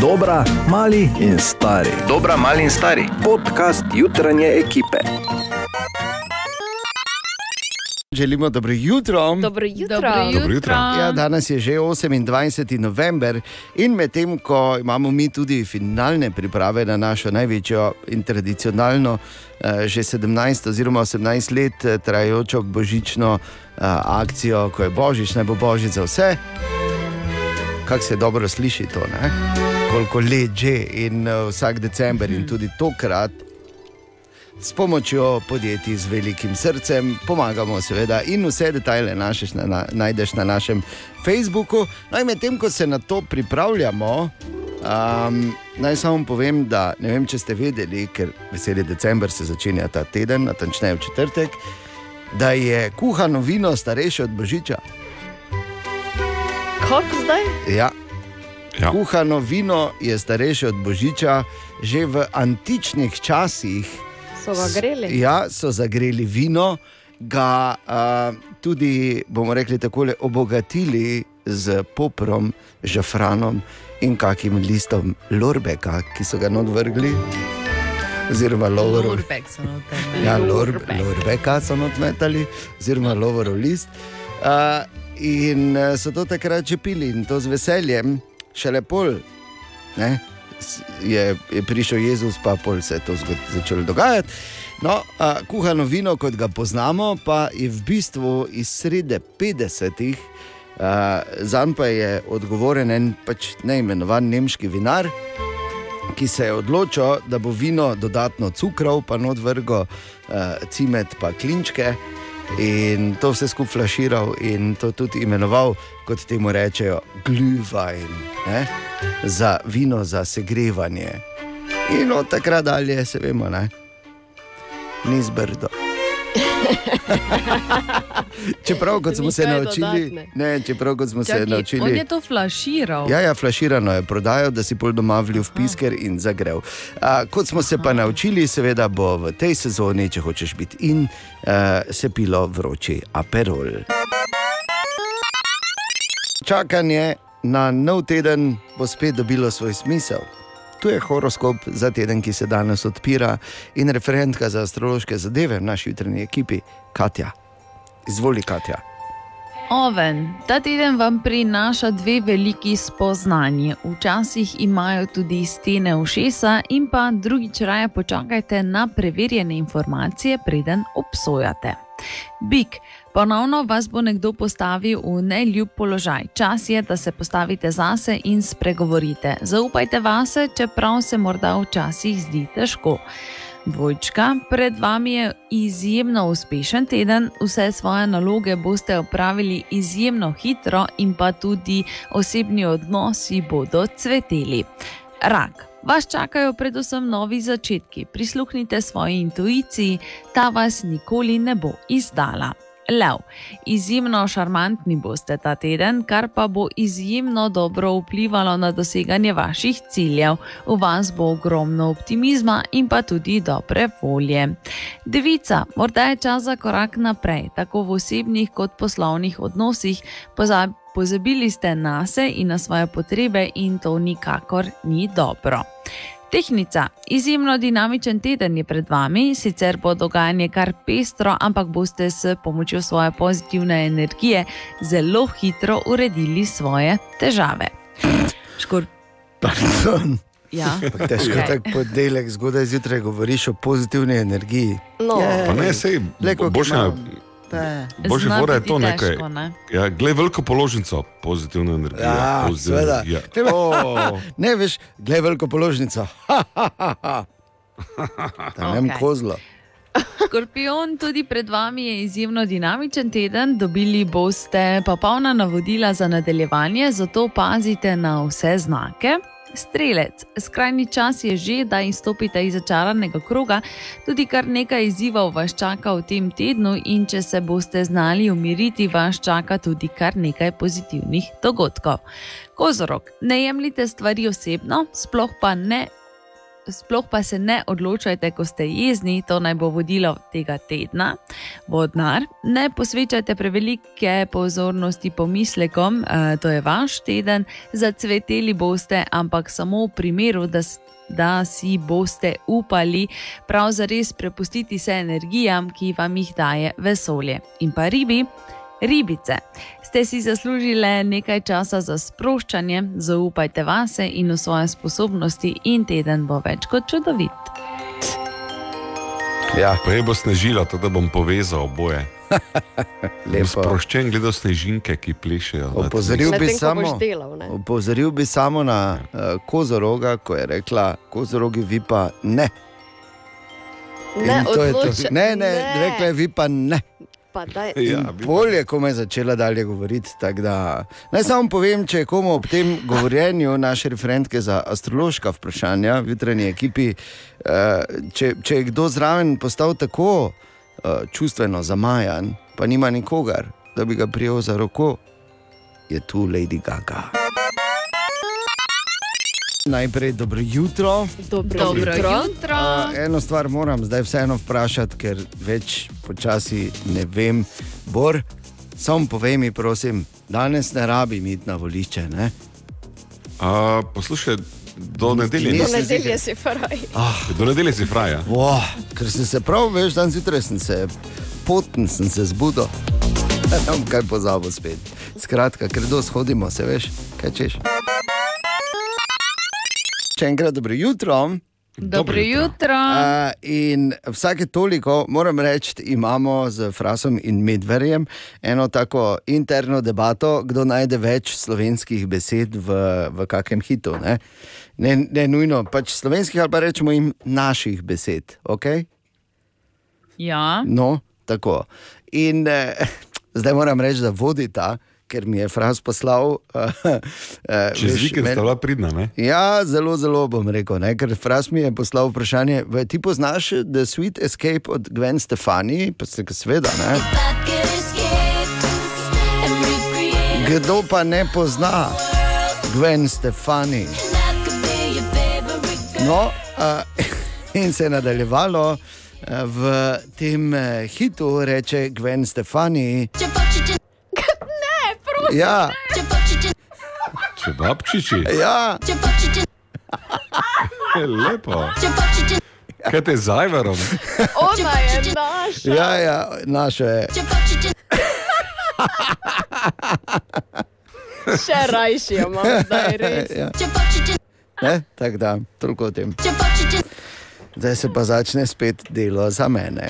Dobra, mali in stari. Dobra, mali in stari. Podcast jutranje ekipe. Želimo dobro jutro. Dobro jutro. Dobro Dobro jutro. Ja, danes je že 28. november in medtem ko imamo mi tudi finalne priprave na našo največjo in tradicionalno, eh, že 17 oziroma 18 let eh, trajajočo božično eh, akcijo, ko je božič, naj bo božič za vse. Kako se dobro sliši to, ne? Koliko let že in eh, vsak december in tudi tokrat. S pomočjo podjetij z velikim srcem pomagamo, seveda, in vse detajle našeš na, na, najdeš na našem Facebooku. No, in medtem ko se na to pripravljamo, um, naj samo povem, da ne vem, če ste vedeli, ker veseli decembr se začenja ta teden, natančneje v četrtek, da je kuhano vino starejše od božiča. Kako zdaj? Ja. Ja. Kuhano vino je starejše od božiča, že v antičnih časih. So ga greli? Ja, so zagreli vino, ga uh, tudi, bomo rekli, tako obogatili z poprom, žafranom in kakim listom lorbeka, ki so ga odvrgli. Oziroma, lovorov. Noter. Ja, lor, Lorbek. lorbeka so odmetali, oziroma lovorov list. Uh, in uh, so to takrat že pili in to z veseljem, šele pol. Ne? Je, je prišel Jezus, pa pol se je to začelo dogajati. No, a, kuhano vino, kot ga poznamo, pa je v bistvu iz srede 50-ih, zanj pa je odgovoren en pač neimenovan nemški vinar, ki se je odločil, da bo vino dodatno cukrov, pa not vrgo uh, cimet, pa klinčke. In to vse skupaj flaširal in to tudi imenoval, kot temu rečejo, glühwein, ne? za vino za segrevanje. In od takrat dalje, se vemo, ne? ni zbrdo. čeprav, kot smo se naučili, ne, čeprav, kot smo se Čakaj, on naučili. je to flaširal. Ja, ja, flaširano je prodajal, da si pol doma vlil v pisker in zagrev. A, kot smo se pa naučili, seveda bo v tej sezoni, če hočeš biti in, a, se pilo vroči aperol. Čakanje na nov teden bo spet dobilo svoj smisel. Tu je horoskop za teden, ki se danes odpira, in referentka za astrološke zadeve v naši jutranji ekipi, Katja. Izvoli, Katja. Oven, ta teden vam prinaša dve veliki spoznanji. Včasih imajo tudi stene ušesa, in pa drugič raje počakajte na preverjene informacije, preden obsojate. Bik, ponovno vas bo nekdo postavil v neljub položaj. Čas je, da se postavite zase in spregovorite. Zaupajte vase, čeprav se morda včasih zdi težko. Dvojčka, pred vami je izjemno uspešen teden, vse svoje naloge boste opravili izjemno hitro, in pa tudi osebni odnosi bodo cveteli. Rak. Vas čakajo predvsem novi začetki, prisluhnite svoji intuiciji, ta vas nikoli ne bo izdala. Lev. Izjemno šarmantni boste ta teden, kar pa bo izjemno dobro vplivalo na doseganje vaših ciljev. V vas bo ogromno optimizma in pa tudi dobre volje. Devica, morda je čas za korak naprej, tako v osebnih kot poslovnih odnosih. Pozab, pozabili ste na sebe in na svoje potrebe, in to nikakor ni dobro. Tehnica, izjemno dinamičen teden je pred vami, sicer bo dogajanje kar pestro, ampak boste s pomočjo svoje pozitivne energije zelo hitro uredili svoje težave. Škor, Pardon. ja. Ampak Težko je Okej. tako ponedeljek zgodaj zjutraj govoriš o pozitivni energiji. No, Je. Pa ne, sej, Le, koliko boljše, imam. Te. Zna fora je to nekaj. težko, ne? Ja, glej, veliko položnico, pozitivna energija. Ja, pozitivna seveda. energija. Glej, O, Ne veš, gledaj veliko položnico. Ne vem, Okej. kozlo. Škorpion, tudi pred vami je izjemno dinamičen teden, dobili boste popolna navodila za nadaljevanje, zato pazite na vse znake. Strelec, skrajni čas je že, da izstopite iz začaranega kroga, tudi kar nekaj izzivov vas čaka v tem tednu, in če se boste znali umiriti, vas čaka tudi kar nekaj pozitivnih dogodkov. Kozorok, ne jemljite stvari osebno, sploh pa ne sploh pa se ne odločajte, ko ste jezni, to naj bo vodilo tega tedna. Vodnar, ne posvečajte prevelike pozornosti pomislekom, eh, to je vaš teden, zacveteli boste, ampak samo v primeru, da, s- da si boste upali prav zares prepustiti se energijam, ki vam jih daje vesolje. In pa ribi. Ribice, ste si zaslužili nekaj časa za sproščanje, zaupajte vase in v svoje sposobnosti, in teden bo več kot čudovit. Ja, Prej bo snežila, tako da bom povezal oboje. lepo. Sproščen gledal snežinke, ki plešejo. Opozoril bi, samo, delal, ne? opozoril bi samo na uh, kozoroga, ko je rekla: Kozorogi, vi pa ne. Ne, to. odloča- Ne, ne, rekla je, vi pa ne. Pa daj. Ja, bolje, ko me je začela dalje govoriti. Da... Naj samo povem, če je komu ob tem govorjenju naše referentke za astrološka vprašanja v jutranji ekipi, eh, če, če je kdo zraven postal tako eh, čustveno zamajan, pa nima nikogar, da bi ga prijel za roko, je tu Lady Gaga. Najprej dobro jutro. Dobro, Dobro jutro. jutro. Uh, eno stvar moram zdaj vseeno vprašati, ker več počasi ne vem. Bor, samo povej mi, prosim, danes ne rabim iti na volišče. Ne? A, poslušaj, do nedelje, Nisem Do nisi- nedelje si faraj. do nedelje si fraja. Wow, ker sem se prav, veš, dan zjutraj sem se poten, sem se zbudil. Ne vem, kaj pozabo spet. Skratka, ker do shodimo, se veš, kaj češ. Še enkrat dobro jutro. Dobro jutro. Uh, in vsake toliko, moram reči, imamo z Frasom in Medverjem eno tako interno debato, kdo najde več slovenskih besed v, v kakem hitu. Ne, ne, ne nujno, pač slovenskih ali pa rečemo jim naših besed. Okay? Ja, No, tako. In eh, zdaj moram reči, da vodita, ker mi je Fras poslal. Uh, uh, Čez vikend sta bila pridna, ne? Ja, zelo, zelo bom rekel, ne? ker Fras mi je poslal vprašanje, "Vaj, ti poznaš The Sweet Escape od Gwen Stefani, pa se ga seveda ne. Kdo pa ne pozna Gwen Stefani? No, uh, in se je nadaljevalo uh, v tem uh, hitu, reče Gwen Stefani. Ne, prosim. Ja, Če babčiči, ja, je lepo. Kaj te z Ajvarom? Ona je naša. ja, ja naše je. Še rajši jo imam zdaj, res. Ja. Ne, tako da, toliko o tem. Zdaj se pa začne spet delo za mene.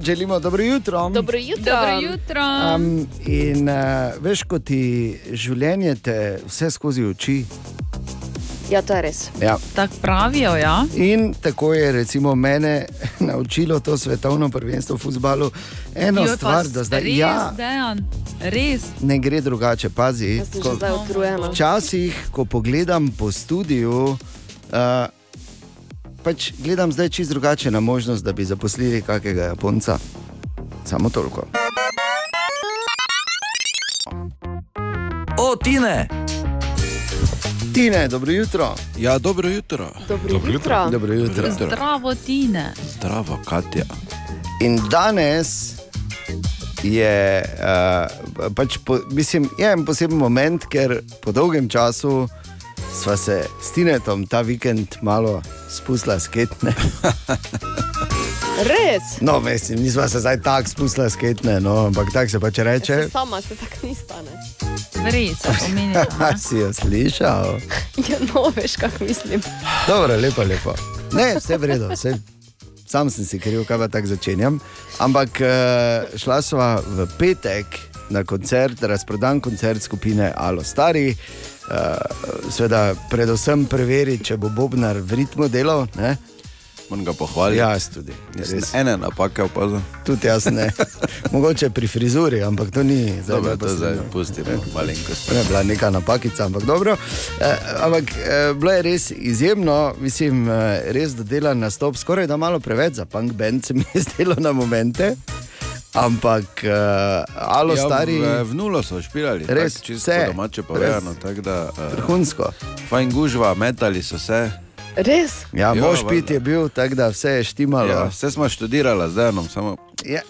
Želimo dobro jutro. Dobro jutro. dobro jutro. Um, in uh, veš, ko ti življenje te vse skozi oči. Ja, to je res. Ja. Tako pravijo, ja. In tako je recimo mene naučilo to svetovno prvenstvo v futbalu. Eno pa stvar, da zdaj res, ja, Dejan, res. ne gre drugače. Pazi, sem ko-. Včasih, ko pogledam po studiu, uh, pač gledam zdaj čisto drugače na možnost, da bi zaposlili kakega Japonca. Samo toliko. O, Tine! Tine, dobro jutro. Ja, dobro jutro. Dobro Dobro jutro. Dobro jutro. Jutro. Zdravo, Tine. Zdravo, Katja. In danes je, uh, pač po, mislim, je en poseben moment, ker po dolgem času sva se s Tinetom ta vikend malo spustila sketne. Res. No, mislim, nisva se zdaj tako spustila sketne, no, ampak tako se pač reče. Se sama se tako ni stane. Res, omenjeno. A si jo slišal? Ja, no, veš, kako mislim. Dobro, lepo, lepo. Ne, vse v redu, vse. Sam sem si kriv, kaj pa tako začenjam. Ampak eh, šla sva v petek na koncert, razprodan koncert skupine Alo Stari. Uh, Sveda, predvsem preveriti, če bo Bobnar v ritmu delal. Ne? Moram ga pohvaliti. Jaz tudi. Res. ene napake opazil. Tudi jaz ne. Mogoče pri frizuri, ampak to ni Dobro, to zdaj neposredno. pustimo malenkost. Ne, bila je neka napakica, ampak dobro. Eh, ampak eh, bilo je res izjemno, mislim, eh, res dodelan nastop, skoraj da malo preveč za punk band, se mi je zdelo na momente. Ampak, uh, alo, Ja, stari, v, v nulo so špirali, Res, tako čisto vse. domače povedano. tako Da, uh, vrhunsko. fajn gužva, metali so se. Res? Ja, Ja, mož pit je bil, tako da vse je štimalo. Ja, vse smo študirali, zdaj nam samo, Ja.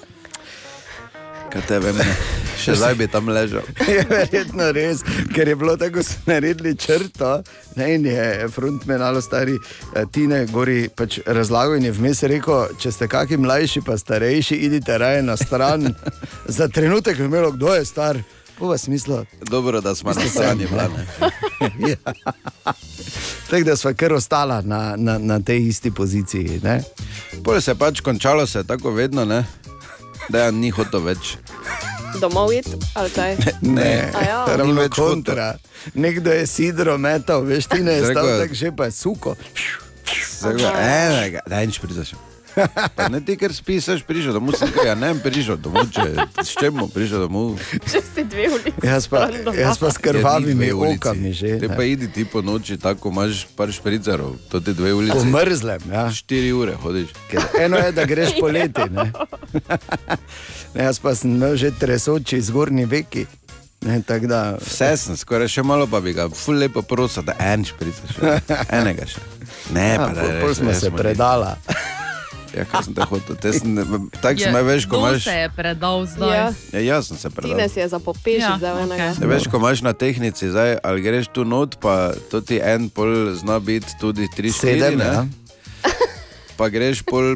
Kaj te vem, ne. še zdaj bi tam ležal. Je verjetno res, ker je bilo tako, so naredili črto. Ne, in je frontmen ali stari eh, Tine Gori pač razlagal in je vmes rekel, če ste kakšni mlajši pa starejši, idite raje na stran. Za trenutek je imelo, kdo je star. Po vas smislu. Dobro, da smo na strani vlade. ja. Tako da smo kar ostala na, na, na tej isti poziciji. Ne? Pole se pač končalo, se tako vedno, ne? Da je ni hotel več. Domov iti ali kaj? Ne, A ja. ravno več kontra. Nekdo je sidro metal, veš, ti ne Zdaj, stal ko- tako že pa je suko. Enega, da nič prizaš. Pa ne ti, ker spisaš, prišel domov, sem rekel, ja ne, prišel domov, če s čem bom prišel domov. Če si dve ulici. Jaz pa, jaz pa s krvavimi Ja, okami že. Te ne. pa idi ti po noči, tako imaš par špricarov, to ti dve ulici. Ko mrzlem, ja. Štiri ure hodiš. Ker eno je, da greš poleti. Ne? Ne, jaz pa sem imel že tresoči zgornji veki. Ne, da, Vse sem, skoraj še malo pa bi ga, ful lepo prosil, da en špricaš. Enega še. Ne, ja, pa da pol, pol smo se predala. Ja, kaj sem te hotel, te sem, tako sem, veš, ko imaš. se je predal zdaj. Ja. Ja, jaz sem se predal. Tine si je zapopešil Ja, za enega. okej. Ne veš, ko imaš na tehnici, zdaj, ali greš tu not, pa to ti en pol zna biti tudi 3-4, Sedem, ja. pa greš pol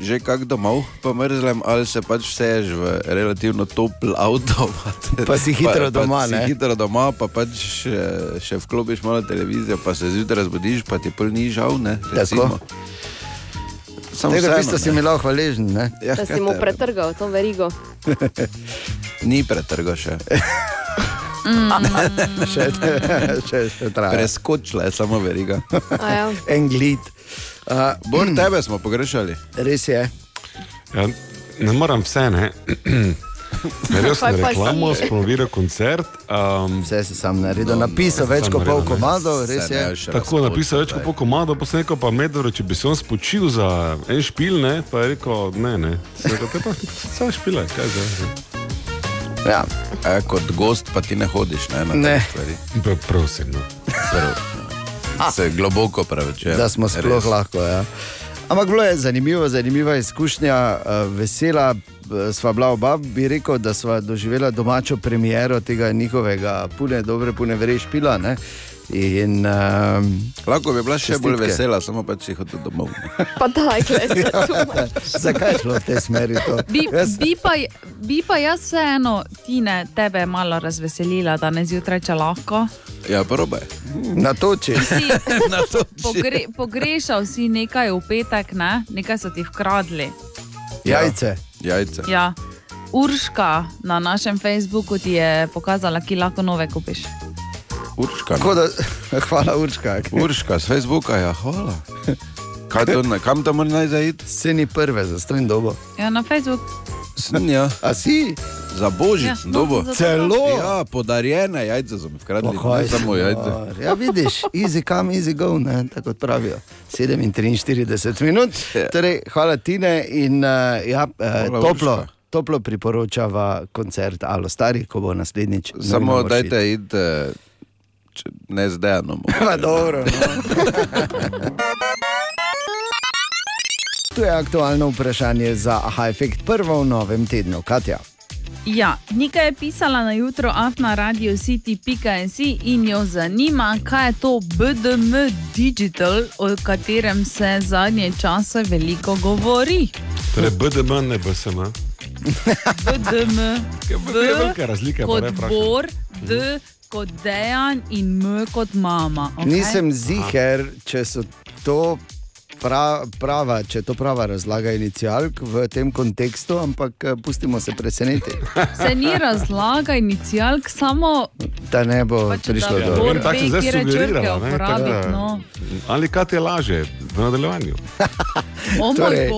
že kak domov, pa mrzlem, ali se pač vseješ v relativno topel avto. Pa si hitro doma, pa ne? Si hitro doma, pa pač še, še vklopiš malo televizijo, pa se zjutraj zbudiš, pa ti pol ni žal, ne? recimo. Samo Tega vseeno, si mi lahko hvaležen. Ne? Ja, Da si mu pretrgal to verigo. Ni pretrgo še. Še, še, še traja. Preskočila je samo veriga. Ja. En glid. Uh, Bor tebe smo pogrešali. res je. Ja, ne moram vse, ne. Kaj pa reklamo, spromoviral koncert. Um, Vse si sam naredil, napisal več kot pol komadov, res je. tako napisal več kot pol komado, pa sem rekel, pa medvero, če bi se on spočil za en špil, ne, pa je rekel, ne, ne. Sem rekel, pa samo špile, kaj zdaj. Ja. E, kot gost pa ti ne hodiš ne, na Ne. te stvari. Pa Prosim, no. Prvo, Se globoko pravičujem. da smo sploh Res. lahko. Ja. Ampak bilo je zanimivo, zanimiva izkušnja, uh, vesela. Sva bila oba, bi rekel, da sva doživela domačo premiero tega njihovega, pune, dobre, pune vere špila. Ne? In, um, Lahko bi bila še bolj Čestitke. vesela, samo pač si hotel domov. ne. Pa daj, glej, zakaj je šlo v tej smeri? To? Bi, Jaz, bi, pa, bi pa jaz vseeno, Tine, tebe malo razveselila danes zjutraj, če lahko. Ja, probaj. na toči. Si Na to pogre, pogrešal si nekaj v petek, ne? nekaj so ti vkradli. Jajce. Jajce. Ja. Urška na našem Facebooku ti je pokazala, ki lahko nove kupiš. Urška. Tako Da, hvala, Urška. Urška z Facebooka, ja, hvala. Kaj to, na- kam tam naj zaid? Se ni prve za stojno dobo. Ja, na Facebook. Sem ja, A si? za božič Ja, no, dobo. za- Celo. Ja, podarjene jajce so mi vkradli, Oh, ne samo jajce. Ja, vidiš, easy come, easy go, ne, tako pravijo. 47 minut. Ja. Torej, hvala Tine in uh, ja, uh, Hvala, toplo, Urška. toplo priporočava koncert Alo Stari, ko bo naslednjič. Samo moraš dajte id, eh, ne z dejanom. iti. Pa dobro. No. Tu je aktualno vprašanje za Aha Effect prvo v novem tednu, Katja. Ja, Nika je pisala na jutro afna radio city.js in jo zanima, kaj je to BDM Digital, o katerem se zadnje čase veliko govori. Torej, BDM ne BSM. BDM, Je B velika razlika. pa kot ne vprašam. Bor, D kot Dejan in M kot mama. Okay? Nisem ziger, če so to pra, prava, če je to prava razlaga inicijalk v tem kontekstu, ampak eh, pustimo se presenetiti, Se ni razlaga inicijalk, samo da ne bo Pač, prišlo da do Ja, vem, tako se ve, zdaj da- no. Ali kaj te laže v nadaljevanju? o moj Torej.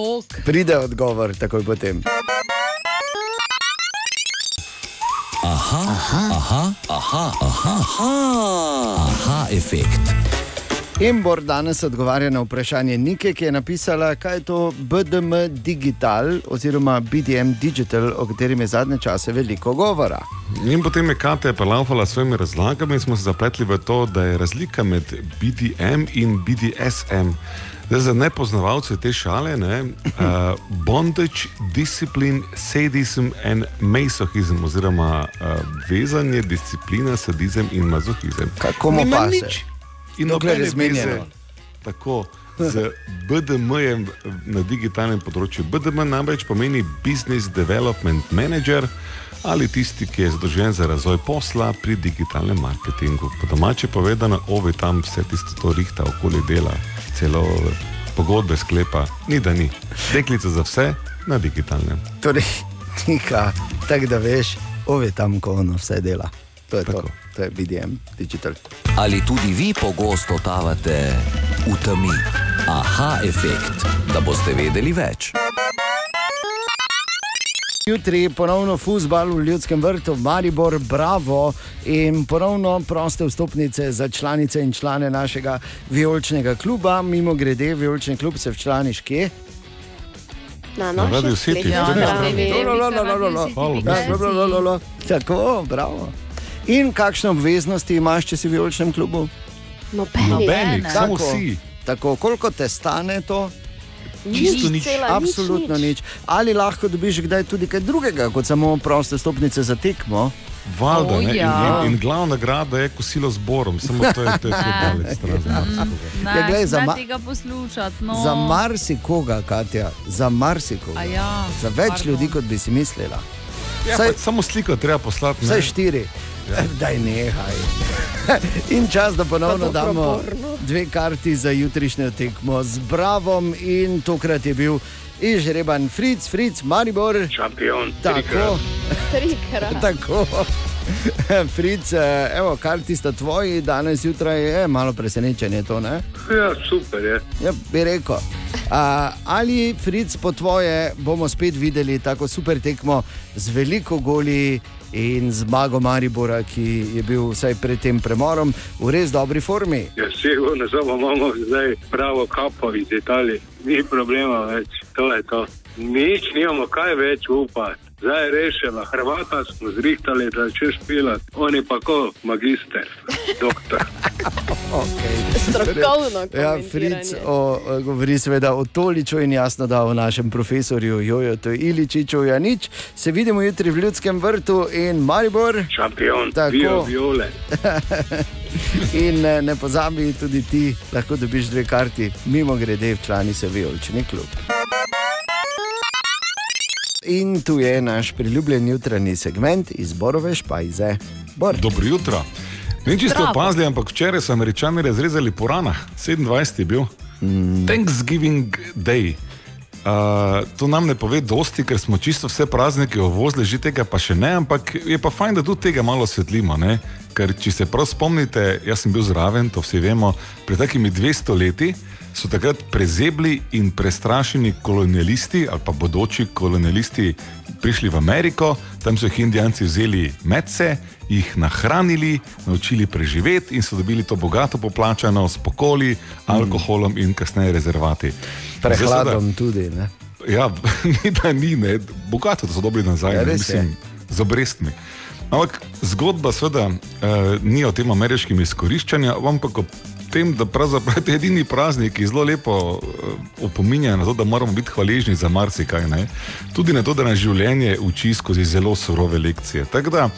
Pride odgovor takoj potem. Aha, aha, aha, aha, aha, aha, efekt. In Bor danes odgovarja na vprašanje Nike, ki je napisala, kaj je to BDM Digital oziroma BDM Digital, o katerem je zadnje čase veliko govora. In potem je Katja prelaufala s svojimi razlagami in smo se zapletli v to, da je razlika med BDM in BDSM. Zdaj, za nepoznavalce te šale, ne, uh, bondage, discipline, sadism in masochizem, oziroma uh, vezanje, disciplina, sadizem in mazohizem. Kako mu paše. nič. In Dokler je zmenjeno. Tako. Z BDM-jem na digitalnem področju. BDM namreč pomeni Business Development Manager ali tisti, ki je zadolžen za razvoj posla pri digitalnem marketingu. Po domače povedano, ovi tam vse tisto to rihta okoli dela, celo pogodbe sklepa, ni da ni. Deklica za vse na digitalnem. Torej, tika, tako da veš, ove tam, ko ono vse dela. To je Tako. to. To je BDM Digital. Ali tudi vi pogosto tavate v temi? Aha, efekt, da boste vedeli več. Jutri ponovno futbal v Ljudskem vrtu, Maribor, Bravo in ponovno proste vstopnice za članice in člane našega vijoličnega kluba. Mimo grede, vijolični klub se včlaniš kje? Na Na Radio naši City, Ja, na. Ja, lo, lo, lo, lo, lo. Tako, bravo. In kakšne obveznosti imaš, če si v vijoličnem klubu? Nobeni. Nobenih, ne. samo Tako. si. Tako, koliko te stane to? Čisto nič. cela, Absolutno nič. Ali lahko dobiš kdaj tudi kaj drugega, kot samo proste stopnice za tekmo? Valjda, O, ne, in, ja. in, in glavna nagrada je kosilo z borom, samo to je to, je to daleč stran. Ne, Ja, glej, za ne ma- tega poslušati. No. Za marsikoga, Katja, za marsikoga. A Ja, Za več pardon. ljudi, kot bi si mislila. Ja, Saj- pač samo sliko treba poslati. Vsaj ne. štiri. Daj nehaj. In čas, da ponovno damo dve karti za jutrišnjo tekmo z Bravom. In tokrat je bil Ižreban Fritz, Fritz, Maribor. šampion. Tako, Trikrat. tako. Fritz, eh, evo, karti sta tvoji, danes jutraj je malo presenečenje to, ne? Ja, super je. Ja, bi rekel. A, ali, Fritz, po tvoje bomo spet videli tako super tekmo z veliko goli in zmago Maribora, ki je bil vsaj pred tem premorom v res dobri formi? Ja, sigurno samo imamo zdaj pravo kapo iz Italije. Ni problema več, to je to. Nič nimamo kaj več upati. Zdaj je rešeno, Hrvata smo zrihtali, da če špilati, oni pa ko magister, doktor. Okay. Strokovno. Ja. Fritz o, govori seveda o Toliču in jasno, da o našem profesorju Jojo, to je Iličiču, ja nič. Se vidimo jutri v Ljudskem vrtu in Maribor. Šampion, Tako. bio viole. In eh, ne pozabi tudi ti, lahko dobiš dve karti, mimo grede, člani se vijolični klub. In tu je naš priljubljen jutranji segment izborove špajze. Bor. Dobro jutro. Ne Zdravo. opazili, ampak včeraj so američani razrezali po ranah, 27 je bil. Mm. Thanksgiving Day. Uh, to nam ne pove dosti, ker smo čisto vse praznike ovozili, že tega pa še ne, ampak je pa fajn, da tudi tega malo svetlimo. Ne? Ker če se prav spomnite, jaz sem bil zraven, to vsi vemo, pred takimi 200 leti so takrat prezebli in prestrašeni kolonialisti ali pa bodoči kolonialisti prišli v Ameriko, tam so jih indijanci vzeli medse, jih nahranili, naučili preživeti in so dobili to bogato poplačano s pokoli, alkoholom in kasneje rezervati. Prehladom tudi. Ne? Ja, ni da ni, ne. bogato da so dobili nazaj, Ja, mislim, z obrestmi. Ampak zgodba seveda uh, ni o tem ameriškem izkoriščanju, ampak o tem, da pravzaprav je to edini praznik, ki zelo lepo uh, opominja na to, da moramo biti hvaležni za marsikaj. Ne? Tudi na to, da nas življenje uči skozi zelo surove lekcije. Tako da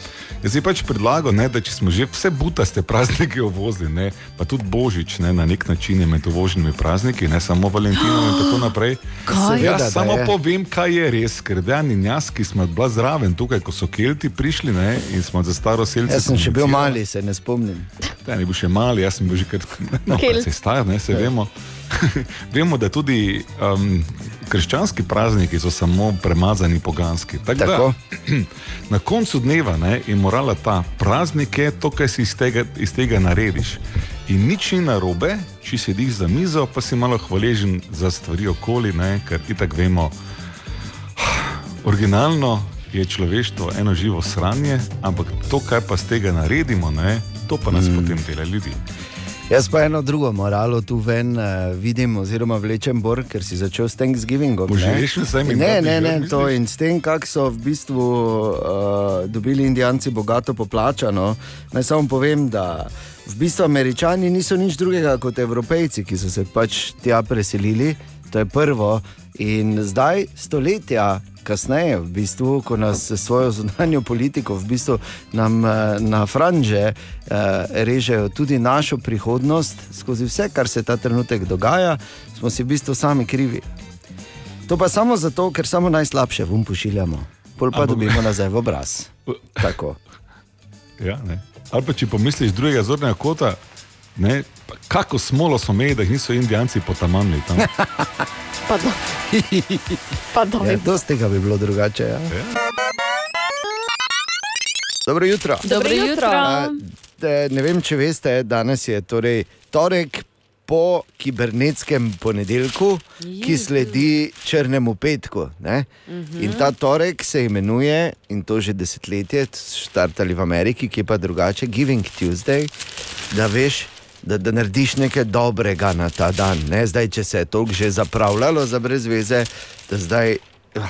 jaz si pač predlagal, ne, da če smo že vse butaste praznike ovozili, ne, pa tudi božič ne, na nek način je med uvoženimi prazniki, ne samo Valentinom in tako naprej. Kaj? Seveda, da Jaz samo je. povem, kaj je res, ker Dejan in jaz, ki smo bila zraven tukaj, ko so Kelti prišli ne, in smo za staro selce. Jaz sem še bil mali, se ne spomnim. Ja, ni bil še mali, jaz sem bil že kar no, precej star, ne, se vemo. vemo, da tudi um, krščanski prazniki so samo premazani poganski. Tak Tako. Da, na koncu dneva ne, je morala ta praznik je to, kar si iz tega, iz tega narediš. In nič ni narobe, če sediš za mizo, pa si malo hvaležen za stvari okoli, ne, ker itak vemo, originalno je človeštvo eno živo sranje, ampak to, kar pa z tega naredimo, ne, to pa nas mm. potem dela ljudi. Jaz pa eno drugo moralo tu ven uh, vidim, oziroma vlečem bor, ker si začel s Thanksgivingom. Boš ne? rešil s tem in Ne, ne, ne, misliš? to in s tem, kako so v bistvu uh, dobili Indijanci bogato poplačano. Naj samo povem, da v bistvu Američani niso nič drugega kot Evropejci, ki so se pač tja preselili. To je prvo. In zdaj, stoletja kasneje, v bistvu, ko nas svojo zunanjo politiko v bistvu nam eh, na franže eh, režejo tudi našo prihodnost, skozi vse, kar se ta trenutek dogaja, smo si v bistvu sami krivi. To pa samo zato, ker samo najslabše vum pošiljamo, pol pa Ampak- dobimo nazaj v obraz. Tako. Ja, ne. Ali pa če pomisliš drugega zornega kota, ne, kako smolo so imeli, da jih niso indijanci potamnili tam. Pa do. Pa do. Ja, dosti tega bi bilo drugače. Ja. Dobro jutro. Dobro jutro. A, ne vem, če veste, danes je torej torek po kibernetskem ponedeljku, ki sledi črnemu petku. Ne? In ta torek se imenuje, in to že desetletje, štartali v Ameriki, ki je pa drugače, Giving Tuesday, da veš. Da, da narediš nekaj dobrega na ta dan. Ne? Zdaj, če se je to že zapravljalo za brezveze, da zdaj. Uh,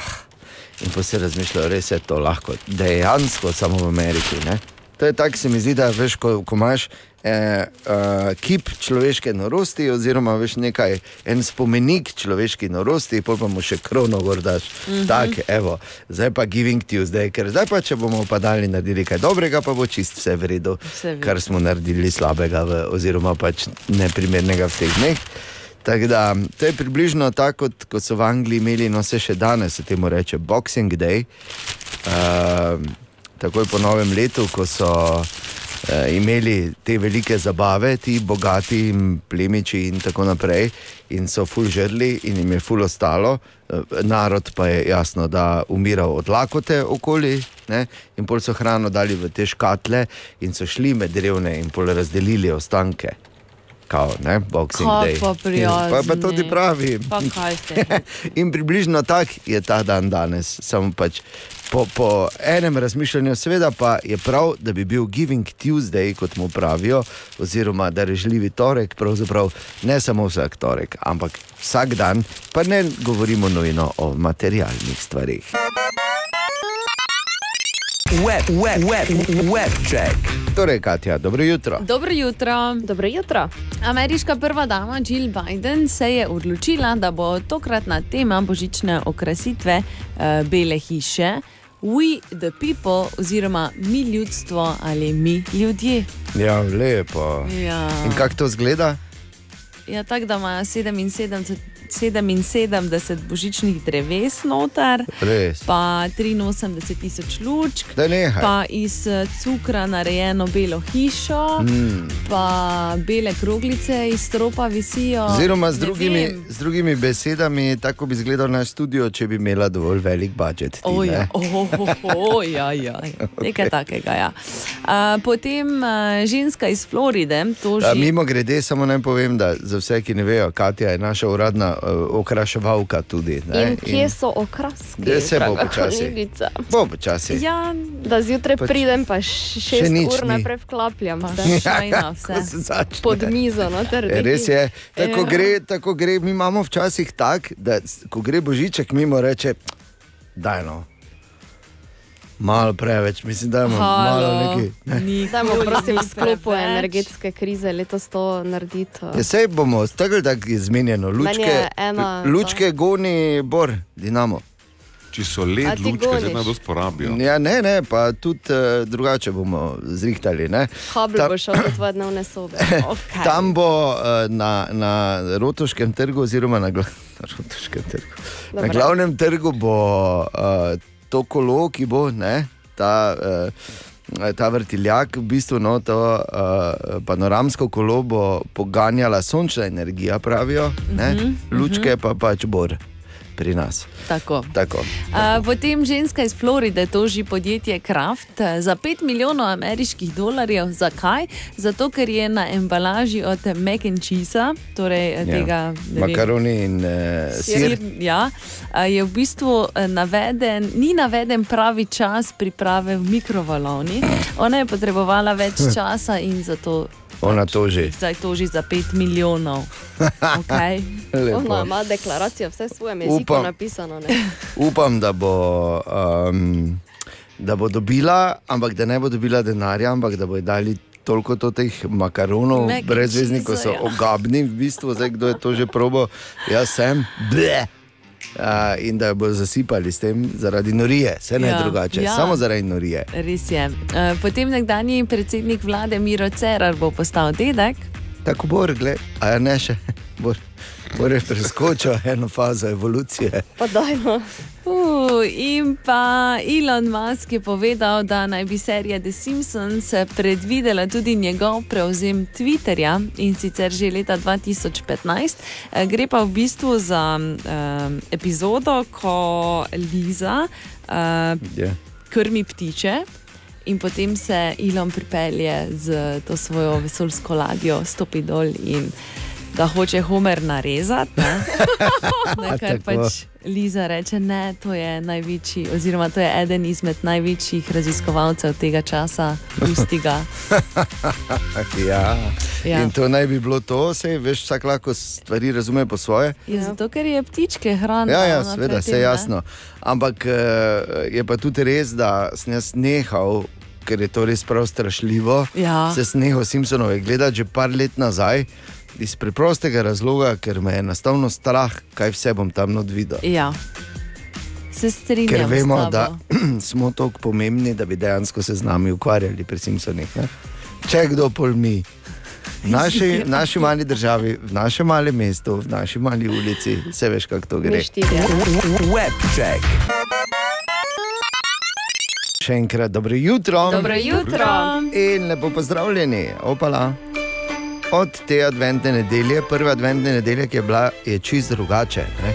in pa se razmišljajo, res je to lahko, dejansko samo v Ameriki. Ne? To je tako, se mi zdi, da veš, ko, ko imaš eh, uh, kip človeške norosti, oziroma veš nekaj, en spomenik človeški norosti, pol pa mu še krono gordaš. Mm -hmm. Tako, evo, zdaj pa Giving Tuesday, ker zdaj pa, če bomo pa dali naredili kaj dobrega, pa bo čist vse v redu, Vse kar smo naredili slabega, v, oziroma pač neprimernega v teh dneh. Tako da, to je približno tako, kot, kot so v Angliji imeli, no se še danes se temu reče Boxing Day. Uh, takoj po novem letu, ko so imeli te velike zabave, ti bogati in plemiči in tako naprej, in so ful žrli in jim je ful ostalo. Uh, narod pa je jasno, da umiral od lakote okoli. Ne? In pol so hrano dali v te škatle in so šli med revne in pol razdelili ostanke. Kao, ne, Boxing Kaj Day. pa Pa, pa to ti prijazni. pravi. In približno tak je ta dan danes. Samo pač po, po enem razmišljanju, seveda pa je prav, da bi bil Giving Tuesday, kot mu pravijo, oziroma da režljivi torek, pravzaprav ne samo vsak torek, ampak vsak dan, pa ne govorimo nujno o materialnih stvarih. Web, web, web, web check. Torej, Katja, dobro jutro. Dobro jutro. Dobro jutro. Ameriška prva dama Jill Biden se je odločila, da bo tokratna tema božične okrasitve uh, Bele hiše We the people, oziroma mi ljudstvo ali mi ljudje. Ja, lepo. Ja, In kako to zgleda? ja tako da imajo 77, 77 božičnih dreves noter, Res. pa 83 tisoč lučk. Pa iz eh, cukra narejeno belo hišo, mm. pa bele kroglice iz stropa visijo. Oziroma, z Ne drugimi, vem. z drugimi besedami, tako bi izgledal naš studio, če bi imela dovolj velik budžet. Ti, O, ne? ja, oh, oh, oh, ja, ja. Nekaj takega. Ja. Uh, potem uh, ženska iz Floride, že A, mimo grede, samo naj povem, da za vse, ki ne vejo, Katja je naša uradna okraševalka tudi. Ne? In kje so okraski? Kje se bo počasi? kolegica? Bo počasi. Ja, Da zjutraj Pač pridem, pa šest nič ur ni. naprej vklapljam. Se začne. Pod mizo, no, ter E, Res je, tako Ja. gre, tako gre. Mi imamo včasih tako, da ko gre božiček, mimo reče, da je no. Malo preveč, mislim, da imamo malo neki. Ne? Dajmo, prosim, v sklopu energetske krize letos to narediti. Ja, sej bomo, tako ali tako je zmenjeno. Lučke, ena- lučke goni bor, dinamo. Če so led lučke, goniš? zdaj najbolj porabijo. Ja, ne, ne, pa tudi uh, drugače bomo zrihtali. Ne? Ta- bo šel do tvoje dnevne sobe. Okay. Tam bo uh, na, na Rotoškem trgu, oziroma na, gla na, Rotoškem trgu. na Dobro. glavnem trgu bo uh, to kolo, ki bo ne, ta. Uh, Ta vrtiljak, v bistvu no, to uh, panoramsko kolo bo poganjala sončna energija, pravijo, uh -huh, lučke uh -huh. pa pač bor pri nas. Tako. Tako. Uh, potem ženska iz Floride toži podjetje Kraft eh, za 5 milijonov ameriških dolarjev. Zakaj? Zato, ker je na embalaži od mac and cheese, torej ja. tega Makaroni in uh, sir. Sir, ja, a, je v bistvu eh, naveden, ni naveden pravi čas priprave v mikrovalovni. Ona je potrebovala več časa in zato Ona toži. Zdaj toži za 5 milijonov. Okay. Ona ima deklaracijo vse v svojem jeziku Upam. napisano. Ne? Upam, da bo, um, da bo dobila, ampak da ne bo dobila denarja, ampak da bo dali toliko to teh makaronov, ko so ja. ogabni, v bistvu, zdaj kdo je to že probo, jaz sem. Bleh. Uh, in da jo bodo zasipali s tem zaradi norije, vse ne Ja, drugače, ja. samo zaradi norije. Res je. Eh, Potem nekdanji predsednik vlade Miro Cerar bo postal dedek. Tako bo, gled, a ja ne še, bo, bo res preskočil eno fazo evolucije. Pa dajmo. Uh, in pa Elon Musk je povedal, da naj bi serija The Simpsons predvidela tudi njegov prevzem Twitterja in sicer že leta 2015. Eh, Gre pa v bistvu za um, epizodo, ko Liza uh, Je. krmi ptiče. In potem se Elon pripelje z to svojo vesoljsko ladjo, stopi dol in ga hoče Homer narezati. ne. Na kar Tako. pač Liza reče, ne, to je največji, oziroma to je eden izmed največjih raziskovalcev tega časa, pusti ga. Ja. Ja. In to naj bi bilo to, sej, veš, vsak lahko stvari razume po svoje. Ja, zato, ker je ptičke hrana. Ja, ja seveda, vse ne. jasno. Ampak eh, je pa tudi res, da sem jaz nehal, ker je to res prav strašljivo. Ja. Se sem nehal Simpsonove gledati že par let nazaj. Iz preprostega razloga, ker me je enostavno strah, kaj vse bom tam not videl. Ja. Se strinjam. Ker vemo, da smo tako pomembni, da bi dejansko se z nami ukvarjali pri Simpsonih. Ne? Če kdo pol mi. V naši, v naši mali državi, v našem malem mestu, v naši mali ulici, vse veš, kako to gre. Webcheck. Še enkrat dobro jutro. Dobro jutro. In lepo pozdravljeni, opala. Od te adventne nedelje, prve adventne nedelje, ki je bila, je čist drugače. Ne?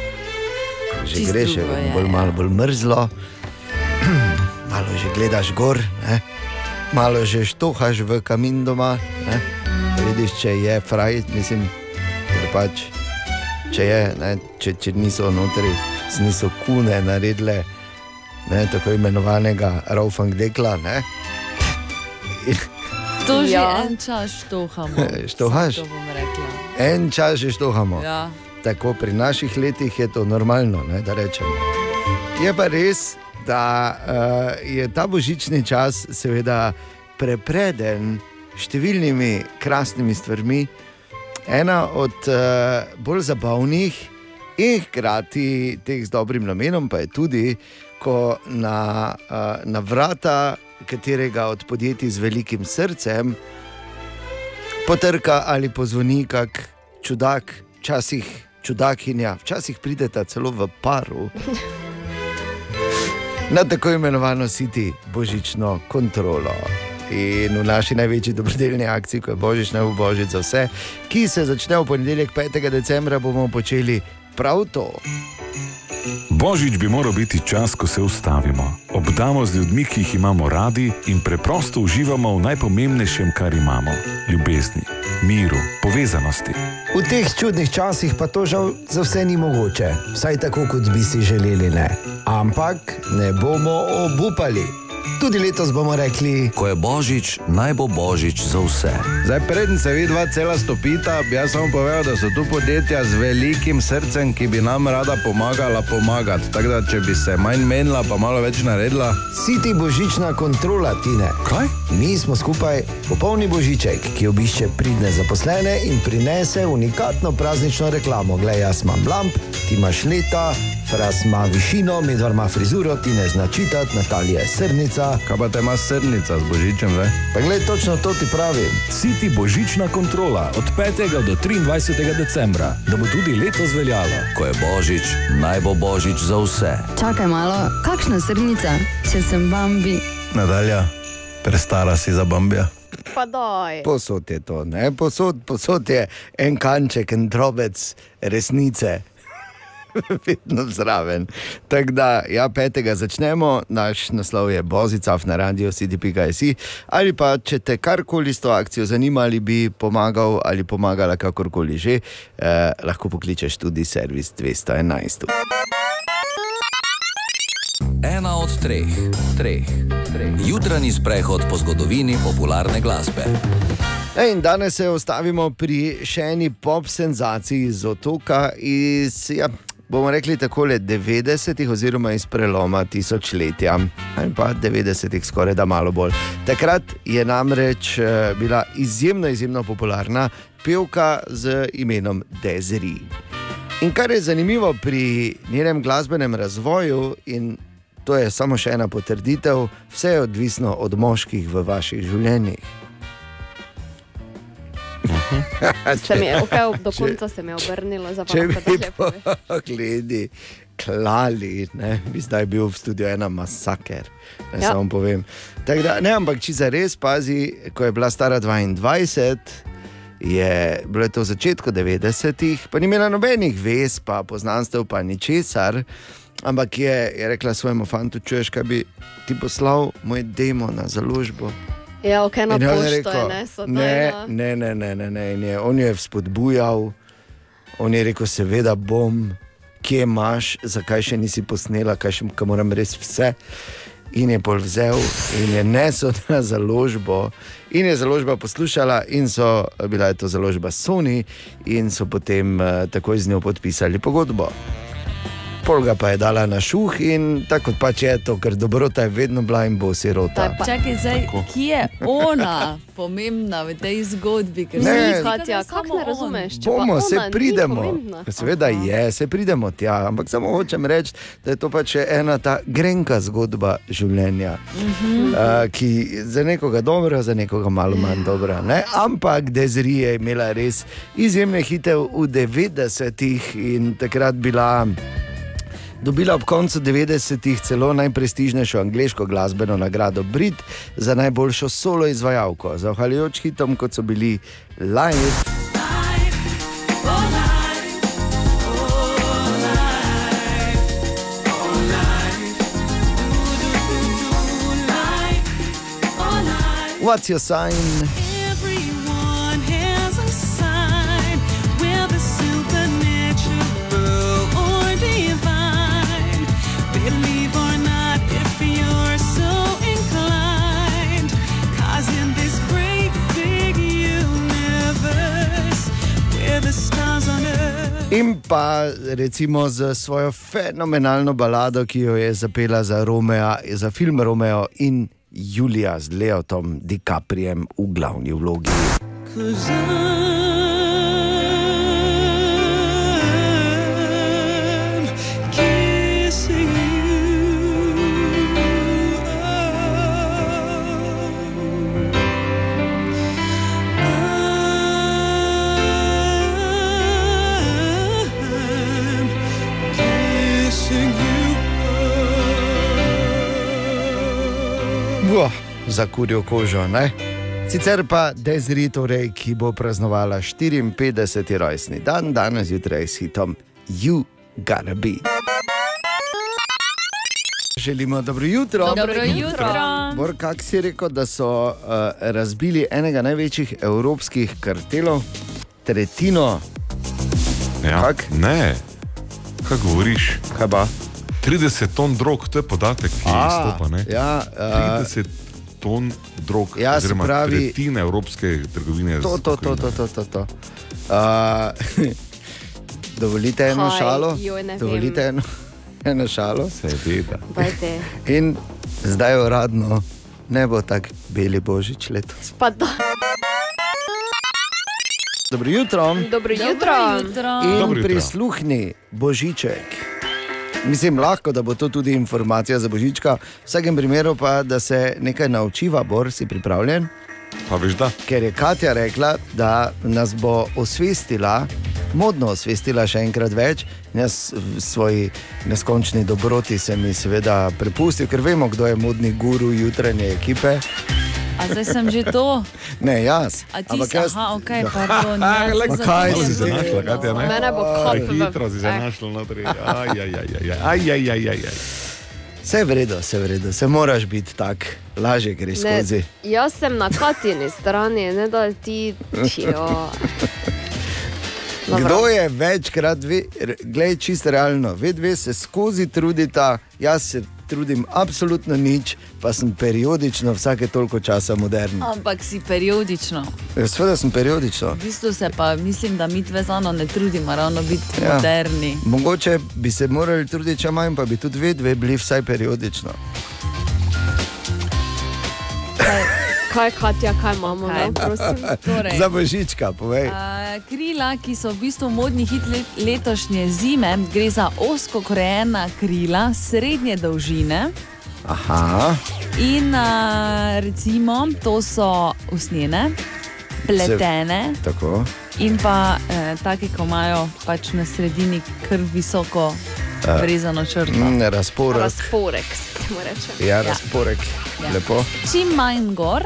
Že Čisto greš, je drugo je, bolj, ja. malo bolj mrzlo, malo že gledaš gor, ne? malo že štohaš v kamin doma. Ne? Vidiš, če je fraj, mislim, pač, če je, ne? če, če niso notri, niso kune naredile ne? tako imenovanega raufang dekla. Ne? In, To že Ja. en čas štohamo. Štohaš? To bom rekla. En čas že štohamo. Ja. Tako pri naših letih je to normalno, ne, da rečemo. Je pa res, da uh, je ta božični čas seveda prepreden številnimi krasnimi stvarmi. Ena od uh, bolj zabavnih in hkrati teh z dobrim namenom pa je tudi, ko na, uh, na vrata katerega od podjetij z velikim srcem potrka ali pozvoni kak čudak, včasih čudakinja, včasih prideta celo v paru. Na tako imenovano siti božično kontrolo. In v naši največji dobrodelni akciji, ko je božič, naj bo božič za vse, ki se začne v ponedeljek 5. decembra, bomo počeli prav to. Božič bi moral biti čas, ko se ustavimo, obdamo z ljudmi, ki jih imamo radi in preprosto uživamo v najpomembnejšem, kar imamo - ljubezni, miru, povezanosti. V teh čudnih časih pa to žal za vse ni mogoče, vsaj tako, kot bi si želeli. Ne. Ampak ne bomo obupali. Tudi letos bomo rekli, Ko je božič, naj bo božič za vse. Zdaj, preden se vidi dva cela stopita, bi jaz samo povedal, da so tu podjetja z velikim srcem, ki bi nam rada pomagala pomagati. Tako da, če bi se manj menila, pa malo več naredila, si ti božična kontrola, Tine. Kaj? Mi smo skupaj popolni božiček, ki obišče pridne zaposlene in prinese unikatno praznično reklamo. Glej, jaz imam lamp, ti imaš leta, fras ima višino, medvar ima frizuro, ti ne zna čitati, Natalija je srnica. Kaj pa te ima srnica z božičem, zdaj? Pa glej, točno to ti pravim. City božična kontrola od 5. do 23. decembra, da bo tudi letos veljalo. Ko je božič, naj bo božič za vse. Čakaj malo, kakšna srnica, če sem Bambi? Nadalja, prestara si za bambija. Pa daj. Posod je to, ne? posod, posod je en kanček, en drobec resnice. Vedno zraven. Tako da, ja, petega začnemo, naš naslov je Bozica na radio CD.js. Ali pa, če te karkoli s to akcijo zanima, ali bi pomagal ali pomagala kakorkoli že, eh, lahko pokličeš tudi servis 211. Ena od treh, treh, treh. Jutranji sprehod po zgodovini popularne glasbe. E, in danes se ostavimo pri še eni pop senzaciji iz otoka, iz, ja, bomo rekli tako, 90-ih oziroma iz preloma tisočletja, ali pa 90-ih, skoraj da malo bolj. Takrat je namreč eh, bila izjemno, izjemno popularna pevka z imenom Dezri. In kar je zanimivo pri njenem glasbenem razvoju, in to je samo še ena potrditev, vse je odvisno od moških v vaših življenjih. Se mi je, okay, do konca se mi je obrnilo, za Če pa bi pogledali, klali, ne, bi zdaj bil v studiu ena masaker. Ne, Ja. Samo povem. Tak Da, ne, ampak če za res pazi, ko je bila stara 22. Je bilo to v začetku 90-ih, pa ni imela nobenih vez, pa poznanstev, pa ničesar. Ampak je, je rekla svojemu fantu, čuješ, kaj bi ti poslal moj demo na založbo. Ja, ok, na je pošto je, rekel, ne, so ne, tajna. ne, ne, ne, ne, ne. In je, on jo je spodbujal, on je rekel, seveda bom, kje imaš, zakaj še nisi posnela, kaj še kaj moram res vse. In je pol vzel in je nesel na založbo. In je založba poslušala, in so bila je to založba Sony, in so potem uh, takoj z njo podpisali pogodbo. Pol ga pa je dala na šuh in tako kot pač je to, ker dobrota je vedno bila in bo sirota. Čakaj, zdaj, kje je ona pomembna v tej zgodbi? Ker Ne. zdi, Katja, kako ne razumeš? Če pa Bomo, se ni pridemo. Seveda je, se pridemo tja, ampak samo hočem reči, da je to pač ena ta grenka zgodba življenja, Mhm. uh, ki za nekoga dobra, za nekoga malo manj dobra. Ne? Ampak Dezri je imela res izjemne hite v 90-ih in takrat bila. Dobila ob koncu 90-ih celo najprestižnejšo angliško glasbeno nagrado Brit za najboljšo solo izvajalko, zahvaljujoč hitom, kot so bili Live. What's your sign? In pa recimo z svojo fenomenalno balado, ki jo je zapela za, Romea, za film Romeo in Julija z Leotom DiCapriem v glavni vlogi. Cause I'm Buah, za kurjo kožo, ne? Sicer pa Dezri, torej, ki bo praznovala 54. rojstni dan, danes zjutraj s hitom You Gotta Be. Želimo dobro jutro. Dobro jutro. Bor, kak si rekel, da so uh, razbili enega največjih evropskih kartelov, tretjino? Ja, Kak? ne, kaj govoriš? Kaj pa? 30 ton drog, to je podatek, ki A, izstopa. ne? ja, a- 30 ton drog, Ja, oziroma pravi- tretjina evropske trgovine. To, to, to, to, to, to, to. Uh, dovolite eno Kaj? šalo? Joj, ne vem. dovolite eno, eno šalo. Seveda. In zdaj uradno ne bo tako beli božič letos. Pa da. Dobro jutro. Dobro jutro. In Dobro jutro. prisluhni božiček. Mislim, lahko, da bo to tudi informacija za božička, v vsakem primeru pa, da se nekaj naučiva, Bor, si pripravljen. Pa veš, da. Ker je Katja rekla, da nas bo osvestila, modno osvestila še enkrat več. Jaz v svoji neskončni dobroti sem ji seveda prepustil, ker vemo, kdo je modni guru jutranje ekipe. A zdaj sem že to. Ne, jaz. A ti Ampak si, jaz- aha, ok, Ja. Pa jaz kaj zato- Si se zdaj? našla, Katja, ne? Mene bo Kaj hitro si se eh. našla notri. Aj, aj, aj, aj, aj, aj, aj, aj, aj. Vse je v redu, vse je v redu, se moraš biti tak, lažje gre Ne, skozi. jaz sem na Katini strani, ne da ti. Jo. Dobro. Kdo je večkrat, gledaj, čisto realno, ve dve se skozi trudita, jaz se trudim absolutno nič, pa sem periodično vsake toliko časa modern. Ampak si periodično. Ja, Sveda sem periodično. V bistvu se pa mislim, da mi dve zano ne trudimo ravno biti ja. moderni. Mogoče bi se morali truditi še manj, pa bi tudi vi dve bili vsaj periodično. Kaj, Katja, kaj imamo, Kaj? no, prosim? Torej. Za božička, povej. A, krila, ki so v bistvu modni hit let, letošnje zime, gre za osko krojena krila srednje dolžine. Aha, In a, recimo, to so usnjene, pletene tako. in pa eh, take, ko imajo pač na sredini kar visoko Eh, rezano črto. Mm, razporek. Razporek, se temu reče. Ja, razporek. Ja. Lepo. Čim manj gor,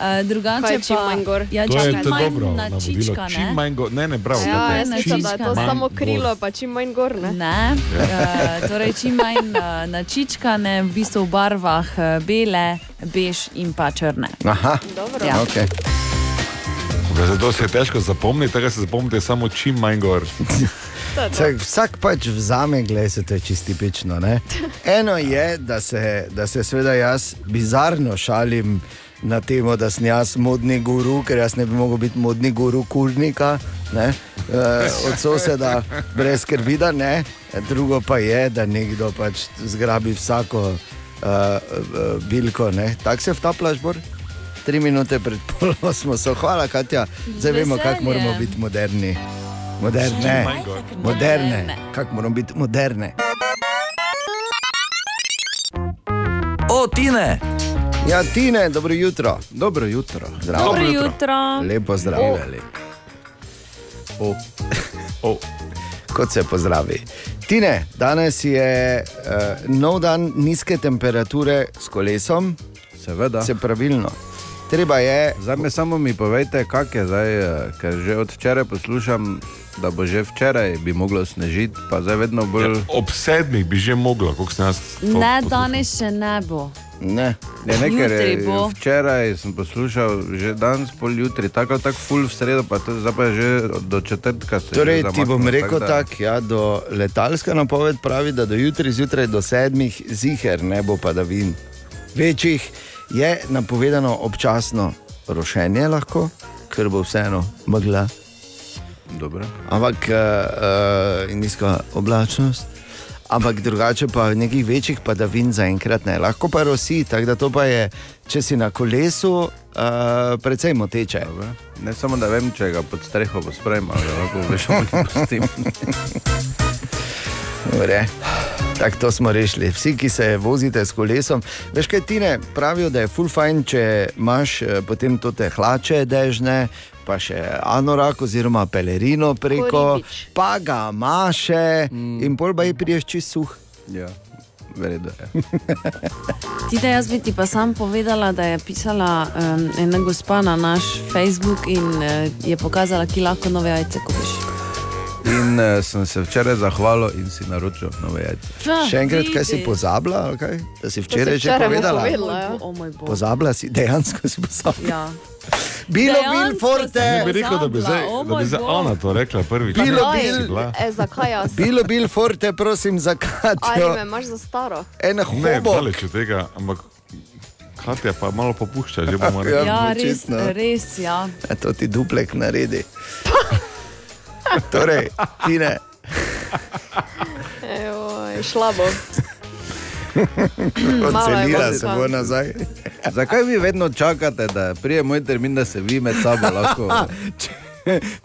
eh, drugače pa manj gor? Ja, To je to manj dobro na navodilo. čička, Čim ne? manj go, ne, ne, prav. Ja, jaz mislim, da je to samo gor. krilo, pa čim manj gor. Ne? Ne, uh, torej čim manj uh, načičkane, v bistvu v barvah uh, bele, bež in pa črne. Aha, Dobro. Ja. okay. Zato se je težko zapomniti, tega se zapomnite samo čim manj gor. Vsak, vsak pač vzame, gledaj se to je čisti pično. Ne? Eno je, da se, da se seveda jaz bizarno šalim na temo, da sem jaz modni guru, ker jaz ne bi mogel biti modni guru kurnika. Ne? E, od soseda brez skrbi, da ne. Drugo pa je, da nekdo pač zgrabi vsako uh, uh, bilko. ne. Tako se vtaplaš, Bor? Tri minute pred polom smo se, hvala Katja, zdaj vemo, kako moramo biti moderni. Moderne, moderne, kako moramo biti moderne. O, Tine! Ja, Tine, dobro jutro. Dobro jutro. Zdravo. Dobro jutro. Lepo zdrav. O, O, kot se pozdravi. Tine, danes je uh, nov dan nizke temperature s kolesom, seveda. se pravilno. Treba je, Zdaj mi samo mi povejte, kak je zdaj, eh, ker že od včeraj poslušam, da bo že včeraj bi moglo snežiti, pa zdaj vedno bolj. Ja, ob sedmih bi že moglo, koliko jaz. to Ne, danes še ne bo. Ne, Je nekaj, Jutri bo. včeraj sem poslušal, že danes pol jutri, tako tako full v sredo, pa to, zdaj pa je že do četrtka. se Torej, že ti bom rekel tako, ja, do letalska napoved pravi, da do jutri zjutraj do sedmih ziger ne bo padavin. Večjih je napovedano občasno rošenje lahko, ker bo vseeno megla. Dobro. ampak uh, uh, nizka oblačnost. Ampak drugače pa nekih večjih padavin zaenkrat ne. Lahko pa rosi, tako da to pa je, če si na kolesu, uh, precej moteče. Dobro. Ne samo da vem, če ga pod streho bo spremljal, da lahko veš, kako pustim. Dobre. Tako to smo rešili. Vsi, ki se vozite s kolesom, veš kaj tine, pravijo, da je full fajn, če imaš eh, potem to te hlače dežne, pa še anorak oziroma pelerino preko, ribič. pa ga maše mm. in pol ba je priješ čist suh. Ja, verjetno je. Ti, da jaz bi ti pa sam povedala, da je pisala um, ena gospa na naš Facebook in uh, je pokazala, ki lahko nove jajce kupiš. In uh, sem se včeraj zahvalil in si naročil nove jajce. Še enkrat, kaj si pozabila, ali kaj? da si včeraj že včeraj mu povedala? povedala. ja. Pozabila si, dejansko si pozabila. Ja. Bilo, bil, forte. Ne bi rekel, da bi zdaj, da bi zdaj ona to rekla prvič. Bilo, bil. E, zakaj jaz? Bilo, bil, forte, prosim, za Ali me imaš za staro? En Ne, hobo. daleč od tega, ampak Katja pa malo popušča, že bomo Ja. rekli. Ja, res, očitno. res, ja. A to ti duplek naredi. torej, tine, Ejoj, šla bo. Odselila bolj se bo nazaj. Zakaj vi vedno čakate, da prije moj termin, da se vi med sabo lahko?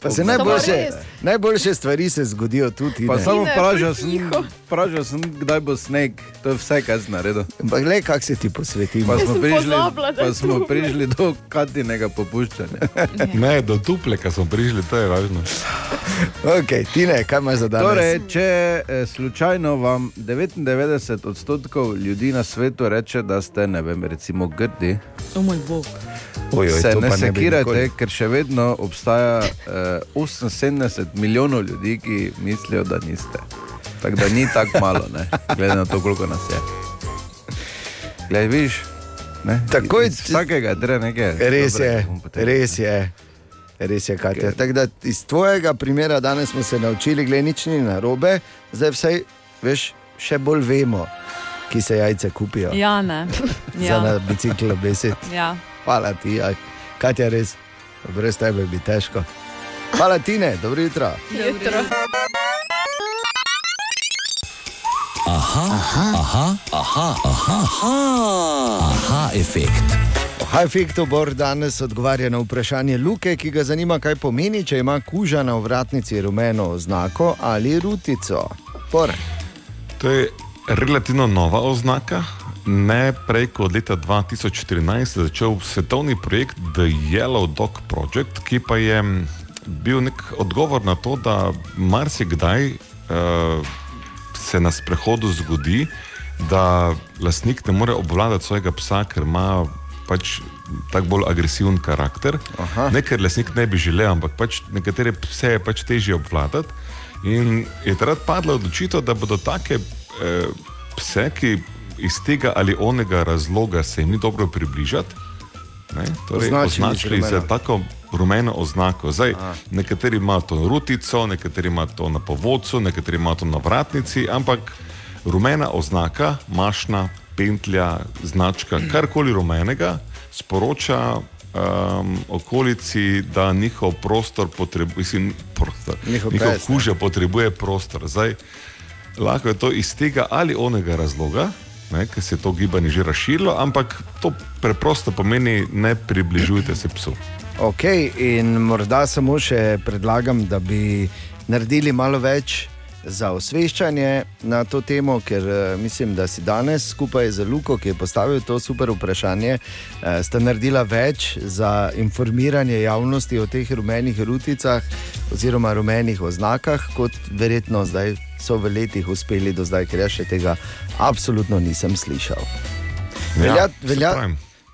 Pa se najboljše, najboljše stvari se zgodijo tudi. Samo vprašal sem, vprašal sem, kdaj bo sneg. To je vse, kar sem naredil. Ampak gledaj, kako se ti posvetimo. Pa smo prišli, je pa smo tu. prišli do katinega popuščanja. Ne, do dupleka smo prišli, to je važno. Okay, tine, kaj imaš za danes? Torej, če eh, slučajno vam 99 odstotkov ljudi na svetu reče, da ste, ne vem, recimo grdi, O moj bog. Ojoj, se to ne sekirajte, nikoli. ker še vedno obstaja eh, 78 milijonov ljudi, ki mislijo, da niste. Tako da ni tako malo, ne? glede na to, koliko nas je. Glej, viš, ne? Takoj, iz vsakega je treba nekaj. Res je, res je. Res je, Katja. Tako da iz tvojega primera danes smo se naučili, da nič ni narobe, zdaj vsaj veš, še bolj vemo. ki se jajce kupijo. Ja, ne. Za na Ja. biciklu besed. Ja. Hvala ti, aj. kaj je res, brez tebe bi težko. Hvala ti, ne, dobro jutro. Jutro. Aha, aha, aha, aha, aha, aha, aha efekt. Aha, efektu Bor danes odgovarja na vprašanje Luke, ki ga zanima, kaj pomeni, če ima kuža na ovratnici rumeno oznako ali rutico. Bor. To je relativno nova oznaka. Ne prej kot leta 2014 je začel svetovni projekt The Yellow Dog Project, ki pa je mm, bil nek odgovor na to, da marsikdaj uh, se na sprehodu zgodi, da lastnik ne more obvladati svojega psa, ker ima pač tako bolj agresiven karakter. Aha. Ne ker lastnik ne bi želel, ampak pač nekatere pse je pač težje obvladati. In je takrat padla odločitev, da bodo take eh, pse, ki iz tega ali onega razloga se jim ni dobro približati, ne, torej Označili označili za tako rumeno oznako. Zdaj, nekateri imajo to rutico, nekateri imajo to na povodcu, nekateri imajo to na vratnici, ampak rumena oznaka, mašna, pentlja, značka, karkoli rumenega, sporoča um, okolici, da njihov prostor potrebuje, mislim, prostor, Njihov njihov kuža potrebuje prostor. Zdaj, lahko je to iz tega ali onega razloga, ne, ker se je to gibanje že razširilo, ampak to preprosto pomeni, ne približujte se psu. Ok, in morda samo še predlagam, da bi naredili malo več za osveščanje na to temo, ker eh, mislim, da si danes skupaj z Luko, ki je postavil to super vprašanje, eh, sta naredila več za informiranje javnosti o teh rumenih ruticah oziroma rumenih oznakah, kot verjetno zdaj so v letih uspeli do zdaj, ker jaz še tega absolutno nisem slišal. Velja, saj velja,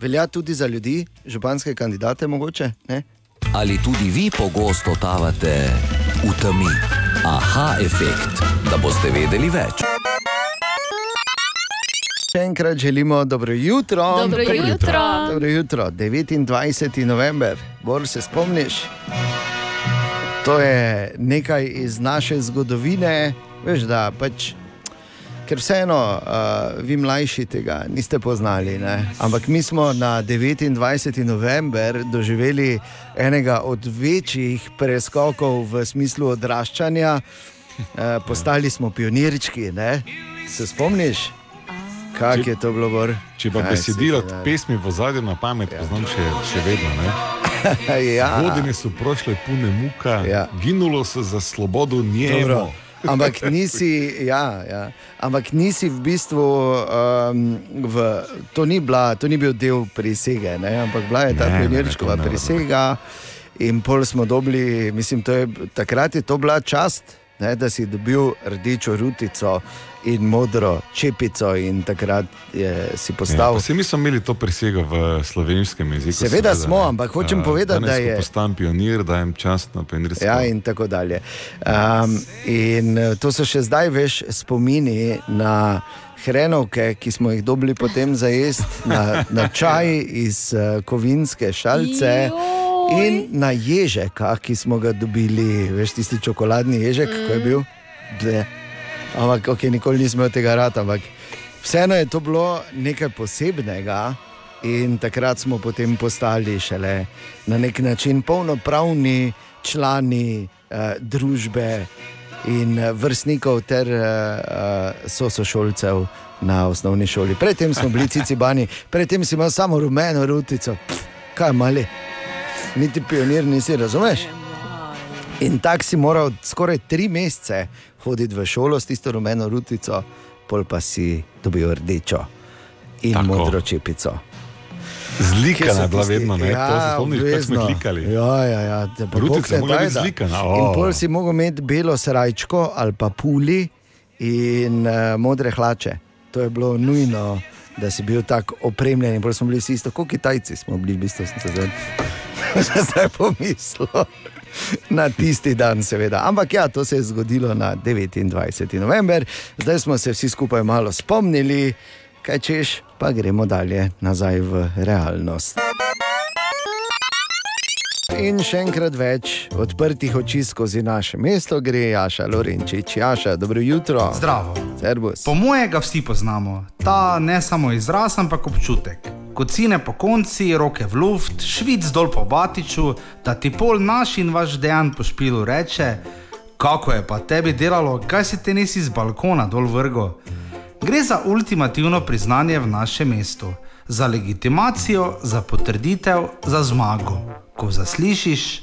velja tudi za ljudi, županske kandidate, mogoče? Ne? Ali tudi vi pogosto totavate v temi? Aha efekt, da boste vedeli več. Še enkrat želimo dobro jutro. Dobro jutro. Dobro jutro. 29. november, bolj se spomniš. To je nekaj iz naše zgodovine, veš, da pač. Ker vseeno, uh, vi mlajši tega niste poznali, ne? ampak mi smo na 29. november doživeli enega od večjih preskokov v smislu odraščanja. Uh, postali smo pionirčki, ne? se spomniš? Kaj je to bilo, Bor? Če pa si besedilo dal? pesmi v zadnjem na pamet, ja. poznam še, še vedno. Ne? ja. Godine so prošle pune muka, Ja. ginulo so za svobodo njemu. Dobro. Ampak nisi, ja, ja. Ampak nisi v bistvu, um, v, to, ni bila, to ni bil del prisege, ne? ampak bila je ta ne, prisega. In pol smo dobili, mislim, to je, takrat je to bila čast, ne, da si dobil rdečo rutico in modro čepico, in takrat je, si Ja, postal. pa se mi smo imeli to prisego v slovenskem jeziku. Seveda smo, ne. ampak hočem Eh, povedati, da je- Postam pionir, dajem čast na pionirsko. Ja, in tako dalje. Um, in eh, to so še zdaj veš spomini na hrenovke, ki smo jih dobili potem za jesti, na, na čaj iz uh, kovinske šalice. In na ježeka, ki smo ga dobili, veš, tisti čokoladni ježek, mm. ko je bil. Ble. Ampak, ok, nikoli nismo imeli tega rada, ampak vseeno je to bilo nekaj posebnega. In takrat smo potem postali šele na nek način polnopravni člani eh, družbe in eh, vrstnikov ter eh, eh, sošolcev na osnovni šoli. Predtem smo bili cicibani, predtem si imel samo rumeno rutico, Pff, kaj mali, niti pionir nisi, razumeš? In tako si moral skoraj tri mesece hoditi v šolo s tisto rumeno rutico, pol pa si dobil rdečo in Tako. Modro čepico. Zlikana je bila vedno, ne? to se spomniš, kako smo klikali. Ja, ja, ja. Rutica biti da- zlikana, In o. pol si mogel imeti belo srajčko ali pa puli in uh, modre hlače. To je bilo nujno, da si bil tako opremljen. In pol smo bili vsi isto, kot Kitajci smo bili, v bistvu sem se zdaj, zdaj pomislil. Na tisti dan, seveda. Ampak ja, to se je zgodilo na 29. november, zdaj smo se vsi skupaj malo spomnili, kaj češ, pa gremo dalje nazaj v realnost. In še enkrat več odprtih oči skozi naše mesto gre Jaša Lorenčič. Jaša, dobro jutro. Zdravo. Servus. Po mojem ga vsi poznamo, ta ne samo izraz, ampak občutek. Kocine po konci, roke v luft, švic dol po batiču, da ti pol naš in vaš dejan po špilu reče: Kako je pa tebi delalo, kaj si te nisi z balkona dol vrgo? Gre za ultimativno priznanje v našem mestu, za legitimacijo, za potrditev, za zmago. Ko zaslišiš,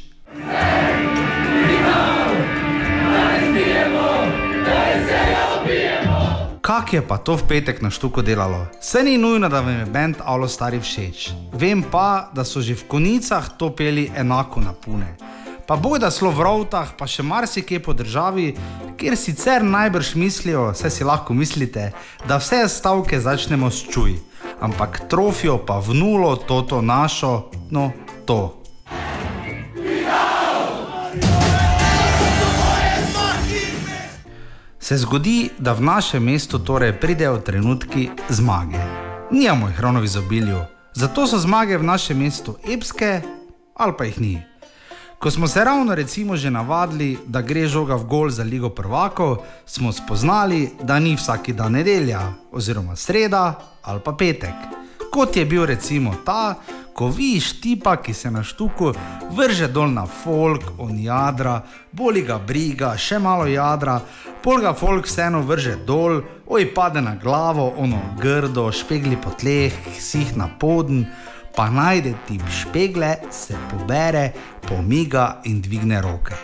Kak je pa to v petek na štuku delalo? Se ni nujno, da vam je bend Alo Stari všeč. Vem pa, da so že v konicah to peli enako na pune. Pa boj da slo v rovtah, pa še marsikje po državi, kjer sicer najbrž mislijo, vse si lahko mislite, da vse stavke začnemo s čuj, ampak trofijo pa v nulo toto našo, no to. Se zgodi, da v našem mestu torej pridejo trenutki zmage. Nijamo jih ravno v izobilju, zato so zmage v našem mestu epske ali pa jih ni. Ko smo se ravno recimo že navadili, da gre žoga v gol za Ligo prvakov, smo spoznali, da ni vsaki dan nedelja oziroma sreda ali pa petek. Kot je bil recimo ta, ko vidiš tipa, ki se na štuku vrže dol na folk, on jadra, boli ga briga, še malo jadra, pol ga folk vseeno vrže dol, oj pade na glavo, ono grdo, špegli po tleh, sih na poden, pa najde ti špegle, se pobere, pomiga in dvigne roke.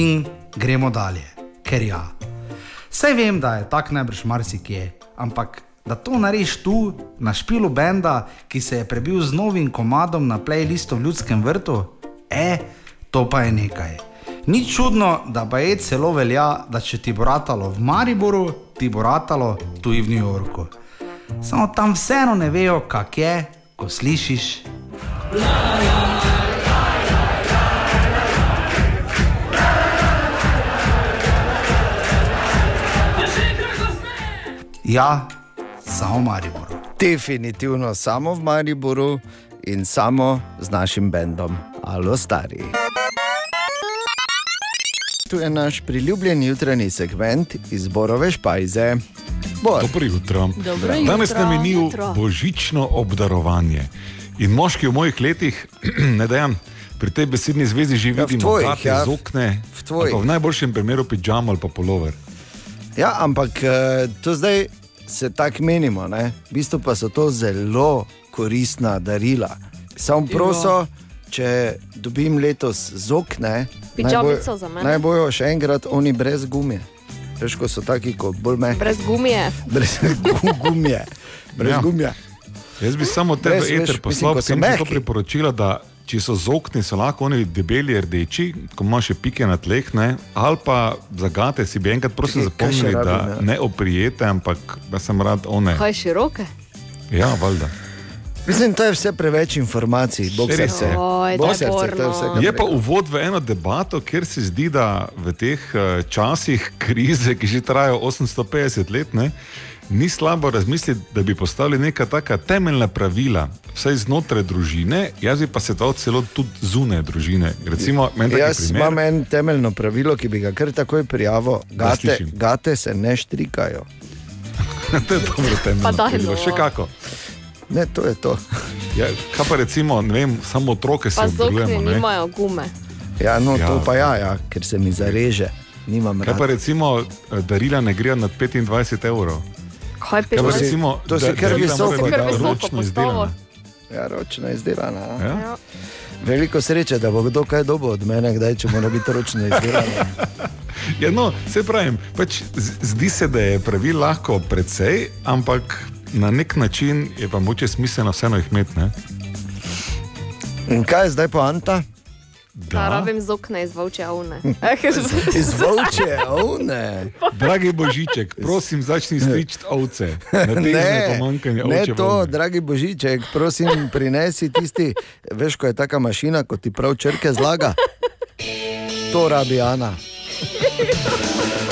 In gremo dalje, ker ja. Saj vem, da je tak najbrž marsikje, ampak da to narediš tu, na špilu benda, ki se je prebil z novim komadom na playlistu v ljudskem vrtu, e, to pa je nekaj. Ni čudno, da pa je celo velja, da če ti bo ratalo v Mariboru, ti bo ratalo tudi v New Yorku. Samo tam vseeno ne vejo, kak je, ko slišiš. Ja, samo v Mariboru. Definitivno samo v Mariboru in samo z našim bendom Alo Stari. Tu je naš priljubljen jutranji segment izborove špajze. Bor. Dobro jutro. Dobro Danes jutro. nam je nil Jutro. božično obdarovanje. In moški v mojih letih, ne dajem, pri tej besedni zvezi že Ja, v vidimo, tvojih, kate, ja. zokne, V tvojih. ali pa v najboljšem primeru pidžam ali pa polover. Ja, ampak eh, to zdaj se tako menimo, ne? v bistvu pa so to zelo koristna darila. Samo proso, če dobim letos za mene. naj bojo še enkrat oni brez gumije. Veš, ko so taki, kot bolj mehki. Brez gumije. Brez gu- gumije. Brez Ja. ja. gumije. Jaz bi samo te Brez, v eter veš, poslal, sem ti to priporočila, da če so zokni, so lahko oni debeli rdeči, ko imaš še pike na tleh, ne? ali pa zagate si bi enkrat prosim zapomnili, da rabim, ja? ne oprijete, ampak da sem rad one. Kaj široke? Ja, valjda. Mislim, to je vse preveč informacij, bog se. Oj, srce, to je vse, Je pa uvod v eno debato, kjer se zdi, da v teh eh, časih krize, ki že trajajo 850 let, ne, ni slabo razmisliti, da bi postavili neka taka temeljna pravila, vsaj znotraj družine, jaz bi pa se to celo tudi zunaj družine. Recimo, Jaz primer, imam en temeljno pravilo, ki bi ga kar takoj prijavil. Gate, gate se ne štrikajo. to je dobro temeljno Pa pravilo. no. Še kako. Ne, to je to. Ja, kaj pa recimo, ne vem, samo otroke se Pa obdelujemo. ne. nimajo gume. Ja, no, Ja. to pa ja, ja, ker se mi zareže. Nimam Kaj pa rad. recimo, eh, darila ne grejo nad 25 evrov. Pa 15? recimo, to si da- kar visoko ročno Visoko izdelana. Ja, ročno izdelana. a? Ja? Veliko sreče, da bo kdo kaj dobil od mene, kdaj, če mora biti ročno izdelana. Ja, no, se pravim, pač zdi se, da je pravil lahko precej, ampak na nek način je pa moče smiselno vseeno jih imeti. ne. In kaj je zdaj poanta? Da rabim zokne iz volče avne. Iz volče, ovne. Dragi Božiček, prosim, začni striči ovce. Ne, pomankanje ne to, volne. dragi Božiček, prosim, prinesi tisti, veš, ko je taka mašina, ko ti prav črke zlaga. To rabi Ana.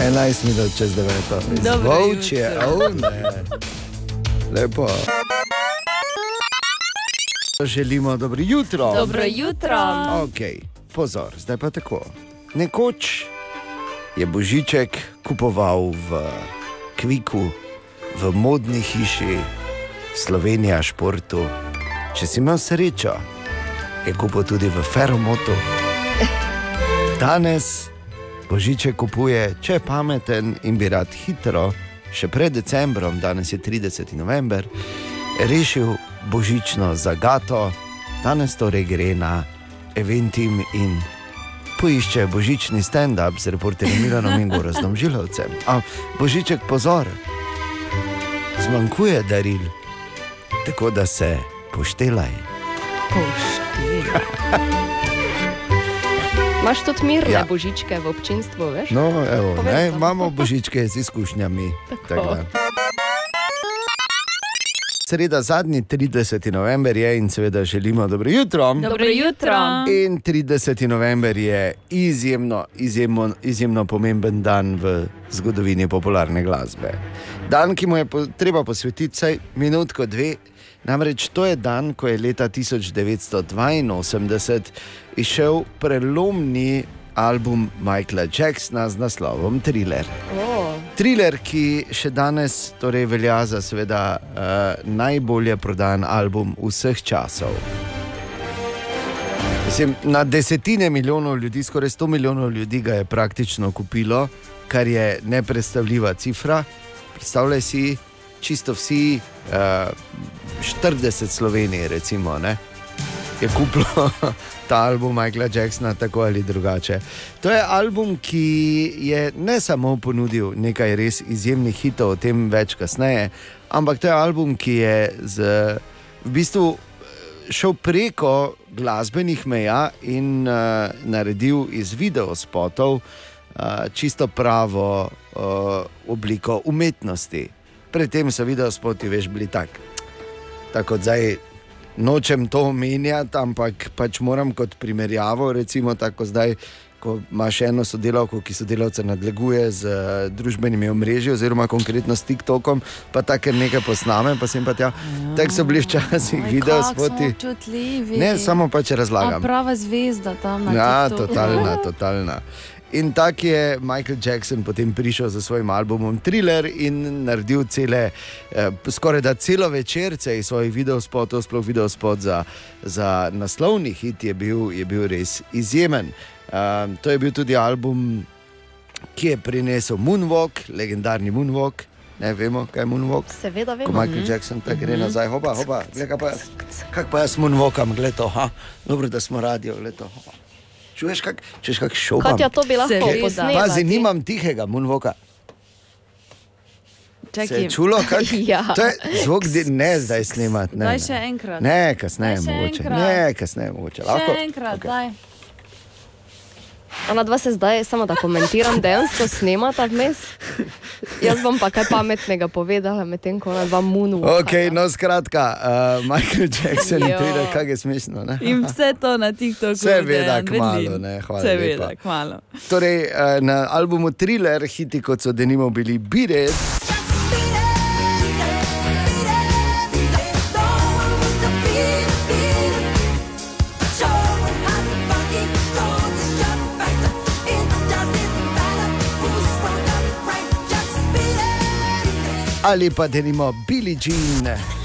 11 minut čez 9. Dobro Volče, jutro. ovne. Lepo. Želimo dobro jutro. Dobro jutro. Ok, pozor, zdaj pa tako. Nekoč je Božiček kupoval v Kviku, v modni hiši Slovenija športu. Če si imel srečo, je kupil tudi v Feromotu. Danes Božiček kupuje, če je pameten in bi rad hitro, še pred decembrom, danes je 30. november, rešil božično zagato, danes torej gre na Eventim in poišče božični stand-up z reporterjem Milanom in Gorazdom Žilovcem. A božiček pozor, zmanjkuje daril, tako da se poštelaj. Imaš tudi mirne Ja. božičke v občinstvu, veš? No, evo, Povej ne, samo. imamo božičke z izkušnjami. Tako da. Sreda, zadnji 30. november je in seveda želimo dobro jutro. Dobro jutro. In 30. november je izjemno, izjemno, izjemno pomemben dan v zgodovini popularne glasbe. Dan, ki mu je po, treba posvetiti vsaj minutko, dve. Namreč to je dan, ko je leta 1982 izšel prelomni album Michaela Jacksona z naslovom Thriller. Oh. Thriller, ki še danes torej velja za seveda, uh, najbolje prodan album vseh časov. Mislim, na desetine milijonov ljudi, skoraj 100 milijonov ljudi ga je praktično kupilo, kar je nepredstavljiva cifra. Predstavljaj si, čisto vsi, uh, 40 Slovenije, recimo, ne, je kupilo ta album Michaela Jacksona, tako ali drugače. To je album, ki je ne samo ponudil nekaj res izjemnih hitov, o tem več kasneje, ampak to je album, ki je z, v bistvu eh, šel preko glasbenih meja in uh, naredil iz videospotov uh, čisto pravo uh, obliko umetnosti. Predtem so videospoti veš bili tak. Tako da zdaj nočem to omenjati, ampak pač moram kot primerjavo, recimo tako zdaj. Ko imaš eno sodelavko, ki sodelavce nadleguje z uh, družbenimi omrežji, oziroma konkretno s TikTokom, pa tako nekaj posname, pa sem pa tja. Tako so bili včasih video spoti. Čutljivi. Ne, samo pač A razlagam. prava zvezda tam na Ja, TikToku. totalna, totalna. In tako je Michael Jackson potem prišel za svojim albumom Thriller in naredil cele, eh, skoraj da celo večerce iz svojih videospotov, sploh videospot za, za naslovni hit je bil, je bil res izjemen. Um, to je bil tudi album, ki je prinesel Moonwalk, legendarni Moonwalk. Ne vemo, kaj je Moonwalk. Seveda vemo. Ko Michael Mhm. Jackson tako gre Mhm. nazaj, hopa, hopa, glej, kaj pa jaz. Kaj pa jaz Moonwalkam, gled to, ha, dobro, da smo radio, gled to. hopa. Čuješ, kak, čuješ, kak šopam? Katja, to bi lahko posnela. Pazi, nimam tihega. Se Čakaj. je čulo, kak, Ja. to je zvok, di- ne zdaj snemati. Ne, Daj ne. še enkrat. Ne, kasneje mogoče. enkrat. Ne, kasneje mogoče. Lahko? Še enkrat, okay. daj. Ona dva se zdaj, samo da komentiram, dejansko snemata vmes. Jaz bom pa kaj pametnega povedala, medtem ko ona dva munu. Ok, no skratka, uh, Michael Jackson, Jo. pride, kaj je smešno. Ne? In vse to na TikToku. Seveda, Vedlin. ne, hvala Seveda, kmalu. Torej, eh, na albumu Thriller, hiti kot so denimo bili Biret. Ali pa denimo Billie Jean.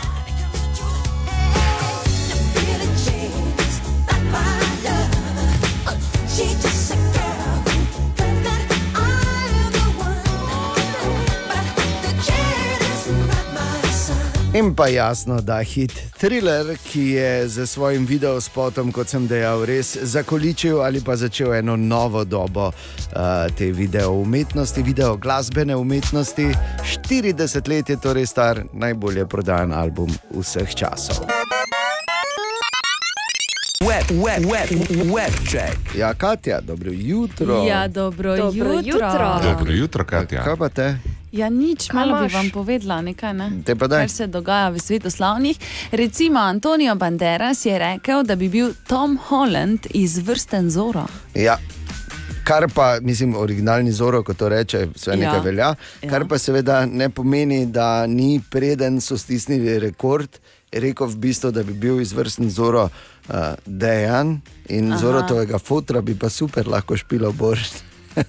In pa jasno, da hit Thriller, ki je z svojim videospotom, kot sem dejal, res zakoličil ali pa začel eno novo dobo uh, te video umetnosti, video glasbene umetnosti. 40 let je torej star, najbolje prodan album vseh časov. Web, web, web, web check. Ja, Katja, dobro jutro. Ja, dobro, Dobro jutro. jutro. Dobro jutro, Katja. Kaj pa te? Ja, nič, Kaj malo bi imaš? vam povedala nekaj, ne? Kar se dogaja v svetu slavnih. Recimo Antonijo Banderas je rekel, da bi bil Tom Holland izvrsten Zoro. Ja. Kar pa, mislim, originalni zoro, kot to reče, vse Ja. nekaj velja. Ja. Kar pa seveda ne pomeni, da ni preden so stisnili rekord rekel, v bistvu, da bi bil izvrsten zoro uh, dejan in Aha. zorotovega fotra bi pa super lahko špilo borš.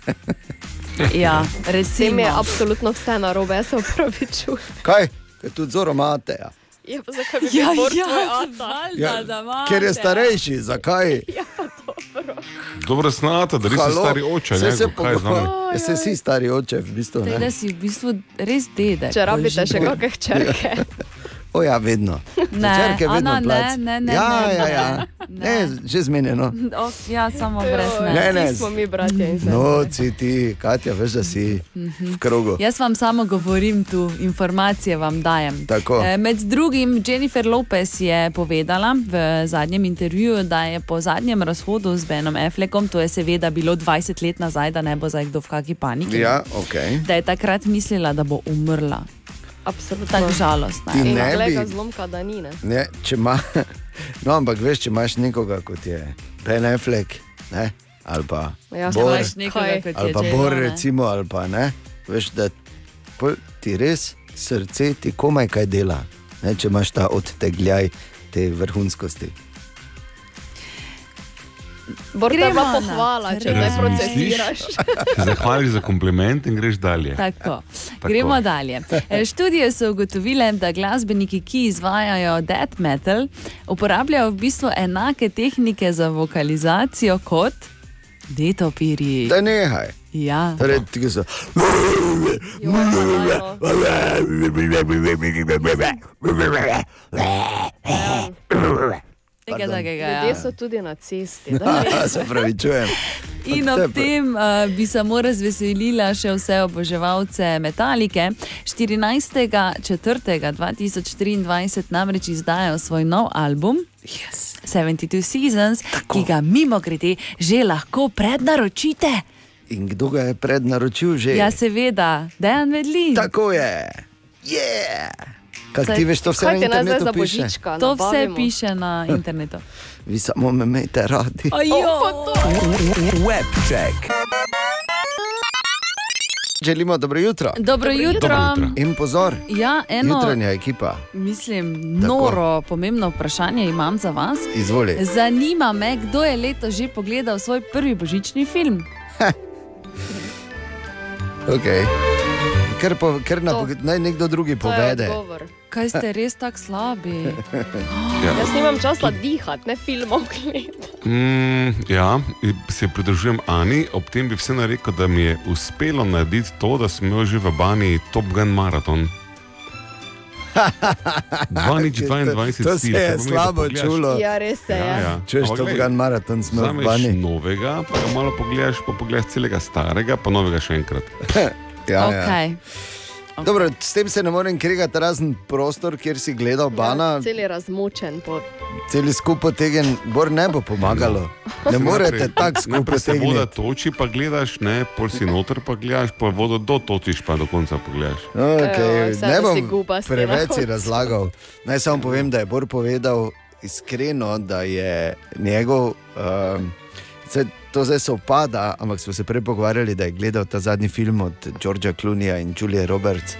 Ja, recimo. je absolutno vse narobe, jaz se upravičujem. Kaj? Ker tudi zoro imate. Ja. Ja, pa zakaj bi Ja, ja, ata? valjda, da imate. Ker je starejši, zakaj? Dobro, snata, da nisi Halo? stari oče. Saj Ne, se kaj Ja, saj si stari oče, v bistvu. Tej, Ne? da si v bistvu res dedek. Če rabite še kakšne črke. O ja, vedno. Ne, Črke vedno Ana, ne, plac. ne, ne, ja, ne, ja, ne, ja. ne, že zmenjeno. Oh, ja, samo brez Ne, ne. ne. Vsi smo mi bratje in sestre. No, si ti, Katja, veš, da si Mhm. v krogu. Jaz vam samo govorim tu, informacije vam dajem. Tako. Eh, Med drugim Jennifer Lopez je povedala v zadnjem intervjuju, da je po zadnjem razhodu z Benom Affleckom, to je seveda bilo 20 let nazaj, da ne bo zdaj kdo v kakšni paniki, Ja, ok. da je takrat mislila, da bo umrla. Absolutno. Tako žalostno. Ti In ne gleda bi- zlomka, da ni. Ne? Ne, če ima, no, ampak veš, če imaš nekoga kot je Ben Affleck, ne, ali pa Ja, Bor, nekoga kot je ali pa J.Lo, Bor, ne. recimo, ali pa ne, veš, da ti res srce ti komaj kaj dela, ne, če imaš ta odtegljaj te vrhunskosti. Bor, to je Gremo bila pohvala, če ne Razmisliš? procesiraš. Zahvališ za kompliment in greš dalje. Tako. Gremo dalje. E, Študije so ugotovile, da glasbeniki, ki izvajajo death metal, uporabljajo v bistvu enake tehnike za vokalizacijo kot detopiri. Da nehaj. Ja. Torej, ti so. Tega takega, ja. Ljudje so tudi na cesti. Se pravi, čujem. In ob tem uh, bi samo razveselila še vse oboževalce Metalike. 14.4.2023 namreč izdajo svoj nov album. Yes. 72 Seasons, Tako. ki ga mimo grede že lahko prednaročite. In kdo ga je prednaročil že? Ja, seveda, Dejan Vedlin. Tako je. Yeah. Kaj ti veš, to vse na internetu piše? božička? To vse piše na internetu. Vi samo me imejte radi. Webcheck. Želimo dobro jutro. Dobro jutro. In pozor, Ja, eno, jutranja ekipa. mislim, noro, pomembno vprašanje imam za vas. Izvoli. Zanima me, kdo je letos že pogledal svoj prvi božični film. Okay. Ker, po, ker na, To. naj nekdo drugi To je povede. odgovor. Kaj ste res tako slabi? Ja. Jaz nimam časa dihati, ne filmov gledati. Mm, ja, se pridružujem Ani, ob tem bi vseeno rekel, da mi je uspelo narediti to, da sem imel že v Bani Top Gun maraton. 2 nič 22 To se cilj, je to pomeni, da slabo čulo. Ja, res Ja, je. ja. Češ Ampak to glej, gan maraton smo Vzameš bani. novega, pa ga malo pogledaš, pa pogledaš celega starega, pa novega še enkrat. Ja, ja. Okay. Dobro, s tem se ne morem kregati, razen prostor, kjer si gledal bana, Cel je razmočen. Po... celi skupaj tegen, bor ne bo pomagalo. Ne morete tako skupaj Najprej se voda toči, pa gledaš, ne, pol si noter, pa gledaš, pa vodo dotočiš, pa do konca pogledaš. Okay, vse, ne bom preveč si razlagal. Naj samo povem, da je Bor povedal iskreno, da je njegov. Um, to zdaj se opada, ampak smo se prej pogovarjali, da je gledal ta zadnji film od Georgea Clooneyja in Julie Roberts.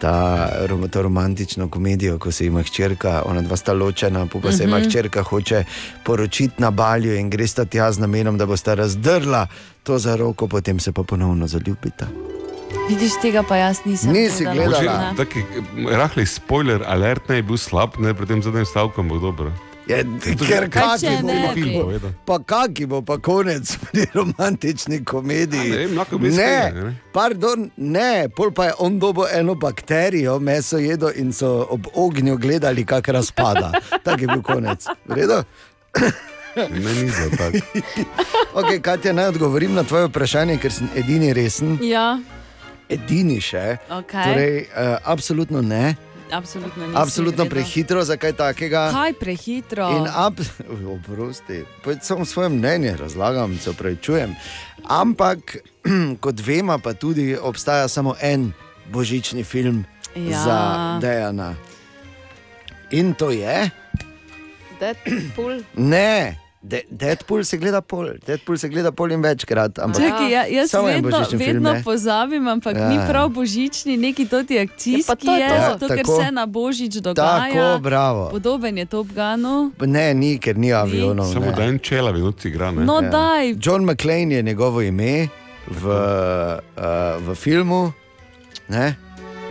Ta, rom- to romantično komedijo, ko se ima hčerka, ona dva sta ločena, pa, pa se ima Mhm. hčerka hoče poročiti na balju in gre sta tja z namenom, da bosta razdrla to za roko, potem se pa ponovno zaljubita. Vidiš, tega pa jaz nisem. Nisi gledala. Ne. Taki rahli spoiler, alert ne je bil slab, ne pred tem zadnjim stavkom bo dobro. Je, ker če kaki bo, ne pa- bi? povedal. pa kaki bo pa konec pri romantični komediji. A ne vem, ne, pardon, ne, pol pa je on dobo eno bakterijo, meso jedo in so ob ognju gledali, kako razpada. Tak je bil konec. V redu? Ne, ni bilo tako. Okay, Katja, naj odgovorim na tvoje vprašanje, ker sem edini resen, Ja, edini še. okay. Torej, uh, absolutno ne, absolutno nisem. absolutno gledal. prehitro za kaj takega. Kaj prehitro? In ab, oprosti, samo svoje mnenje razlagam, se upravičujem. Ampak, kot vemo, pa tudi obstaja samo en božični film ja. za Dejana. In to je Deadpool. ne De Deadpool se gleda pol, Deadpool se gleda pol in večkrat. Ampak Čakaj, ja, jaz samo en vedno, vedno pozabim, ampak Ja. ni prav božični, neki toti akcijski Ja, pa to je je, to. zato Ja, ker tako. se na božič dogaja. Tako, bravo. Podoben je Top Gunu. Ne, ni, ker ni avionov. Samo ne. da en čela minuti igra. Ne? No, Ja. daj. John McClane je njegovo ime v, uh, v filmu. Ne?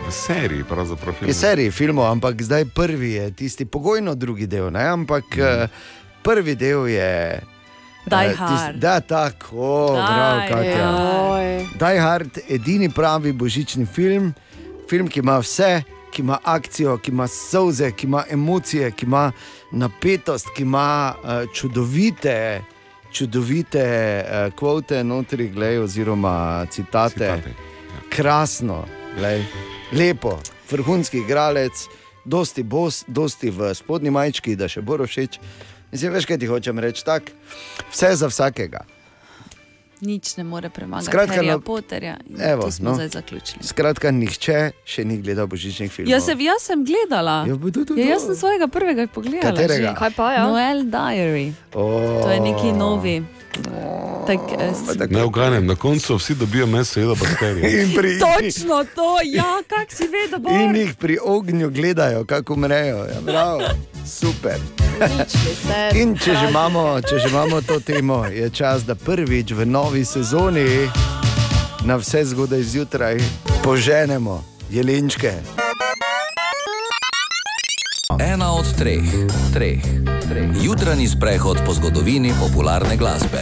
V seriji, pravzaprav. Je seriji filmov, ampak zdaj prvi je tisti pogojno drugi del. Ne? Ampak mm. Prvi del je. Die eh, Hard. Da, tako, bravo, Daj, Katja. Joj. Die Hard, edini pravi božični film, film, ki ima vse, ki ima akcijo, ki ima solze, ki ima emocije, ki ima napetost, ki ima uh, čudovite, čudovite uh, kvote notri, glej, oziroma citate. Citate, Krasno, glej, lepo, vrhunski igralec, dosti bos, dosti v spodnji majčki, da še bo všeč. Mislim, veš, kaj ti hočem reči, tako, vse za vsakega. Nič ne more premagati Skratka, na- Potterja. In Evo, smo no. zdaj zaključili. Skratka, nihče še ni gledal božičnih filmov. Jaz, se, jaz sem gledala. Ja, bo to, to, Ja, jaz sem svojega prvega pogledala. Katerega? že. Kaj pa ja? Noel Diary. Oh. To je neki novi. Tak, eh, s- Ne uganem, na koncu vsi dobijo meso, jedo bakterije. Pri, Točno to, ja, kak si vedel, bo. in jih pri ognju gledajo, kako umrejo. Ja, bravo, super. In če že, imamo, če že imamo to temo, je čas, da prvič v novi sezoni na vse zgodaj zjutraj poženemo jelenčke. Ena od treh, treh, treh. Jutranji sprehod po zgodovini popularne glasbe.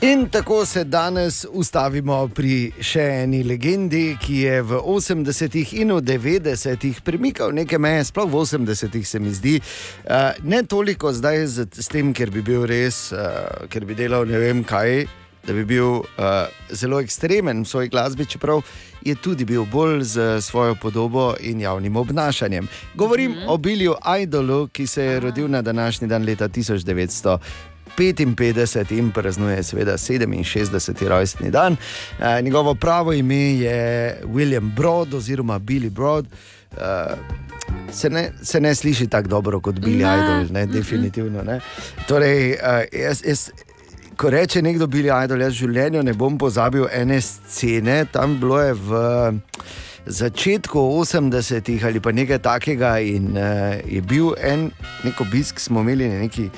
In tako se danes ustavimo pri še eni legendi, ki je v 80-ih in v 90-ih premikal neke meje, sploh v 80-ih se mi zdi. Uh, ne toliko zdaj z, s tem, ker bi bil res, uh, ker bi delal ne vem kaj, da bi bil uh, zelo ekstremen v svoji glasbi, čeprav je tudi bil bolj z svojo podobo in javnim obnašanjem. Govorim mm -hmm. o Bilju Idolu, ki se je rodil na današnji dan leta 1900. 55 in praznuje seveda 67. rojstni dan. E, njegovo pravo ime je William Broad oziroma Billy Broad. E, se, ne, se ne sliši tako dobro kot Billy Ne. Idol, ne, definitivno. Ne. Torej, jaz, jaz, ko reče nekdo Billy Idol, jaz v življenju ne bom pozabil ene scene, tam bilo je v. Začetku 80-ih ali pa nekaj takega, in uh, je bil en nek obisk, smo imeli neki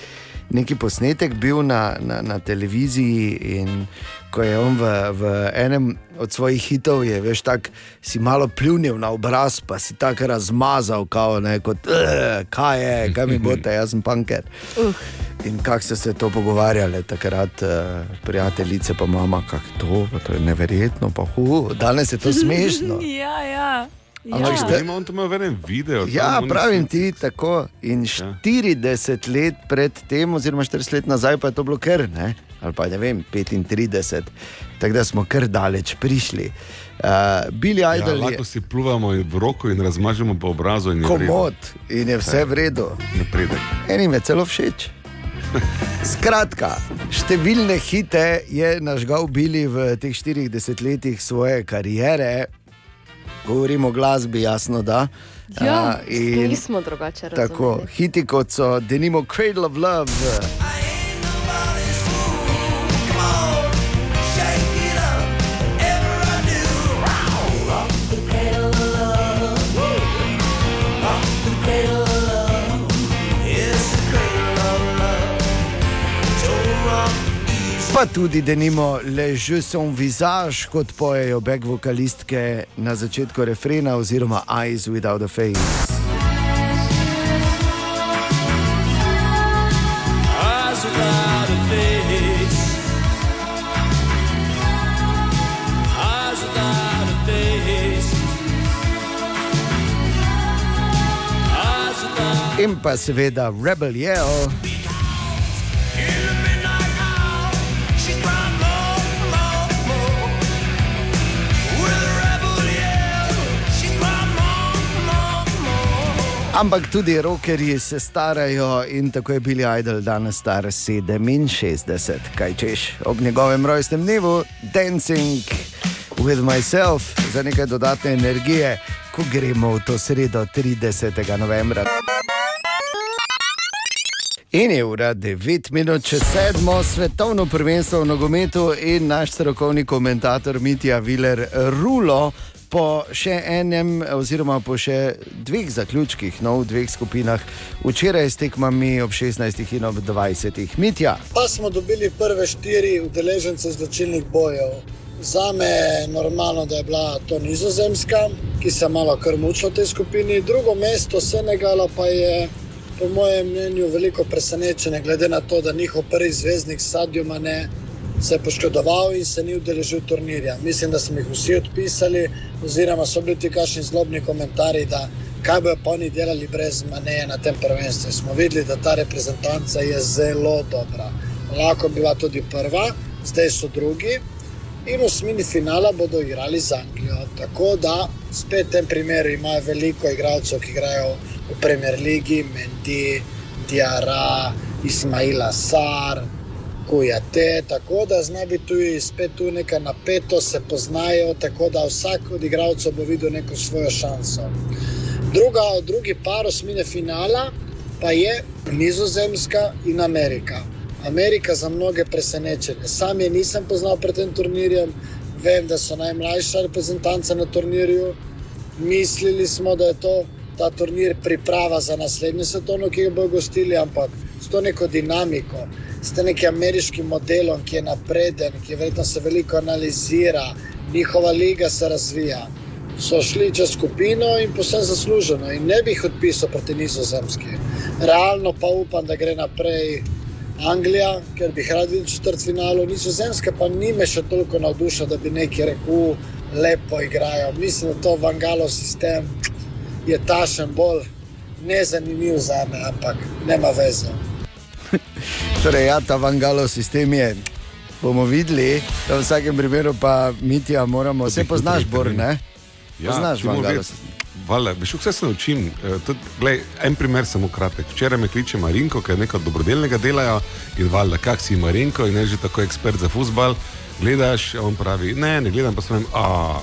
neki posnetek bil na, na, na televiziji in ko je on v, v enem od svojih hitov, je veš, tako si malo pljunil na obraz, pa si tako razmazal, kao, ne, kot "Eh, kaj je, kaj mi boste, jaz sem punker. Uh. In kako so se to pogovarjali takrat, uh, prijateljice, pa mama, kako to, pa to je neverjetno, pa hu, danes je to smešno. ja, ja. Ampak ja. šta- Ima on to ima v enem videu. Ja, tam pravim ti tako. In 40 let pred tem, oziroma 40 let nazaj, pa je to bilo kar, ne? Ali pa ne vem, 35, tako da smo kar daleč prišli. Uh, Billy Ja, Idol lahko je si pluvamo v roko in razmažemo po obrazu. in je komod in je vse v redu. Enim je celo všeč. Skratka, številne hite je nažgal Billy v teh 40 letih svoje kariere, govorimo o glasbi, jasno da. Ja, A, in- nismo drugače Tako, razumeli. hiti kot so Denimo Cradle of Love. Pa tudi, da nimo le že son vizaž, kot pojejo back vokalistke na začetku refrena, oziroma Eyes Without a Face. In pa seveda Rebel Yell. Ampak tudi rockerji se starajo in tako je bil Idol danes star 67, kaj češ ob njegovem rojstnem dnevu, Dancing with myself za nekaj dodatne energije, ko gremo v to sredo 30. novembra. In je ura 9 minut čez sedmo, svetovno prvenstvo v nogometu in naš strokovni komentator Mitja Viler Rulo. Po še enem, oziroma po še dveh zaključkih, no, v dveh skupinah, včeraj s tekmami ob 16 in ob 20. Mitja. Pa smo dobili prve štiri udeležence značilnih bojev. Za me je normalno, da je bila to Nizozemska, ki se je malo kar mučila v tej skupini. Drugo mesto Senegala pa je, po mojem mnenju, veliko presenečenje, glede na to, da njihov prvi zvezdnik Sadio Mane se je poškodoval in se ni udeležil turnirja. Mislim, da smo jih vsi odpisali, oziroma so bili ti kakšni zlobni komentarji, da kaj pa oni delali brez Maneja na tem prvenstvu. Smo videli, da ta reprezentanca je zelo dobra. Lahko bi bila tudi prva, zdaj so drugi. In v osmini finala bodo igrali z Anglijo. Tako da spet v tem primeru imajo veliko igralcev, ki igrajo v Premier League, Mendy, Diara, Ismaila Sar, Kujate. Tako da zna biti tu spet tu neka napetost, se poznajo, tako da vsak od igralcev bo videl neko svojo šanso. Druga, drugi par osmine finala pa je Nizozemska in Amerika. Amerika za mnoge presenečenje. Sam je nisem poznal pred tem turnirjem, vem, da so najmlajša reprezentanca na turnirju. Mislili smo, da je to ta turnir priprava za naslednjo svetovno, ki ga bodo gostili, ampak s to neko dinamiko, s tem nekim ameriškim modelom, ki je napreden, ki verjetno se veliko analizira, njihova liga se razvija. So šli čez skupino in posebno zasluženo, in ne bi jih odpisal proti Nizozemski. Realno pa upam, da gre naprej Anglija, ker bi rad videl v četrtfinalu, Nizozemska pa ni me še toliko navdušila, da bi neki rekel, lepo igrajo. Mislim, da to Vangalov sistem je tašen bolj nezanimiv za me, ampak nema veze. Torej, ja, ta Vangalo sistem je. Bomo videli, da v vsakem primeru pa Mitja moramo. Vse poznaš, Bor, ne? Poznaš ti moraš Vangalo vedeti, Valjda, veš, vse se naučim. Eh, tudi, glej, en primer samo kratek. Včeraj me kliče Marinko, je nekaj dobrodelnega delajo in valjda, kak si Marinko in je že tako ekspert za futbal. Gledaš, on pravi, ne, ne gledam, pa sem a.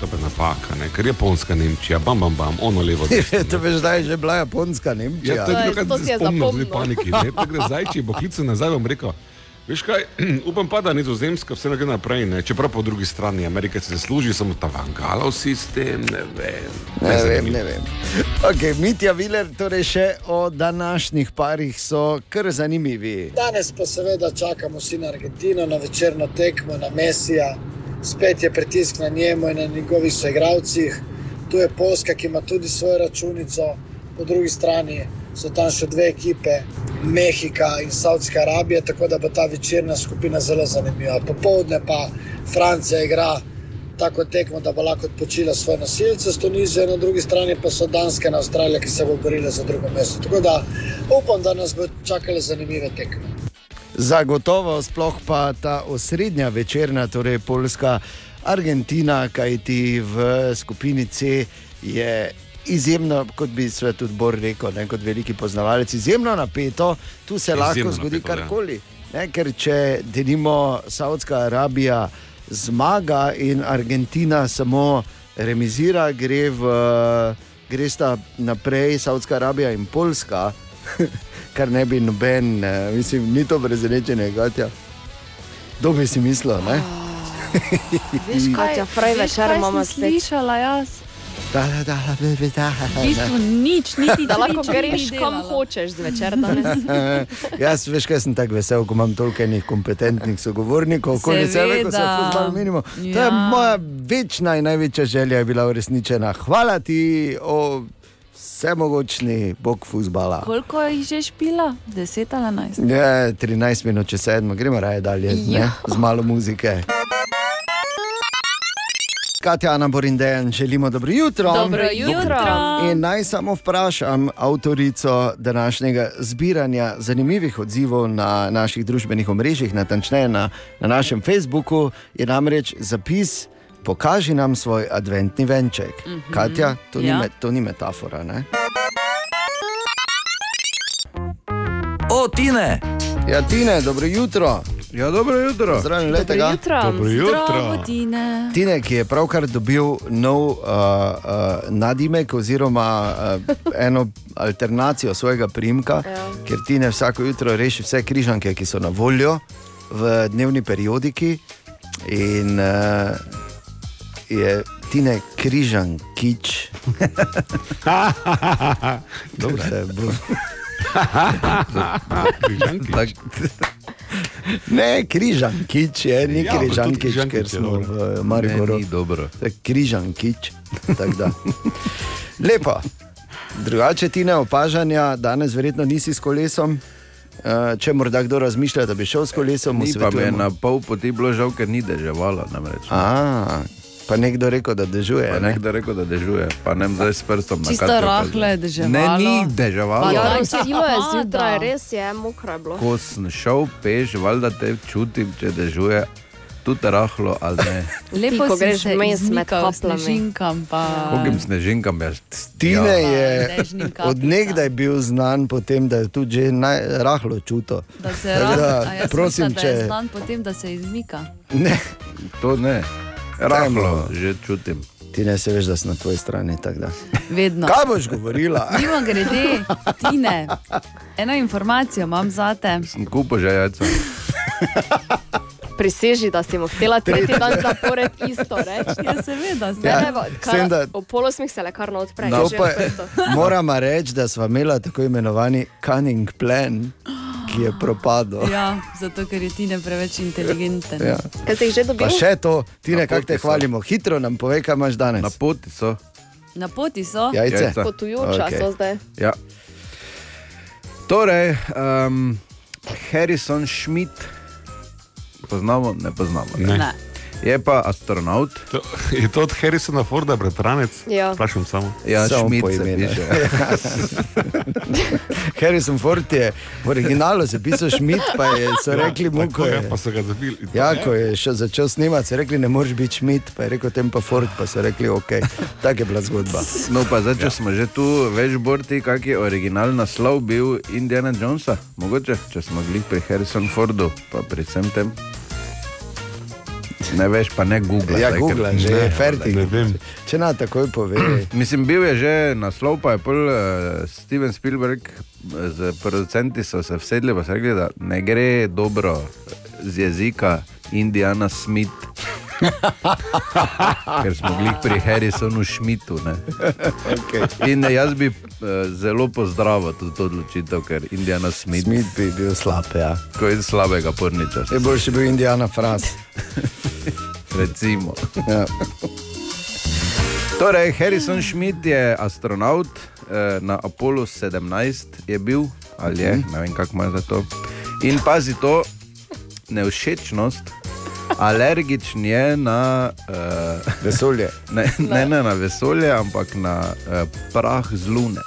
To je napaka, ne? ker je Japonska Nemčija, bam, bam, bam, ono levo. desno, to veš, da je že bila Japonska, Nemčija. Ja, to je bilo, kar se spomnim, zdaj paniki. Ne, tako gre zdaj, če bo klical nazaj, bom rekel. Veš kaj, upam pa, da nizozemska vse gre naprej, ne? čeprav po drugi strani Amerika se zasluži samo ta vangalov sistem, ne vem. Ne vem, ne vem. Okay, Mitja Viler, torej še o današnjih parih so kar zanimivi. Danes pa seveda čakamo vsi na Argentino, na večerno tekmo, na Mesija. Spet je pritisk na njemu in na njegovih soigralcih. Tu je Poljska, ki ima tudi svojo računico, po drugi strani so tam še dve ekipe, Mehika in Saudska Arabija, tako da bo ta večerna skupina zelo zanimiva. Popovdne pa Francija igra tako tekmo, da bo lahko odpočila svoje nosilce s Tunizijo, na drugi strani pa so Danska in Avstralija, ki se bo borila za drugo mesto. Tako da upam, da nas bo čakale zanimive tekme. Zagotovo, sploh pa ta osrednja večerna, torej Poljska, Argentina, kajti v skupini C je izjemno, kot bi svet odbor rekel, ne, kot veliki poznavalec, izjemno napeto, tu se Izjemno lahko zgodi napeto, ja. karkoli. Ne, ker če denimo Saudska Arabija zmaga in Argentina samo remizira, gre, v, gre sta naprej Saudska Arabija in Poljska, kar ne bi noben, eh, mislim, ni to presenečenje, Katja. Kdo bi si mislil? Ne? Veš, Katja, fraj večer imamo spet. Slišala jaz. Da, da, da, da, da, da, V bistvu nič, niti Da lahko greš kam hočeš zvečer danes. Jaz veš, kaj sem tako vesel, ko imam toliko enih kompetentnih sogovornikov, okoli sebe, ko se Seveda. futbol menimo. To je Ja. moja večna in največja želja je bila uresničena. Hvala ti, o vsemogočni bog futbala. Koliko jih že špila? 10 ali 11? Je 13 minut čez sedmo, gremo raje dalje, ne? Ja. z malo muzike. Katja, Ana Borindejan, želimo dobro jutro. Dobro jutro. In naj samo vprašam avtorico današnjega zbiranja zanimivih odzivov na naših družbenih omrežjih, natančneje na, na našem Facebooku, je namreč zapis: Pokaži nam svoj adventni venček. Mm. -hmm. Katja, to, ja. Ni, me- to ni metafora. Ne? O, Tine! Ja, Tine, dobro jutro. Ja, dobro jutro. Zdravljen, letega. Zdravo, Tine. Tine, ki je pravkar dobil nov uh, uh, nadimek oziroma uh, eno alternacijo svojega primka, Ja. ker Tine vsako jutro reši vse križanke, ki so na voljo v dnevni periodiki. In uh, je Tine križan kič. Dobro. Se bo- Križankič. Ne, križan kič je, ni Ja, križan kič, križankič ker je smo v Mariboru. Ne, je križan kič. Lepo. Drugače ti ne opažanja, danes verjetno nisi s kolesom. Eh, Če morda kdo razmišlja, da bi šel s kolesom, mu Ni pa svetujemo. na pol poti bilo žal, ker ni deževalo. Pa nekdo rekel, da dežuje. Pa Ne? nekdo rekel, da dežuje, pa ne zdaj s prstom na Čisto rahlo je kazati. deževalo. Ne, ni deževalo. Ja, Ja, silo je pada. zjutraj, res je, mokro je bilo. Ko sem šel peš, valjda te čutim, če dežuje, tudi rahlo ali ne. Lepo Ti, ko greš vmes med kaplami. snežinkam, pa... Kogim snežinkam je. Tine Ja. je dežnim kapljicam. odnegdaj bil znan po tem, da je tudi že naj, rahlo čuto. Da se Tako rahlo, da, a jaz prosim, mislim, da je če- znan potem, da se izmika. Ne, To ne. Rahlo že čutim. ti ne se veš, da si na tvoji strani. Vedno. Kaj boš govorila? Mimo grede, Tine, eno informacijo imam za te. Sem kupo že jajca. Priseži, da si mu htela tretji dan zapored isto reči. Ja, seveda, Ne, Ja, ne, bo- s tem, da- kar- ob pol osmih se lekarno odpre. Odprto. moramo reči, da smo imeli tako imenovani cunning plan, ki je propadel. Ja, zato ker je Tine preveč inteligenten. Ja. Kaj si jih že dobil? Pa še to, ti Na nekako te so. hvalimo, hitro nam povej, kaj imaš danes. Na poti so. Na poti so. Jajce. Jajca. Potujoča Okej. so zdaj. Ja. Torej, um, Harrison Schmidt, poznamo, ne poznamo. Ne. Ne. Je pa astronaut, To, je to od Harrisona Forda, bratranec? Ja. Vprašam samo. ja, Samo po se imenu. piše. Harrison Ford je v originalu zapisal Schmidt, pa je, so rekli mu, ko je, ja, pa so ga zabili. ja, ko je še začel snemati, so rekli, ne moreš biti Schmidt, pa je rekel tem pa Ford, pa so rekli, ok, tako je bila zgodba. No, pa zdaj, če ja. smo že tu, veš, Borti, kak je originalni naslov bil Indiana Jonesa, mogoče, če smo bili pri Harrison Fordu, pa pri vsem tem. Ne veš, pa ne Google. Ja, Google, že je fertik. Ne. Če na takoj pove, Mislim, bil je že naslov, pa je pol uh, Steven Spielberg, eh, z producenti so se vsedli, pa so rekli, da ne gre dobro z jezika Indiana Smith. Ker smo bili pri Harrisonu Schmidtu. ne. okay. In jaz bi uh, zelo pozdravil tudi to odločitev, ker Indiana Smith, Smith. Smith bi bil slab, ja. ko je slabega porniča. Je boljši bil Indiana Fras. Recimo. Ja. Torej, Harrison Schmidt je astronaut eh, na Apollo 17, je bil ali je, ne vem kako ima za to. In pazi to, neušečnost, alergičen je na, uh, Vesolje. ne, ne, ne na vesolje, ampak na uh, prah z lune.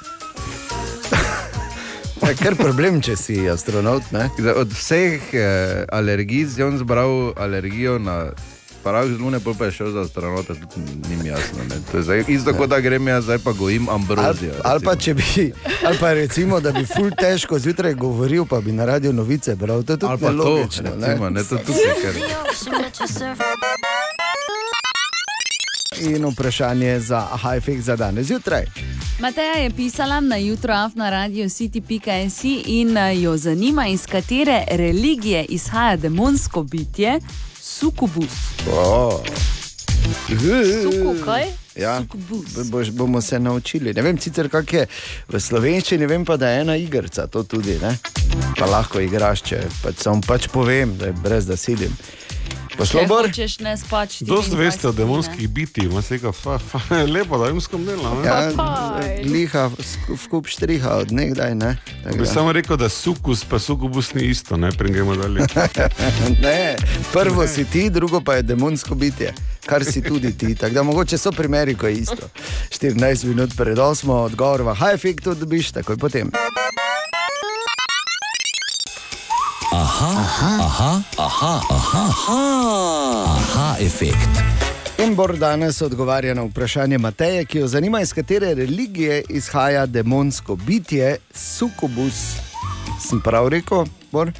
Je kar problem, če si astronaut, ne? Od vseh eh, alergij je on zbral alergijo na prah z lune, pa je šel za astronauta, tudi ni mi jasno. ne. To je zdaj, isto kot da grem jaz, zdaj pa gojim Ali, ambrozijo. ali pa recimo. če bi, ali pa recimo, da bi ful težko zjutraj govoril, pa bi na radio novice bral. To je Ali tudi pa to, nelogično. recimo, ne, to tukaj, ker In vprašanje za Hajfek za danes zjutraj. Mateja je pisala na jutro na radio city.js in eh, jo zanima, iz katere religije izhaja demonsko bitje Sukubus. Oh. Suku, kaj? Ja, boš, bomo se naučili. Ne vem sicer, kako je v slovenščini, vem pa, da je ena igrica, to tudi. Ne? Pa lahko igraš, če pač, samo pač povem, da je brez da silim. Pošlo Če bo? hočeš ne spač. Dost 24 veste o ne. demonskih bitih, ima se ga, fa, fa, lepo, da jim skom dela. ne? Ja, liha, sk- v kup štriha od nekdaj. Ne? Tako Bi da. samo rekel, da sukus pa sukubus ni isto, ne gremo dalje. Ne, prvo si ti, drugo pa je demonsko bitje, kar si tudi ti. Tako da mogoče so primeri, ko je isto. 14 minut pred 8, odgovor v Hajfik to dobiš takoj potem. Aha, aha, aha, aha, aha, aha, aha efekt. In Bor danes odgovarja na vprašanje Mateje, ki jo zanima, iz katere religije izhaja demonsko bitje Sukubus. Sem prav rekel, Bor?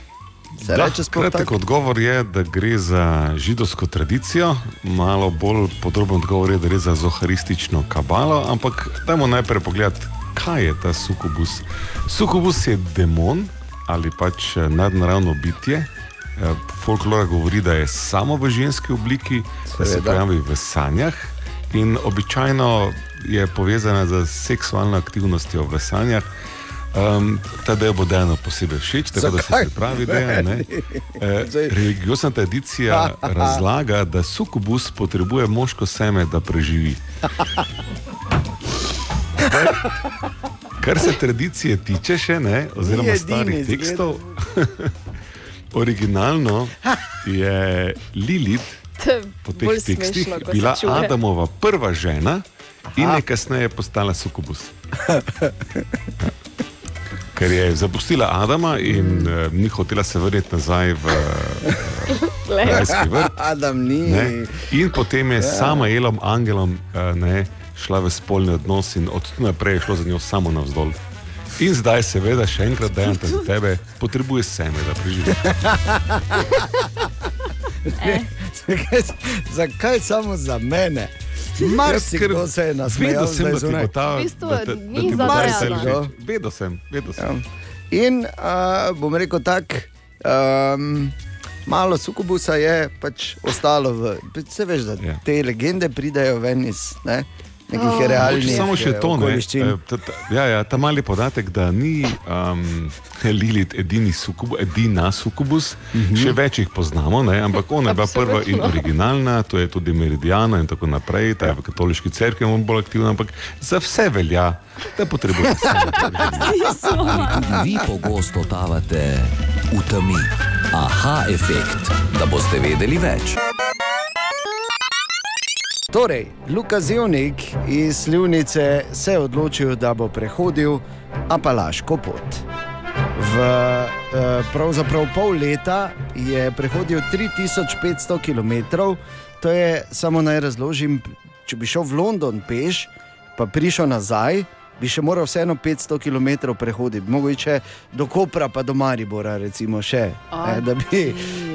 Se Da, reče kratek odgovor je, da gre za židovsko tradicijo, malo bolj podroben odgovor je, da gre za zoharistično kabalo, ampak dajmo najprej pogledati, kaj je ta sukubus. Sukubus je demon ali pač eh, nadnaravno bitje. Eh, Folklora govori, da je samo v ženski obliki, da se pojavi v sanjah in običajno je povezana z seksualno aktivnostjo v sanjah. Um, ta del bo dejano posebej všeč, tako da se Zakaj? pripravi dejan. ne. Zdaj- Religiozna tradicija razlaga, da sukubus potrebuje moško seme, da preživi. Zdaj, kar se tradicije tiče, še ne, oziroma starih tekstov, originalno je je po teh bolj tekstih smešno, bila. Adamova prva žena in je kasneje postala sukubus. Ker je zapustila Adama in uh, ni hotela se vrniti nazaj v Glej. rajski vrt. Adam ni. Ne? In potem je Ja. ja. sama Elom, angelom, uh, ne, šla v spolni odnos in od tu naprej je šlo za njo samo navzdol. In zdaj, seveda, še enkrat dajem te za tebe, potrebuješ seme, da preživiš. Zakaj, zakaj samo za mene? Marsikdo se je nasmejal, sem, da bo ta, V bistvu da ni da ti všeč. Vedel sem, vedel sem. In uh, bom rekel tako, um, malo sukubusa je pač ostalo v. Vse veš, da Ja. te legende pridejo ven iz ne, nekih Oh. realnih Mogoče Samo še eh, to, ne, okoliščin. eh, ta, ja, ja, ta mali podatek, da ni um, Lilith edini sukubus, edina sukubus, mm -hmm. še več jih poznamo, ne, ampak ona je bila prva in originalna, to je tudi Meridiana in tako naprej, ta je v katoliški cerkvi je bolj aktivna, ampak za vse velja, da potrebujete samo. Tudi vi pogosto totavate v temi? Aha, efekt, da boste vedeli več. Torej, Luka Zevnik iz Slivnice se je odločil, da bo prehodil Apalaško pot. V eh, pravzaprav pol leta je prehodil 3500 km, to je samo naj razložim, če bi šel v London peš, pa prišel nazaj, bi še moral vseeno 500 km prehoditi, mogoče do Kopra, pa do Maribora, recimo še, ne, da bi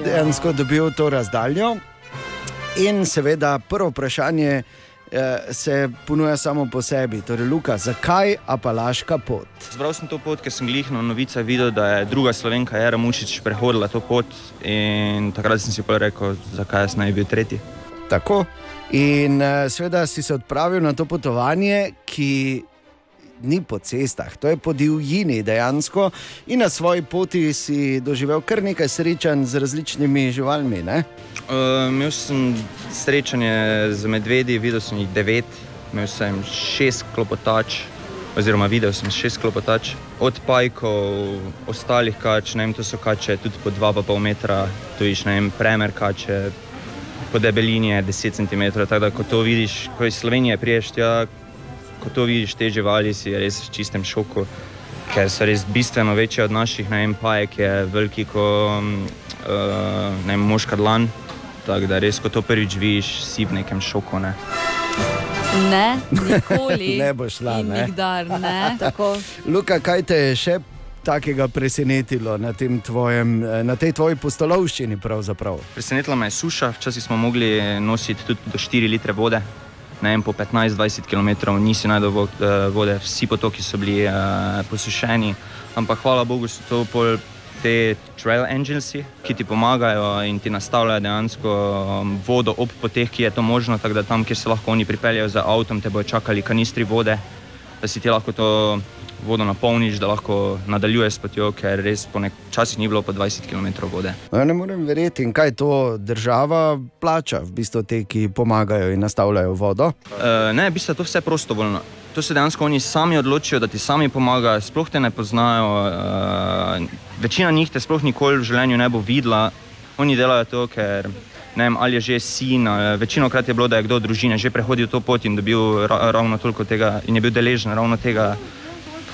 dejansko dobil to razdaljo. In seveda, prvo vprašanje eh, se ponuja samo po sebi. Torej, Luka, zakaj Apalaška pot? Zbral sem to pot, ker sem glih na novicah videl, da je druga slovenka, Jara Mučič, prehodila to pot. In takrat sem si pa rekel, zakaj jaz naj bi bil tretji. Tako. In uh, seveda si se odpravil na to potovanje, ki ni po cestah, to je po divjini dejansko. In na svoji poti si doživel kar nekaj srečanj z različnimi živalmi. Ne? Uh, imel sem srečanje z medvedi, videl sem jih devet, imel sem šest klopotač, oziroma videl sem šest klopotač, od pajkov, ostalih kač, ne vem, to so kače tudi po 2,5 metra, tu iš ne vem, premer kače, po debelini je 10 cm. Tako da, ko to vidiš, ko iz Slovenije priješ tja, ko to vidiš te živali, si res v čistem šoku, ker so res bistveno večje od naših, ne vem, pajek je veliki kot uh, ne moška dlan. Tako da res, ko to prvič vidiš, si v nekem šoku. Ne. Ne, nikoli. Ne bo šla, ne. Nikdar ne. Tako. Luka, kaj te je še takega presenetilo na, tem tvojem, eh, na tej tvoji postolovščini? Presenetila me je suša, včasih smo mogli nositi tudi do 4 litre vode. Vem, po 15-20 km nisi najdel eh, vode, vsi potoki so bili uh, posušeni, ampak hvala Bogu so to pol te trail agency, ki ti pomagajo in ti nastavljajo dejansko um, vodo ob poteh, ki je to možno, tako da tam, kjer se lahko oni pripeljejo z avtom, te bojo čakali kanistri vode, da si ti lahko to vodo napolniš, da lahko nadaljuješ s potjo, ker res po nek časih ni bilo po 20 km vode. Ja, ne morem verjeti, in kaj to država plača, v bistvu te, ki pomagajo in nastavljajo vodo. Uh, ne, v bistvu je to vse prostovoljno. To se dejansko oni sami odločijo, da ti sami pomagajo, sploh te ne poznajo. Uh, večina njih te sploh nikoli v življenju ne bo videla. Oni delajo to, ker ne vem, ali je že sin. ali- Večino krat je bilo, da je kdo družine že prehodil to pot in dobil ra ravno toliko tega, in je bil deležen ravno tega,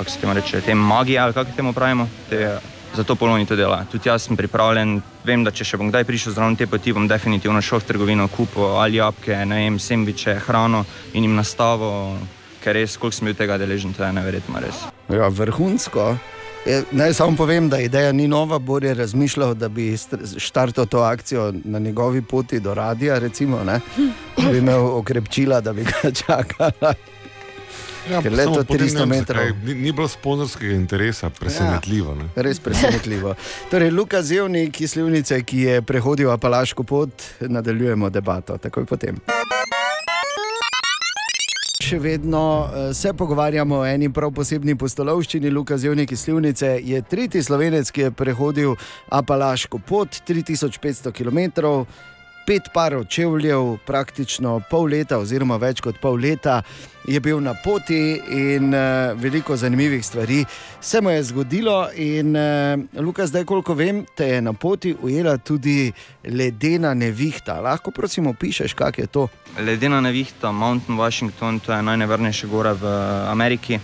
kako se temu reče, te magije ali kako temu pravimo. Te, Zato poloni to dela. Tudi jaz sem pripravljen. Vem, da če še bom kdaj prišel zraven te poti, bom definitivno šel v trgovino, kupil ali jabke, ne vem, sendviče, hrano in jim nastavil, ker res, koliko sem bil tega deležen, to je neverjetno res. Ja, vrhunsko. E, Naj samo povem, da ideja ni nova. Bor je razmišljal, da bi štartal to akcijo na njegovi poti do radia, recimo, ne? da bi imel okrepčila, da bi ga čakala. Ja, Ker le ne 300 vem, metrov. Ni, ni bilo sponzorskega interesa, presenetljivo. ne. Res presenetljivo. Torej, Luka Zevnik iz Slivnice, ki je prehodil Apalaško pot, nadaljujemo debato takoj potem. Še vedno eh, se pogovarjamo o eni prav posebni postolovščini. Luka Zevnik iz Slivnice je tretji slovenec, ki je prehodil Apalaško pot, 3500 km. Pet parov čevljev, praktično pol leta, oziroma več kot pol leta, je bil na poti in uh, veliko zanimivih stvari se mu je zgodilo. In, uh, Luka, zdaj, koliko vem, te je na poti ujela tudi ledena nevihta. Lahko, prosim, opišeš, kak je to? Ledena nevihta, Mountain Washington, to je najnevarnejša gora v Ameriki.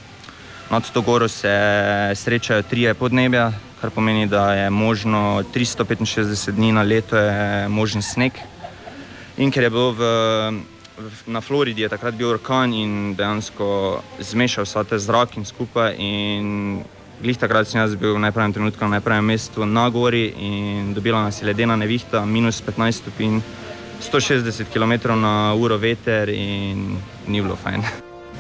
Nad to goro se srečajo trije podnebja, kar pomeni, da je možno 365 dni na leto je možen sneg. In ker je bil v, v, na Floridi, je takrat bil orkan in dejansko zmešal vsa te zrak in skupaj. In glih takrat sem jaz bil v najpravem trenutku na najpravem mestu na gori in dobila nas je ledena nevihta, minus 15 stopinj, 160 km na uro veter in ni bilo fajn.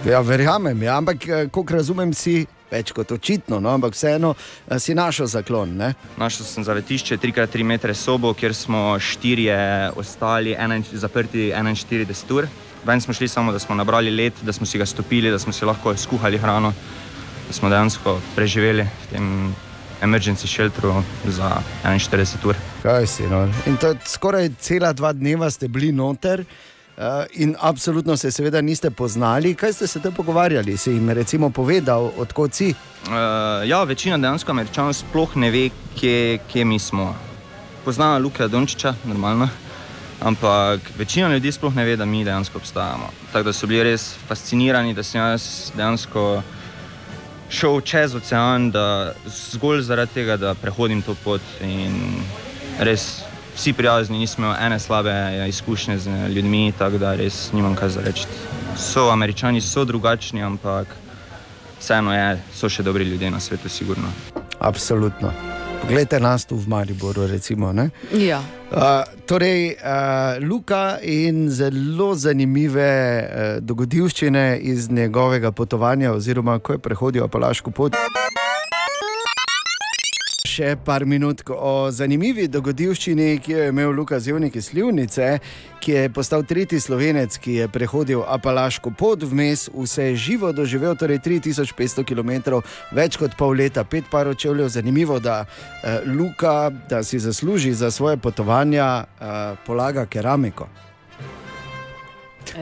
Ja, verjamem, ja, ampak eh, koliko razumem, si več kot očitno, no, ampak vseeno eh, si našel zaklon. Ne? Našel sem zavetišče 3x3 metre sobo, kjer smo štirje ostali, enen, zaprti 41 ur. Ven smo šli samo, da smo nabrali led, da smo si ga stopili, da smo si lahko skuhali hrano, da smo dejansko preživeli v tem emergency shelteru za 41 ur. Kaj si, no? In to je skoraj cela dva dneva ste bili noter. Uh, in absolutno se seveda niste poznali. Kaj ste se tam pogovarjali? Si jim recimo povedal, odkot si? Uh, ja, večina dejansko američanov sploh ne ve, kje, kje mi smo. Poznajo Luka Dončiča, normalno, ampak večina ljudi sploh ne ve, da mi dejansko obstajamo. Tako da so bili res fascinirani, da sem jaz dejansko šel čez ocean, da zgolj zaradi tega, da prehodim to pot in res. Vsi prijazni, nismo imeli ene slabe izkušnje z ljudmi, tako da res nimam kaj za reči. So američani, so drugačni, ampak vseeno je, so še dobri ljudje na svetu, sigurno. Absolutno. Poglejte nas tu v Mariboru, recimo. Ne? Ja. Uh, torej, uh, Luka in zelo zanimive uh, dogodivščine iz njegovega potovanja, oziroma ko je prehodil Apalaško pot. Še par minut o zanimivi dogodivščini, ki jo je imel Luka Zevnik iz Slivnice, ki je postal tretji slovenec, ki je prehodil Apalaško pot vmes, vse živo doživel, torej 3500 km, več kot pol leta, pet parov čevljev. Zanimivo, da uh, Luka, da si zasluži za svoje potovanja, uh, polaga keramiko.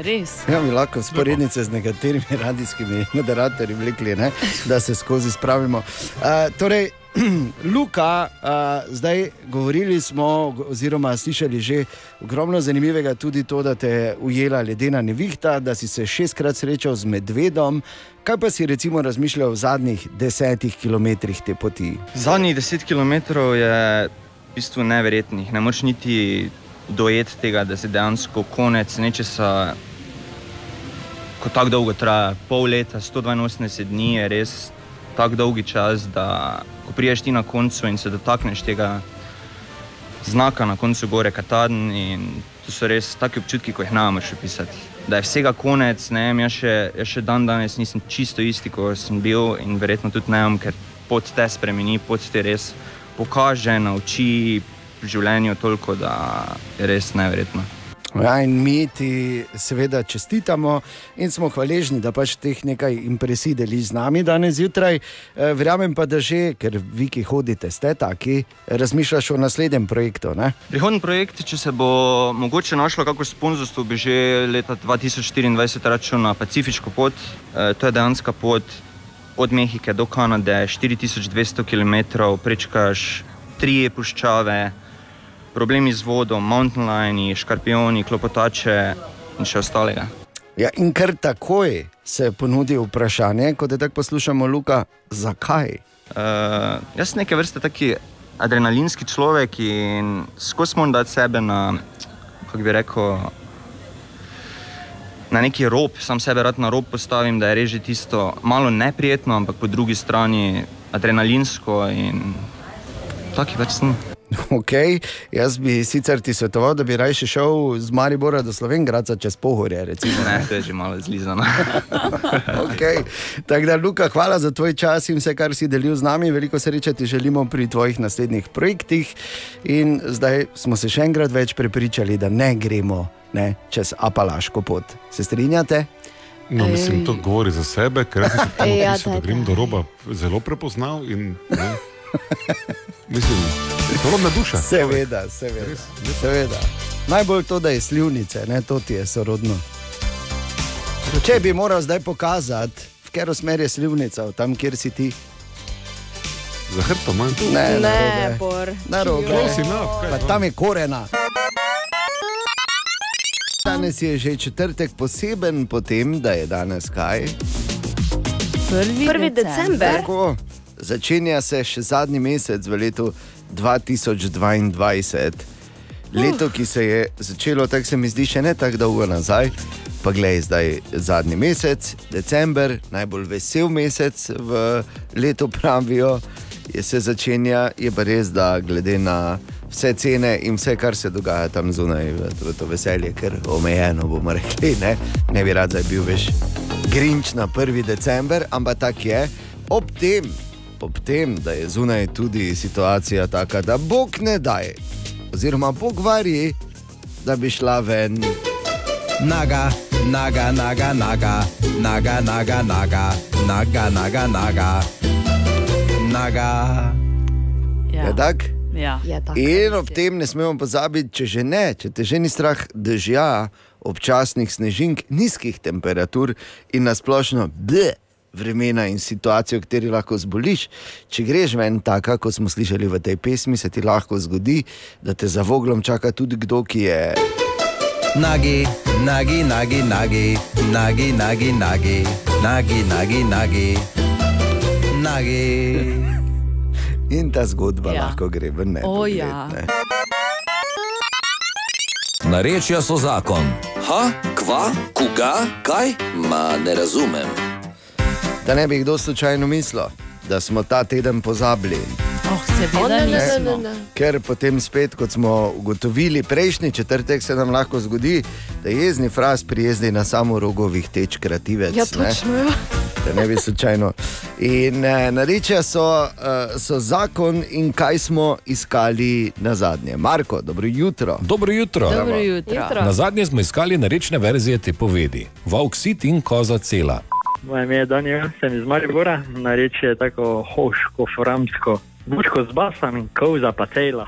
Res. Ja, mi lahko sporednice z nekaterimi radijskimi moderatorji vlekli, ne? da se skozi spravimo. Uh, torej, Luka, uh, zdaj govorili smo, oziroma slišali že ogromno zanimivega, tudi to, da te je ujela ledena nevihta, da si se šestkrat srečal z medvedom. Kaj pa si recimo razmišljal v zadnjih desetih kilometrih te poti? Zadnjih 10 km je v bistvu neverjetnih. Ne moreš niti dojeti tega, da se dejansko konec nečesa, ko tako dolgo traja, pol leta, 182 dni je res tako dolgi čas, da ko priješ ti na koncu in se dotakneš tega znaka na koncu gore Kataden in to so res taki občutki, ko jih ne moreš opisati. Da je vsega konec, ne vem, jaz še, jaz še dan danes nisem čisto isti, kot sem bil in verjetno tudi ne vem, ker pot te spremeni, pot te res pokaže, nauči življenju toliko, da je res neverjetno. Ja, in mi ti seveda čestitamo in smo hvaležni, da pač teh nekaj impresij deliš z nami danes zjutraj. Eh, Verjamem pa, da že, ker vi, ki hodite, ste taki, razmišljaš o naslednjem projektu. Prihodni projekt, če se bo mogoče našlo kako sponzorstvo, bi že leta 2024 računal na Pacifiško pot. E, to je dejansko pot od Mehike do Kanade, 4200 km, prečkaš tri puščave, problemi z vodom, mountain lioni, škorpioni, klopotače in še ostalega. Ja, in kar takoj se ponudi vprašanje, ko te tako poslušamo, Luka, zakaj? Uh, jaz sem neke vrste taki adrenalinski človek in skozi moram dati sebe na, kako bi rekel, na neki rob, sam sebe rad na rob postavim, da je reži tisto malo neprijetno, ampak po drugi strani adrenalinsko in taki pač sem. Okay. Jaz bi sicer ti svetoval, da bi raje šel z Maribora do Slovenka čez Pohorje. Recimo. Ne, to je že malo zlizano. okay. Tako da, Luka, hvala za tvoj čas in vse, kar si delil z nami. Veliko sreče ti želimo pri tvojih naslednjih projektih. In zdaj smo se še enkrat več prepričali, da ne gremo ne, čez Apalaško pot. Se strinjate? No, mislim, to govori za sebe, ker sem se tam Ja, da grem do roba zelo prepoznal. In, ne, mislim, sorodna duša. Seveda, seveda. seveda. Najbolj to, da je slivnice, ne to ti je sorodno. Če bi moral zdaj pokazati, v katero smer je slivnica, tam, kjer si ti. Za hrbtom manj. Ne, Ne, narobe. Bor. Narobe. Close enough, kaj Pa pa? tam je korena. Danes je že četrtek poseben, potem da je danes kaj. Prvi, Prvi december. Tako, začenja se še zadnji mesec v letu 2022. Leto, ki se je začelo, tako se mi zdi, še ne tako dolgo nazaj. Pa glej, zdaj je zadnji mesec, december, najbolj vesel mesec v letu, pravijo, je se začenja, je pa res, da glede na vse cene in vse, kar se dogaja tam zunaj, v, v to veselje, ker omejeno bomo rekli, ne, ne bi rad, da bi bil veš grinč na 1. december, ampak tak je. Ob tem, ob tem, da je zunaj tudi situacija taka, da Bog ne daj, oziroma Bog vari, da bi šla ven. Naga, naga, naga, naga, naga, naga, naga, naga, naga, naga, naga. Ja. Je tak? Ja. Je tako. In ob tem ne smemo pozabiti, če že ne, če te že ni strah dežja, občasnih snežink, nizkih temperatur in nasplošno bleh. Vremena in situacijo, v kateri lahko zboliš. Če greš ven, tako kot smo slišali v tej pesmi, se ti lahko zgodi, da te za voglom čaka tudi kdo, ki je. Nagi, nagi, nagi, nagi, nagi, nagi, nagi, nagi, nagi, nagi, nagi. In ta zgodba Ja. lahko gre v nebo. O, ja. Narečja so zakon. Ha, kva, koga, kaj? Ma ne razumem. Da ne bi kdo slučajno mislil, da smo ta teden pozabili. Oh, seveda ne, ne, ne, ne, ne. Ker potem spet, kot smo ugotovili, prejšnji četrtek se nam lahko zgodi, da jezni fraz prijezdi na samo rogovih teč kreativec. Ja, ne? točno. Ja. Da ne bi slučajno. In eh, narečja so, eh, so zakon in kaj smo iskali na zadnje. Marko, dobro jutro. Dobro jutro. Dobro jutro. Jutro. Na zadnje smo iskali narečne verzije te povedi: Vauk sit in koza cela. Moje ime je Daniel, sem iz Maribora, narečje je tako hoško, framsko, bučko z basom in kovza pa cela.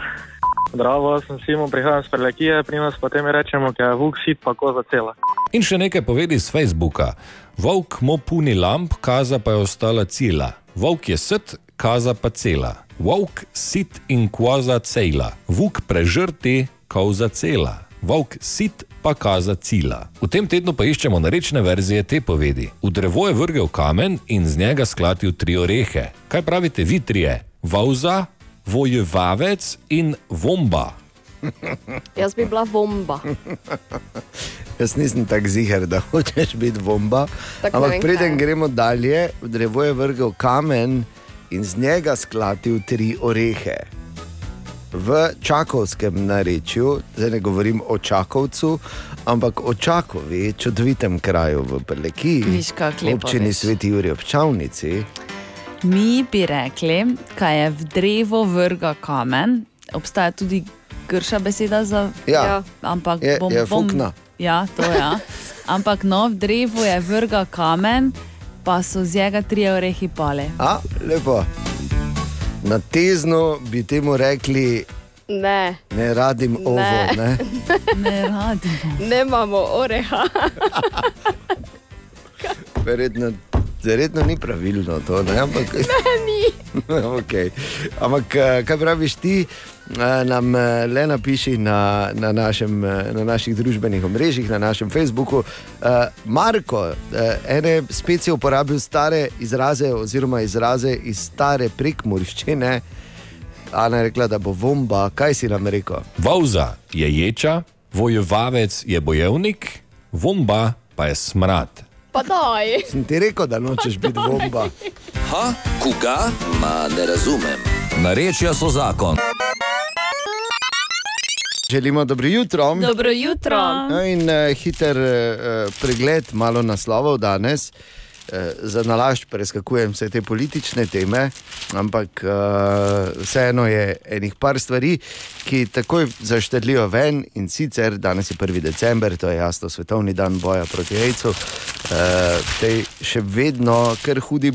Zdravo, sem Simon, prihajam iz Prelekije, pri nas potem rečemo, da je vuk sit pa koza cela. In še nekaj povedi z Facebooka. Vauk mo puni lamp, kaza pa je ostala cela. Vauk je set, kaza pa cela. Vauk sit in koza cela. Vuk prežrti, koza cela. Vauk sit pa kaza cila. V tem tednu pa iščemo narečne verzije te povedi. V drevo je vrgel kamen in z njega sklatil tri orehe. Kaj pravite vi trije? Vauza, vojevavec in vomba. Jaz bi bila bomba. Jaz nisem tako ziger, da hočeš biti bomba. Tako ne Ampak vem, preden kaj. gremo dalje, v drevo je vrgel kamen in z njega sklatil tri orehe. V čakovskem narečju, zdaj ne govorim o Čakovcu, ampak o Čakovi, čudovitem kraju v Prleki, lepo občini. Sveti Juri občavnici. Mi bi rekli, kaj je v drevo vrga kamen. Obstaja tudi grša beseda za. Ja. ampak Je- bom, je bom, fukna. Ja, to je. Ja. Ampak no, v drevu je vrga kamen, pa so z njega tri orehi pale. A, lepo. Na tezno bi temu rekli, Ne, ne radim ovo. Ne. Ne? Ne radimo. nemamo oreha. Verjetno, verjetno ni pravilno to, ne? ampak Ne, ni. okay. Ampak, eh, kaj praviš ti, Eh, nam eh, le napiši na, na, našem, eh, na naših družbenih omrežjih, na našem Facebooku. Eh, Marko, ene spet si uporabil stare izraze, oziroma izraze iz stare prekmorščine. Ana je rekla, da bo vomba, kaj si nam rekel? Vauza je ječa, vojevavec je bojevnik, vomba pa je smrad. Pa daj. Sem ti rekel, da nočeš biti bomba. Ha, koga? Ma ne razumem. Narečja so zakon. Želimo dobro jutro. Dobro jutro. No, in uh, hiter uh, pregled, malo naslovov danes. Uh, za nalašč preskakujem vse te politične teme, ampak uh, vseeno je enih par stvari, ki takoj zaštrlijo ven. In sicer danes je 1. december, to je jasno svetovni dan boja proti AIDS-u. Uh, tej še vedno kar hudi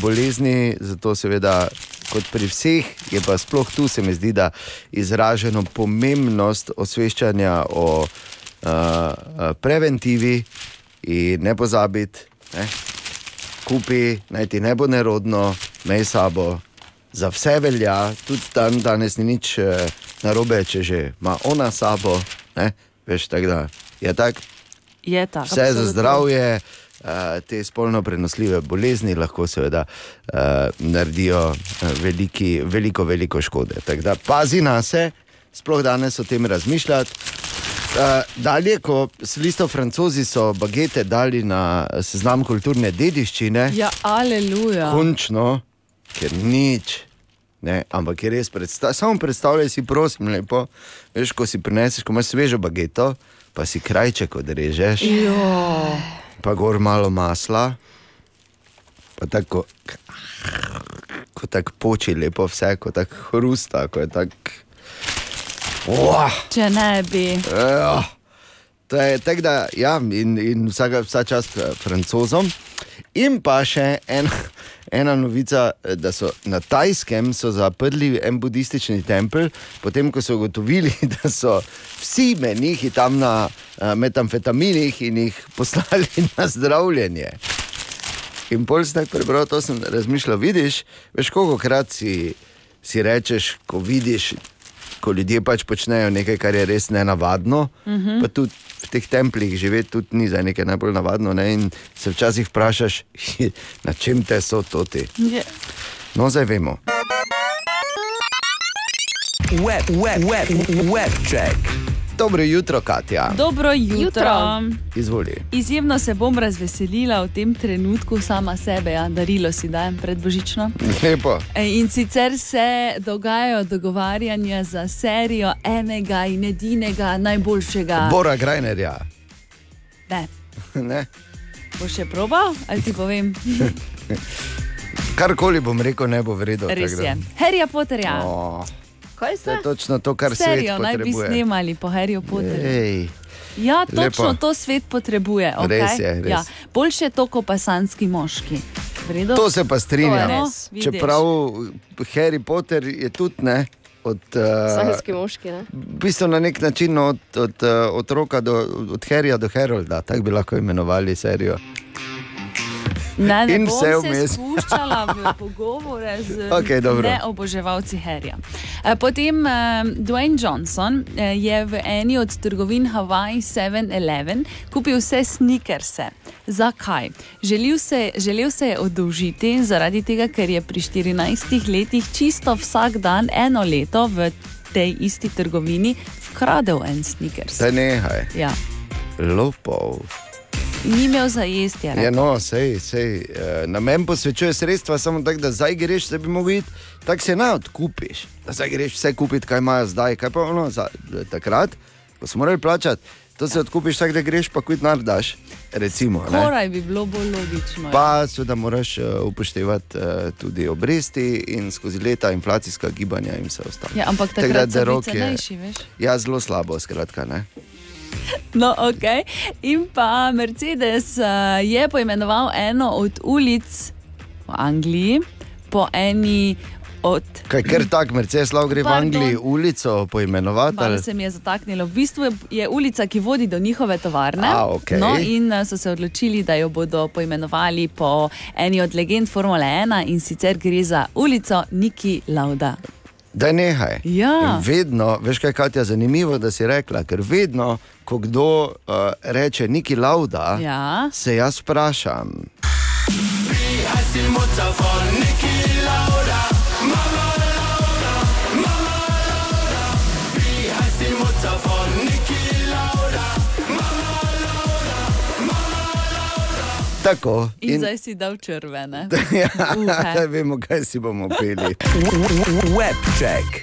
bolezni, zato seveda kot pri vseh, je pa sploh tu se mi zdi, da izraženo pomembnost osveščanja o uh, preventivi in ne pozabiti, ne, kupi, naj ti ne bo nerodno, mej sabo, za vse velja, tudi dan danes ni nič uh, narobe, če že ima ona sabo, ne, veš, tako da je tako. Je tako. Vse za zdravje, te spolno prenosljive bolezni lahko seveda uh, naredijo uh, veliki, veliko, veliko škode. Tako da pazi na se, sploh danes o tem razmišljati. Dalje, ko so listo francozi so bagete dali na seznam kulturne dediščine, Ja, aleluja. končno, ker nič. Ne, ampak je res, predsta samo predstavljaj si, prosim, lepo. Veš, ko si prineseš, ko imaš svežo bageto, pa si krajček odrežeš, Jo. Pa gor malo masla, pa tako, ko tako poči lepo vse, ko tako hrusta, ko je tako. Uah! Če ne bi. Ja, to je tako, da ja, in, in vsaka, vsa čast eh, francozom. In pa še en, ena novica, eh, da so na Tajskem so zaprli en budistični tempelj, potem ko so ugotovili, da so vsi menihi tam na uh, metamfetaminih in jih poslali na zdravljenje. In pol sem tako prebral, to sem razmišljal. Vidiš, veš, koliko krat si, si rečeš, ko vidiš, ko ljudje pač počnejo nekaj, kar je res nenavadno. Mhm. Pa tudi v teh templjih živeti tudi ni za nekaj najbolj navadno. Ne? In se včasih vprašaš, na čem te so to ti. Je. No, zdaj vemo. Web, web, web, web check. Dobro jutro, Katja. Dobro jutro. Jutro. Izvoli. Izjemno se bom razveselila v tem trenutku sama sebe, ja, darilo si dajem pred Božično. Lepo. E, In sicer se dogajajo dogovarjanja za serijo enega in edinega najboljšega. Bora Grajnerja. Ne, Ne? bo še probal, ali ti povem? Karkoli bom rekel, ne bo vredno. Res je. Harry Potterja. Oh, Kaj to je točno to, kar svet Serijo naj bi potrebuje. snemali po Harryju Potterju. Ej. Ja, točno Lepo. to svet potrebuje. Okay? Res je, res. Ja, boljše to, kot pa sanski moški. Vredo? To se pa strinjam. No, vidiš. Čeprav Harry Potter je tudi ne. Od, Sanski uh, moški. Ne? v bistvu na nek način od, od uh, otroka do od Harryja do Harolda, tako bi lahko imenovali serijo. Ne, ne In bom vse se vmes. spuščala v pogovore z Okej, dobro. neoboževalci Harryja. Eh, Potem eh, Dwayne Johnson eh, je v eni od trgovin Hawaii 7-Eleven kupil vse sneakerse. Zakaj? Želel se, želel se je oddolžiti zaradi tega, ker je pri 14 letih čisto vsak dan eno leto v tej isti trgovini vkradel en sneakers. Zdaj nehaj. Ja. Lopov. Ni imel za jesti. je Ja, no, sej, sej, eh, namen posvečuje sredstva samo tako, da zdaj greš, da bi mogel iti, tako se ne odkupiš. Da zdaj greš vse kupiti, kaj imajo zdaj, kaj pa ono, za, takrat, ko smo morali plačati, to se odkupiš tako, da greš pa kuj nardaš, recimo. ne. Skoraj bi bilo bolj logično. ja. Pa seveda moraš uh, upoštevati uh, tudi obresti in skozi leta inflacijska gibanja in vse ostalo. Ja, ampak takrat da so bili rok je- cenejši, veš. Ja, zelo slabo, skratka. Ne? No, ok. In pa Mercedes uh, je poimenoval eno od ulic v Angliji po eni od. Kaj ker tak, Mercedes lahko gre v Pardon. Angliji ulico poimenovati? Malo se mi je zataknilo. V bistvu je, je ulica, ki vodi do njihove tovarne. A, okej. no, in uh, so se odločili, da jo bodo poimenovali po eni od legend Formule 1 in sicer gre za ulico Niki Lauda. Da nehaj. Ja. Vedno, veš kaj, Katja, zanimivo, da si rekla, ker vedno, ko kdo uh, reče neki lauda, Ja. se jaz vprašam. Heißt die Mutter von Niki Tako. In, in zdaj si dal črvene. Ja, zdaj vemo, kaj si bomo peli. Webček.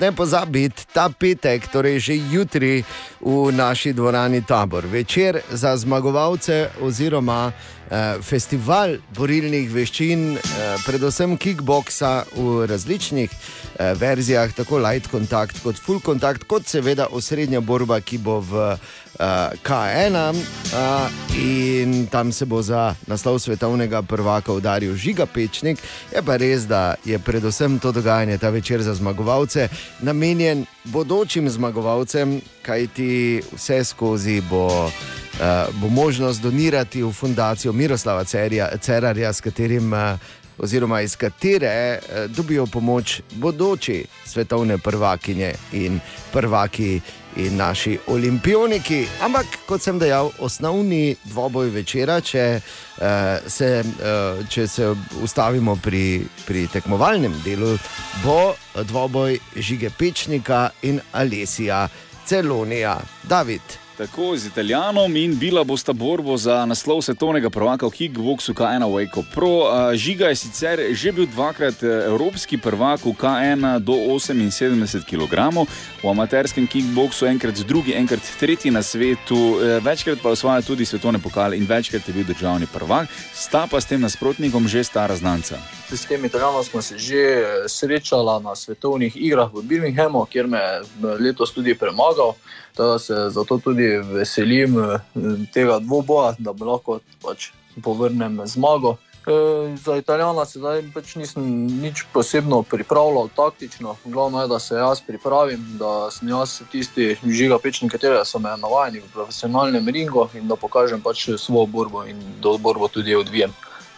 Ne pozabiti, ta petek, torej že jutri v naši dvorani Tabor, večer za zmagovalce oziroma eh, festival borilnih veščin, eh, predvsem kickboksa v različnih eh, verzijah, tako light contact kot full contact, kot seveda osrednja borba, ki bo v uh, K1 uh, in tam se bo za naslov svetovnega prvaka udaril Žiga Pečnik. Je pa res, da je predvsem to dogajanje ta večer za zmagovalce namenjen bodočim zmagovalcem, kajti vse skozi bo. Uh, bo možnost donirati v fundacijo Miroslava Cerja, Cerarja, s katerim uh, oziroma iz katere eh, dobijo pomoč bodoči svetovne prvakinje in prvaki in naši olimpioniki. Ampak, kot sem dejal, osnovni dvoboj večera, če, eh, se, eh, če se ustavimo pri, pri tekmovalnem delu, bo dvoboj Žige Pečnika in Alesija Celonija. David. Tako z Italijanom in bila bosta borbo za naslov svetovnega prvaka v kickboksu K1 Wake Pro. A, Žiga je sicer že bil dvakrat eh, evropski prvak v K1 do 78 kg, v amaterskem kickboksu enkrat drugi, enkrat tretji na svetu, eh, večkrat pa osvaja tudi svetovne pokale in večkrat je bil državni prvak, sta pa s tem nasprotnikom že stara znanca. S tem Italijanom smo se že eh, srečala na svetovnih igrah v Birminghamu, kjer me je letos tudi premagal. Tako da se zato tudi veselim eh, tega dvoboja, da bo lahko pač povrnem zmago. E, za Italijana se zdaj pač nisem nič posebno pripravljal taktično. Glavno je, da se jaz pripravim, da sem jaz tisti žiga pečnik, katerega so me navajeni v profesionalnem ringu in da pokažem pač svojo borbo in da borbo tudi odvijem.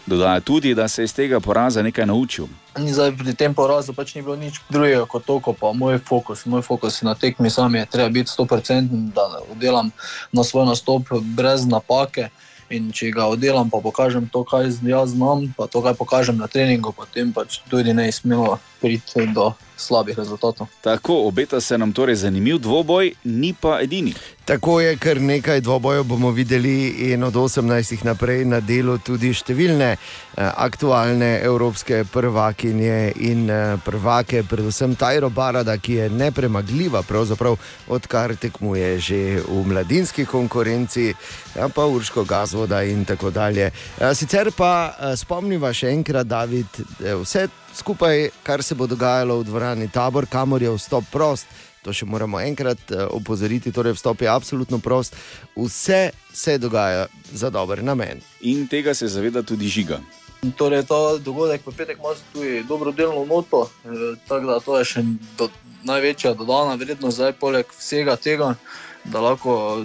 Dodaja tudi, da se je iz tega poraza nekaj naučil. Zdaj, pri tem porazu pač ni bilo nič drugega kot to, pa moj fokus. Moj fokus na tekmi sam je treba biti 100%, da oddelam na svoj nastop brez napake. In če ga oddelam, pa pokažem to, kaj z- jaz znam, pa to, kaj pokažem na treningu, potem pač tudi ne smemo priti do slabih rezultatov. Tako, obeta se nam torej zanimiv dvoboj, ni pa edini. Tako je, kar nekaj dvobojev bomo videli, in od 18. naprej na delu tudi številne eh, aktualne evropske prvakinje in eh, prvake, predvsem Tajro Barada, ki je nepremagljiva, pravzaprav odkar tekmuje že v mladinski konkurenci, ja, pa Urško Gazvoda in tako dalje. Eh, sicer pa spomniva še enkrat, David, eh, vse skupaj, kar se bo dogajalo v dvorani Tabor, kamor je vstop prost. To še moramo enkrat eh, opozoriti, torej vstop je absolutno prost, vse se dogaja za dober namen. In tega se zaveda tudi žiga. Torej, ta dogodek v petek ima tudi dobrodelno noto, eh, tako da to je še do, največja dodana vrednost, zdaj poleg vsega tega, da lahko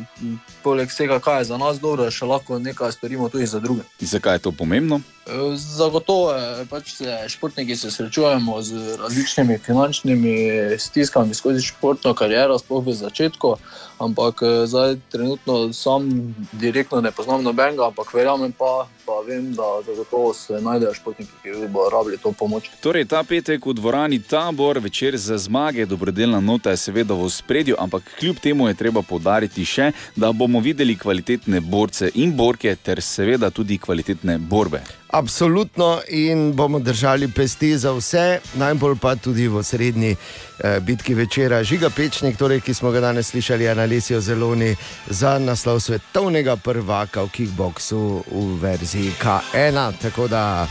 poleg vsega, kar je za nas dobro, še lahko nekaj storimo tudi za druge. Zakaj je to pomembno? E, Zagotovo pač se športniki se srečujemo z različnimi finančnimi stiskami skozi športno kariero, sploh v začetku. Ampak eh, zdaj trenutno sam direktno ne poznam nobenega, ampak verjamem pa, pa vem, da zagotovo se najdejo športniki, ki bodo rabili to pomoč. Torej, ta petek v dvorani Tabor, večer za zmage, dobrodelna nota je seveda v spredju, ampak kljub temu je treba povdariti še, da bomo videli kvalitetne borce in borke, ter seveda tudi kvalitetne borbe. Absolutno in bomo držali pesti za vse, najbolj pa tudi v srednji eh, bitki večera. Žiga Pečnik, torej, ki smo ga danes slišali, je Alessijo Zeloni za naslov svetovnega prvaka v kickboksu v verziji K1. Tako da,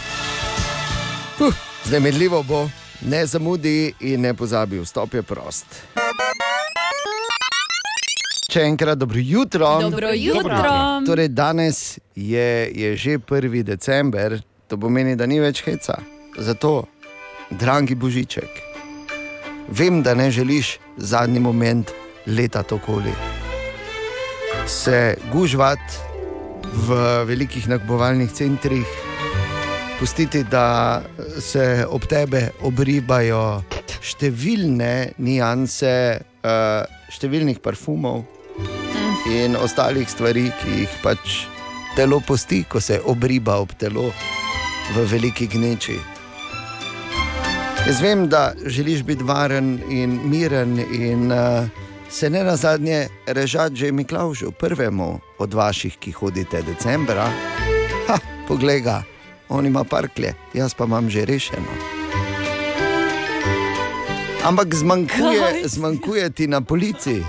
uh, znemedljivo bo, ne zamudi in ne pozabi, vstop je prost. Še enkrat dobro jutro. Dobro jutro. Torej, danes je, je že 1. december, to pomeni, da ni več heca. Zato, dragi Božiček, vem, da ne želiš zadnji moment leta okoli. Se gužvat v velikih nakupovalnih centrih, pustiti, da se ob tebe obribajo številne nianse, uh, številnih parfumov in ostalih stvari, ki jih pač telo posti, ko se obriba ob telo v veliki gneči. Jaz vem, da želiš biti varen in miren in uh, se ne na zadnje režati že Miklaužu, prvemu od vaših, ki hodite decembra, ha, poglej ga, on ima parklje, jaz pa imam že rešeno. Ampak zmanjkuje, zmanjkuje ti na policiji.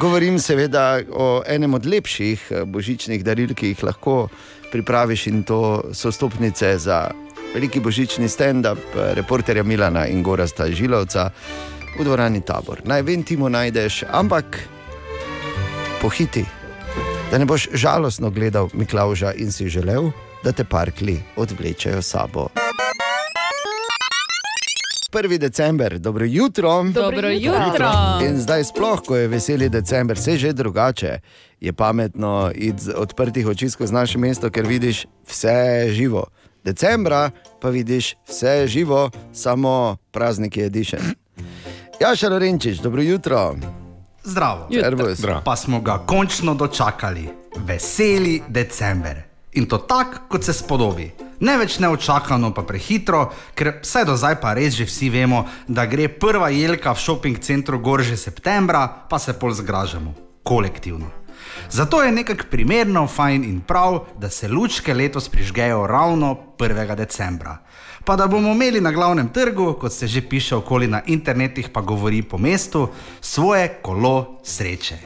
Govorim seveda o enem od lepših eh, božičnih daril, ki jih lahko pripraviš, in to so stopnice za veliki božični stand-up eh, reporterja Milana in Gorasta Žilovca v dvorani Tabor. Naj vem, ti mu najdeš, ampak pohiti, da ne boš žalostno gledal Miklauža in si želel, da te parkli odvlečejo s sabo. 1. december, dobro jutro. Dobro jutro. In zdaj, sploh, ko je veseli december, se že drugače, je pametno iti z odprtih oči skozi naše mesto, ker vidiš vse živo. Decembra pa vidiš vse živo, samo praznik je dišen. Jaša Lorenčič, dobro jutro. Zdravo. Servus. Pa smo ga končno dočakali. Veseli december. In to tako, kot se spodobi. Ne več neočakano, pa prehitro, ker vse do zdaj pa res že vsi vemo, da gre prva jelka v šoping centru gor že septembra, pa se pol zgražamo, kolektivno. Zato je nekako primerno, fajn in prav, da se lučke letos prižgejo ravno 1. decembra. Pa da bomo imeli na glavnem trgu, kot se že piše okoli na internetih, pa govori po mestu, svoje kolo sreče.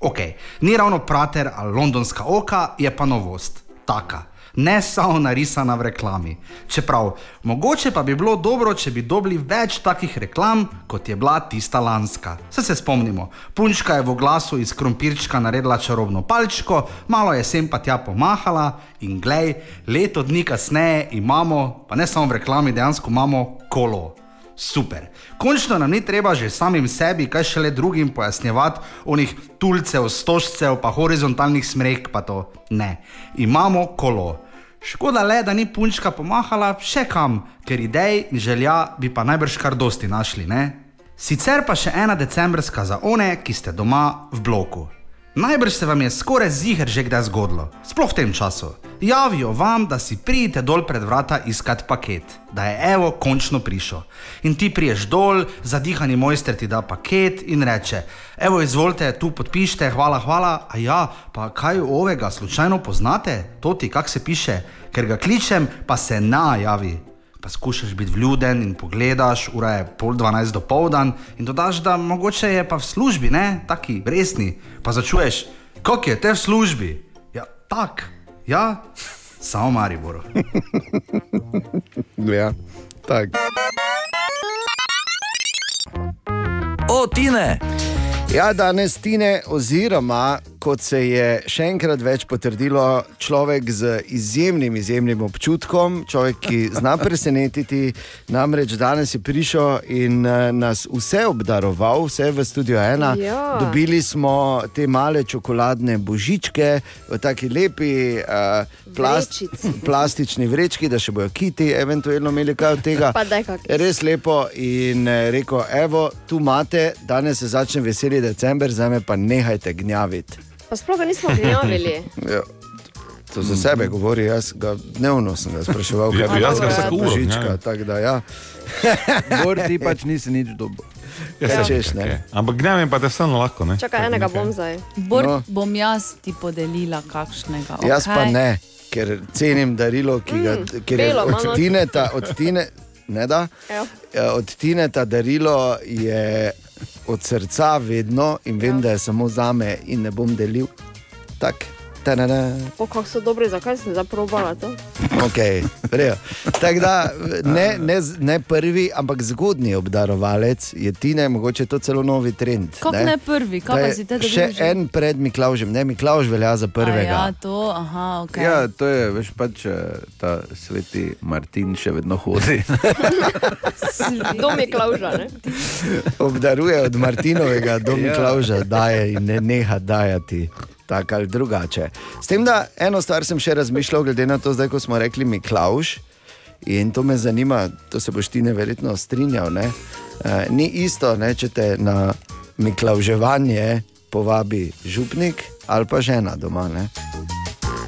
Ok, ni ravno prater ali londonska oka, je pa novost, taka. Ne samo narisana v reklami. Čeprav, mogoče pa bi bilo dobro, če bi dobili več takih reklam, kot je bila tista lanska. Vse se spomnimo, punčka je v glasu iz krompirčka naredila čarobno palčko, malo je sem pa tja pomahala in glej, leto dni kasneje imamo, pa ne samo v reklami, dejansko imamo kolo. Super. Končno nam ni treba že samim sebi, kaj šele drugim pojasnjevati onih tulcev, stožcev, pa horizontalnih smrek, pa to ne. Imamo kolo. Škoda le, da ni punčka pomahala še kam, ker idej in želja bi pa najbrž kar dosti našli, ne? Sicer pa še ena decembrska za one, ki ste doma v bloku. Najbrž se vam je skoraj ziger že kdaj zgodilo, sploh v tem času. Javijo vam, da si pridete dol pred vrata iskat paket, da je evo končno prišel. In ti priješ dol, zadihani mojster ti da paket in reče: Evo, izvolite, tu podpišite, hvala, hvala. A ja, pa kaj ovega slučajno poznate, to ti kak se piše, ker ga kličem, pa se najavi. Pa skušaš biti vljuden in pogledaš, ura je pol dvanajst do povdan in dodaš, da mogoče je pa v službi, ne, taki resni. Pa začuješ, kako je te v službi? Ja, tak, ja, samo Maribor. ja, tak. O, Tine! Ja, danes Tine, oziroma kot se je še enkrat več potrdilo, človek z izjemnim, izjemnim občutkom, človek, ki zna presenetiti. Namreč danes je prišel in eh, nas vse obdaroval, vse v studio ena. Ja. Dobili smo te male čokoladne božičke v taki lepi uh, plast, Vrečici. plastični vrečki, da še bojo kiti, eventualno imeli kaj od tega. Res lepo in eh, rekel, evo, tu imate, danes se začne veseli december, zdaj me pa nehajte gnjaviti. Pa sploh ga nismo gnjavili. Ja. To za sebe govori, jaz ga dnevno sem ga spraševal, Ja, kaj jaz ga je vsako uro gnjavim. tako da, ja. Gor ti pač nisi nič dobil. Ja, saj, češ, ne? okej. Ampak gnjavim pa te vseeno lahko. Ne? Čakaj, enega bom zdaj. Bor, No. Bom jaz ti podelila kakšnega. Jaz pa ne, ker cenim darilo, ki ga Mm, ker je belo ima od. Tineta, od Tine, ne da. Evo. Ja, Od Tineta darilo je od srca vedno in vem, da je samo za me in ne bom delil. Tak, tanana. O, kako so dobri, zakaj sem zaprobala to? Okay, Tako da ne, ne, ne prvi, ampak zgodnji obdarovalec je Tine, mogoče je to celo novi trend. Kako ne prvi, kaj Da pa je si te dobil Še že? en pred Miklaužem, ne Miklauž velja za A prvega. Ja, to, aha, ok. Ja, to je veš pač eh, ta sveti Martin še vedno hodi. Do Miklauža, ne? Obdaruje od Martinovega do Ja. Miklauža, daje in ne neha dajati. Tako ali drugače. S tem, da eno stvar sem še razmišljal, glede na to, zdaj, ko smo rekli Miklauž, in to me zanima, to se boš ti neverjetno strinjal. Ne? E, ni isto, ne, če te na Miklauževanje povabi župnik ali pa žena doma. Ne?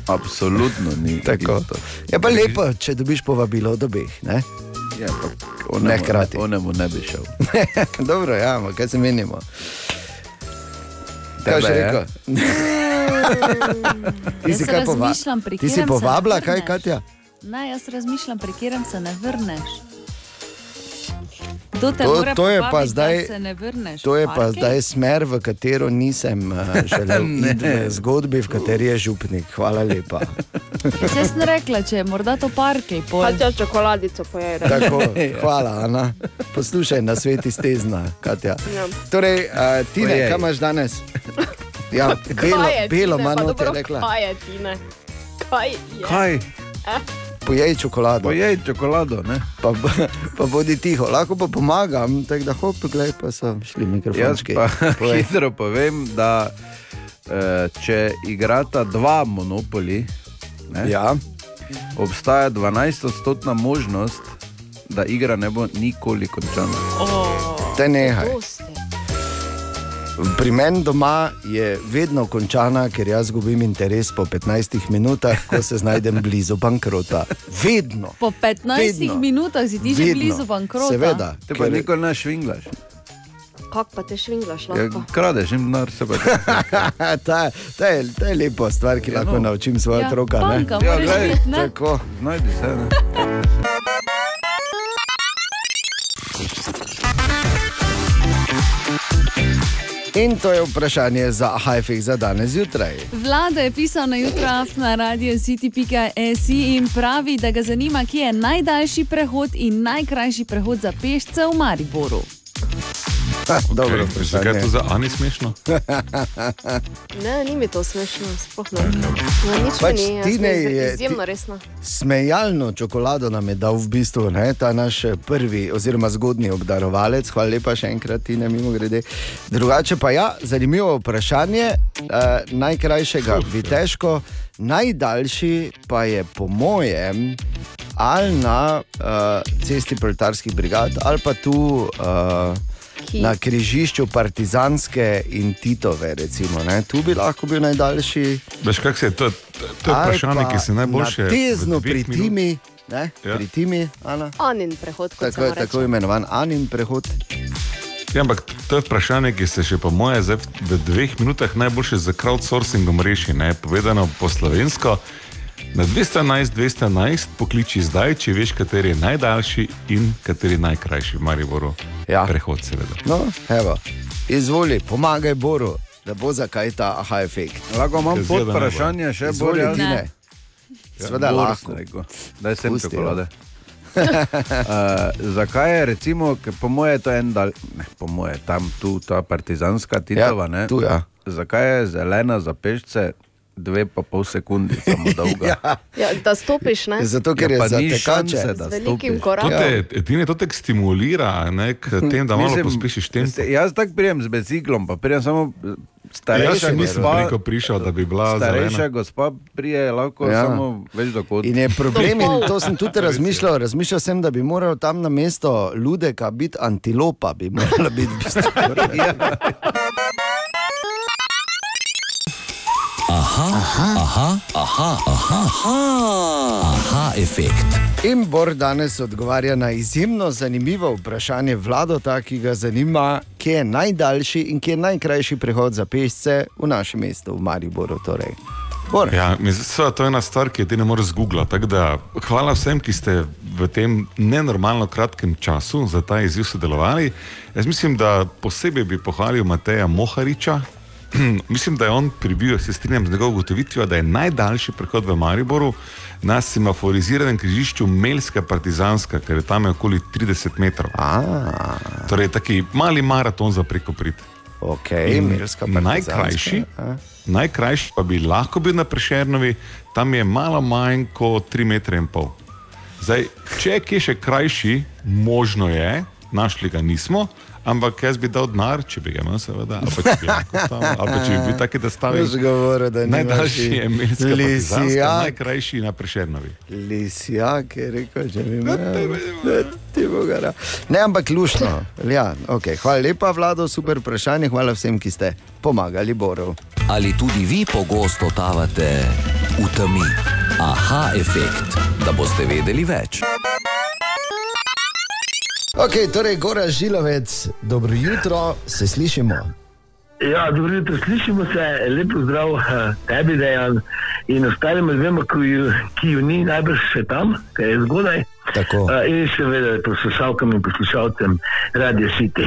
Absolutno ni. Tako. isto. Je pa lepo, če dobiš povabilo od obeh. Ne? Ja, pa Ne onemu, hkrati. onemu ne bi šel. Dobro, ja, kaj se menimo? Kaj Tebe še je? rekel? Ti si kaj pova- razmišljam, pri Ti si povabila, kaj. Katja? Ne, jaz razmišljam, pri katerem se ne vrneš. To, te To, to je pa zdaj, ne vrneš. to je pa Parkej? zdaj smer, v katero nisem uh, želel Ne. iti v zgodbi, v kateri je župnik. Hvala lepa. Jaz sem rekla, če je morda to parkej. pol. Katja čokoladico pojede. Tako, hvala, Ana. Poslušaj na sveti stezna, Katja. Ja. Torej, uh, Tine, Ojej. kaj imaš danes? Ja, belo, je, belo? Pa manj je dobro, rekla. Kaj je, Tine? Kaj je? Kaj? Eh? Pojej čokolado. Pojej čokolado, ne? Pa, pa bodi tiho, lahko pa pomagam, tako da hop, gledaj, pa so šli Jaz mikrofončki. pa Povej. hitro povem, da eh, če igrata dva monopoli, ne, ja. obstaja 12-odstotna možnost, da igra ne bo nikoli končana. Te nehaj. Pri meni doma je vedno končana, ker jaz gubim interes po 15 minutah, ko se znajdem blizu bankrota. Vedno. Po 15 Vedno. minutah si ti že blizu bankrota. Seveda. Te pa nikoli ne švinglaš. Kako pa te švinglaš Ja, lahko? kradeš jim denar, se pa ta, ta, je, ta je lepa stvar, ki lahko no. naučim svoje Ja, otroka. biti, ne? Tako. Znajdi se. In to je vprašanje za Hajfik za danes zjutraj. Vlada je pisal na jutro na radio city.si in pravi, da ga zanima, kje je najdaljši prehod in najkrajši prehod za pešce v Mariboru. Dobro, okay. Zakaj je to za Ani smešno? Ne, ni mi to smešno, sploh ne. No, nič Pač ni, Tine je- izjemno resna. Smejalno čokolado nam je dal v bistvu ne, ta naš prvi oziroma zgodni obdarovalec. Hvala lepa še enkrat, Tine, mimo grede. Drugače pa ja, zanimivo vprašanje. Uh, najkrajšega bi težko, najdaljši pa je po mojem ali na uh, cesti proletarskih brigad ali pa tu. Uh, Ki? Na križišču Partizanske in Titove, recimo, ne? tu bi lahko bil najdaljši. Veš, kak se je to, to je Ali vprašanje, ki se najboljše. Na tezno pri Timi, ne? Ja. pri Timi, Ana. Anin prehod, kot Tako, tako imenovan Anin prehod. Ja, ampak to je vprašanje, ki se še po moje zdaj v- v dveh minutah najboljše z crowdsourcingom reši. Ne? Povedano po slovensko. Na 211, 211 pokliči zdaj, če veš, kateri je najdaljši in kateri je najkrajši v Mariboru. Ja. Prehod, seveda. No, evo, izvoli, pomagaj Boru, da bo zakaj ta aha efekt. Lahko imam pod vprašanje še Izvoli, bolj Tine. Seveda Bor lahko. Daj sem Pusti, čokolade. uh, zakaj je, recimo, ker po moje to en dal, ne, po moje tam tu ta partizanska titova, Ja, ne? tu, ja. Zakaj je zelena za pešce dve pa pol sekunde samo dolga? ja. Ja, da stopiš, ne? Zato, ker Ja, je za tekače. Z velikim stopiš. korakom. To te, edine to te stimulira ne, k tem, da malo Mislim, pospešiš tempo. ste- Jaz tako prijem z biciklom, pa prijem samo eh, starejša Jaz še nisem gospa. preko prišel, da bi bila Starejša zelena. gospa prije lahko Ja. ja. samo več do kod. In je problem, in to sem tudi razmišljal. Razmišljal sem, da bi moral tam na mesto ludeka biti antilopa, bi morala biti v bistvu. Aha, aha, aha, aha, aha, aha, aha efekt. In Bor danes odgovarja na izjemno zanimivo vprašanje Vladota, ki ga zanima, kje je najdaljši in kje je najkrajši prehod za pešce v našem mestu, v Mariboru. Torej. Bor. Ja, mislim, to je ena stvar, ki je ti ne moreš zgooglati. tako da Hvala vsem, ki ste v tem nenormalno kratkem času za ta izziv sodelovali. Jaz mislim, da posebej bi pohvalil Mateja Mohariča. mislim, da je on pribil, se strinjam z njegovo ugotovitvijo, da je najdaljši prehod v Mariboru na semaforiziranem križišču Melska Partizanska, ker je tam je okoli 30 metrov. Torej, taki mali maraton za preko prid. Okay, In najkrajši, a? najkrajši pa bi lahko bil na Prešernovi, tam je malo manj kot 3,5 metra. Zdaj, če je kje še krajši, možno je, našli ga nismo, ampak jaz bi dal denar, če bi ga imel, seveda, ali pa če bi lahko stavil, ali pa če bi bil taki, da stavim. Veš, govoril, da Najdaljši je Partizanska, lisjak. najkrajši na Prešernovi. Lisjak je rekel, že bi imel. Da ti bo gara. Ne, ampak lušno. Ja, okay. Hvala lepa, Vlado, super vprašanje. Hvala vsem, ki ste pomagali Boru. Ali tudi vi pogosto tavate v temi? Aha efekt, da boste vedeli več. Ok, torej, Gora Žilovec, dobro jutro, se slišimo. Ja, dobro jutro, slišimo se, lepo zdrav eh, tebi, Dejan, in ostalim ljudem, ki, ju- ki ju ni najbrž še tam, ker je zgodaj. Tako. Eh, In seveda poslušalkam in poslušalcem Radio City.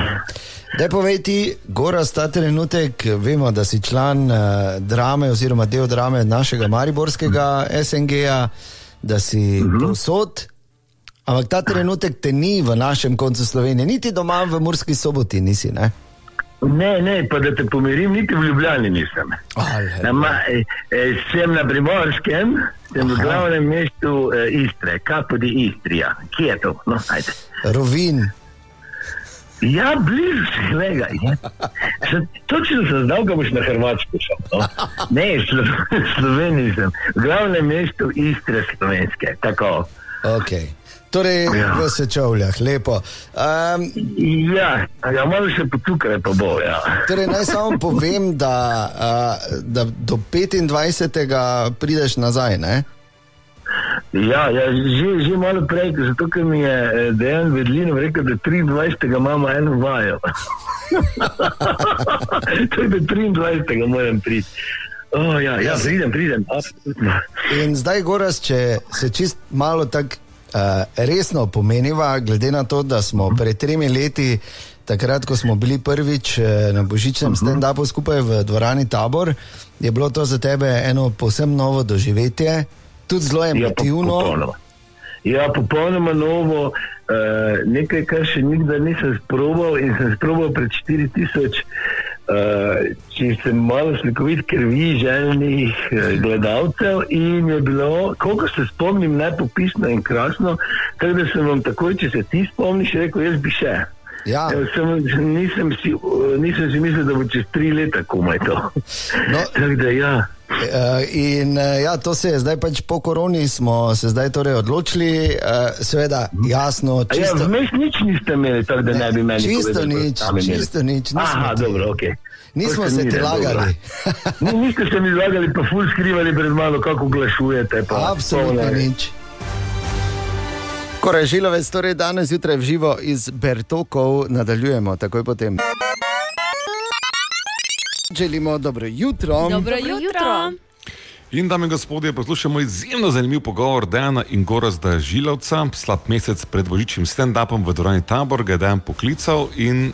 Da povej ti, Gora, ta trenutek, vemo, da si član uh, drame oziroma del drame našega Mariborskega SNG-ja, da si uh -huh. povsod. Ampak ta trenutek te ni v našem koncu Slovenije, niti doma v Murski soboti nisi. Ne? Ne, ne, pa da te pomirim, niti v Ljubljani nisem. Nama, eh, eh, sem na Primorskem, sem v glavnem mestu eh, Istre, Kapodi Istrija. Kje je to? No, ajde. Rovin. Ja, blizu lega. Še- Točno sem znal, da boš na Hrvaško šel. No? Ne, Slo Sloveniji sem. V glavnem mestu Istre slovenske. Tako. Okay. Torej, ja. v Sečovljah, lepo. Um, ja, ja, malo še potukaj pa bo. Ja. Torej, naj samo povem, da, uh, da do 25. prideš nazaj. Ne? Ja, ja že, že malo prej, zato ker mi je eh, Dejan Vedlin rekel, da 23. imamo eno vajo. to je do 23. moram priti. Oh, ja, ja, pridem, pridem. In zdaj, Goras, če se čist malo tako resno pomeniva, glede na to, da smo pred tremi leti, takrat, ko smo bili prvič eh, na božičnem stand-upu skupaj v dvorani Tabor, je bilo to za tebe eno posebno novo doživetje, tudi zelo emotivno. popolnoma. Ja, popolnoma novo, uh, nekaj, kar še nikdar nisem sprobal in sem sprobal pred 4000. Uh, če sem malo slikovit krvi željnih uh, gledalcev in je bilo, koliko se spomnim, najpopisno in krasno, tako da sem vam takoj, če se ti spomniš, rekel, jaz bi še. Ja. Eh, Sem, nisem, si, nisem si mislil, da bo čez tri leta komaj to. No, tako da ja. Uh, in uh, ja, to se je zdaj pač po koroni, smo se zdaj torej odločili, seveda, jasno, A Ja, čisto. vmes nič niste imeli, tako da ne, bi meni čisto povedali, nič, čisto nič, Aha, ti- dobro, ok. Nismo se ti lagali. Ni, niste se mi lagali, pa ful skrivali pred mano, kako oglašujete. Absolutno nič. Korežilovec, torej danes zjutraj v živo iz Bertokov nadaljujemo, takoj potem. Želimo dobro jutro. Dobro jutro. In dame in gospodje, poslušamo izjemno zanimiv pogovor Dejana in Gorazda Žilovca, slab mesec pred božičnim stand-upom v dvorani Tabor, ga je Dejan poklical in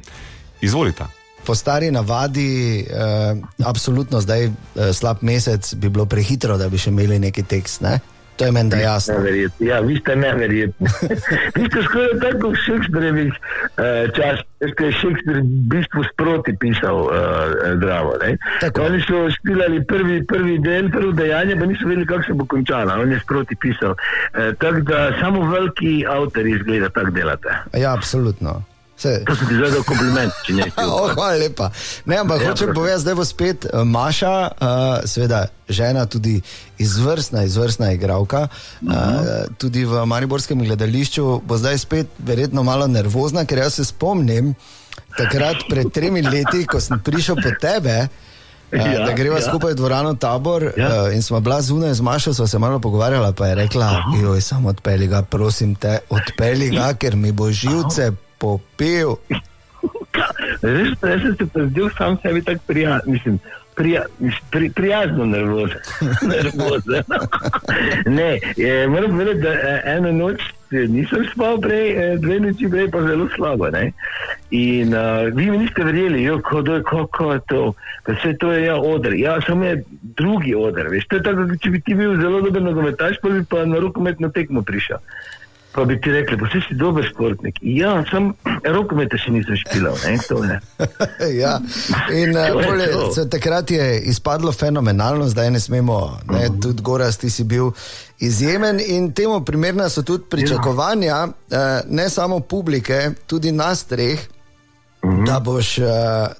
izvolite. Po stari navadi, eh, absolutno zdaj eh, slab mesec bi bilo prehitro, da bi še imeli neki tekst. Ne? To je meni da jasno. Neverjetno. Ja, vi ste neverjetni. vi ste skoraj tako v Šekspirjevih uh, časih, ko je Šekspir v bistvu sproti pisal uh, Dravo. ne. Oni so špilali prvi, prvi del, prvo dejanje, pa niso vedeli, kako se bo končalo. On je sproti pisal. Uh, tako da samo veliki avtori izgleda tako delate. Ja, absolutno. Se... To sem ti zdaj dal kompliment, če ne. Oh, hvala lepa. Ne, ampak Ja, hočem povedati, zdaj bo spet eh, Maša, uh, seveda žena, tudi izvrstna, izvrstna igralka, uh, tudi v Mariborskem gledališču, bo zdaj spet verjetno malo nervozna, ker jaz se spomnim takrat pred tremi leti, ko sem prišel po tebe. Uh, Ja, da greva ja. skupaj v dvorano tabor ja. uh, in smo bila zunaj z Mašo, sva se malo pogovarjala, pa je rekla: Joj, samo odpeli ga, prosim te, odpeli ga, ker mi bo živce popel. Res, jaz sem se pa zdel sam sebi tako prijazen, mislim, prija, pri, prijazno nervozen. nervozen. ne, je, moram povedati, da eh, eno noč eh, nisem spal prej, eh, dve noči prej pa zelo slabo. Ne? In uh, vi mi niste verjeli, jo, kako ko, ko je to, pa vse to je ja, oder. Ja, samo je drugi oder, veš, to je tako, če bi ti bil zelo dober nogometaš, pa bi pa na rokometno tekmo prišel. Pa bi ti rekli, pa si dober športnik. Ja, sam rokometa še nisem špilal, ja. In uh, pole, to. se, takrat je izpadlo fenomenalno, zdaj ne smemo, ne, Mhm. tudi Goras, ti si bil izjemen in temu primerna so tudi pričakovanja, uh, ne samo publike, tudi nas treh, Mhm. da boš, uh,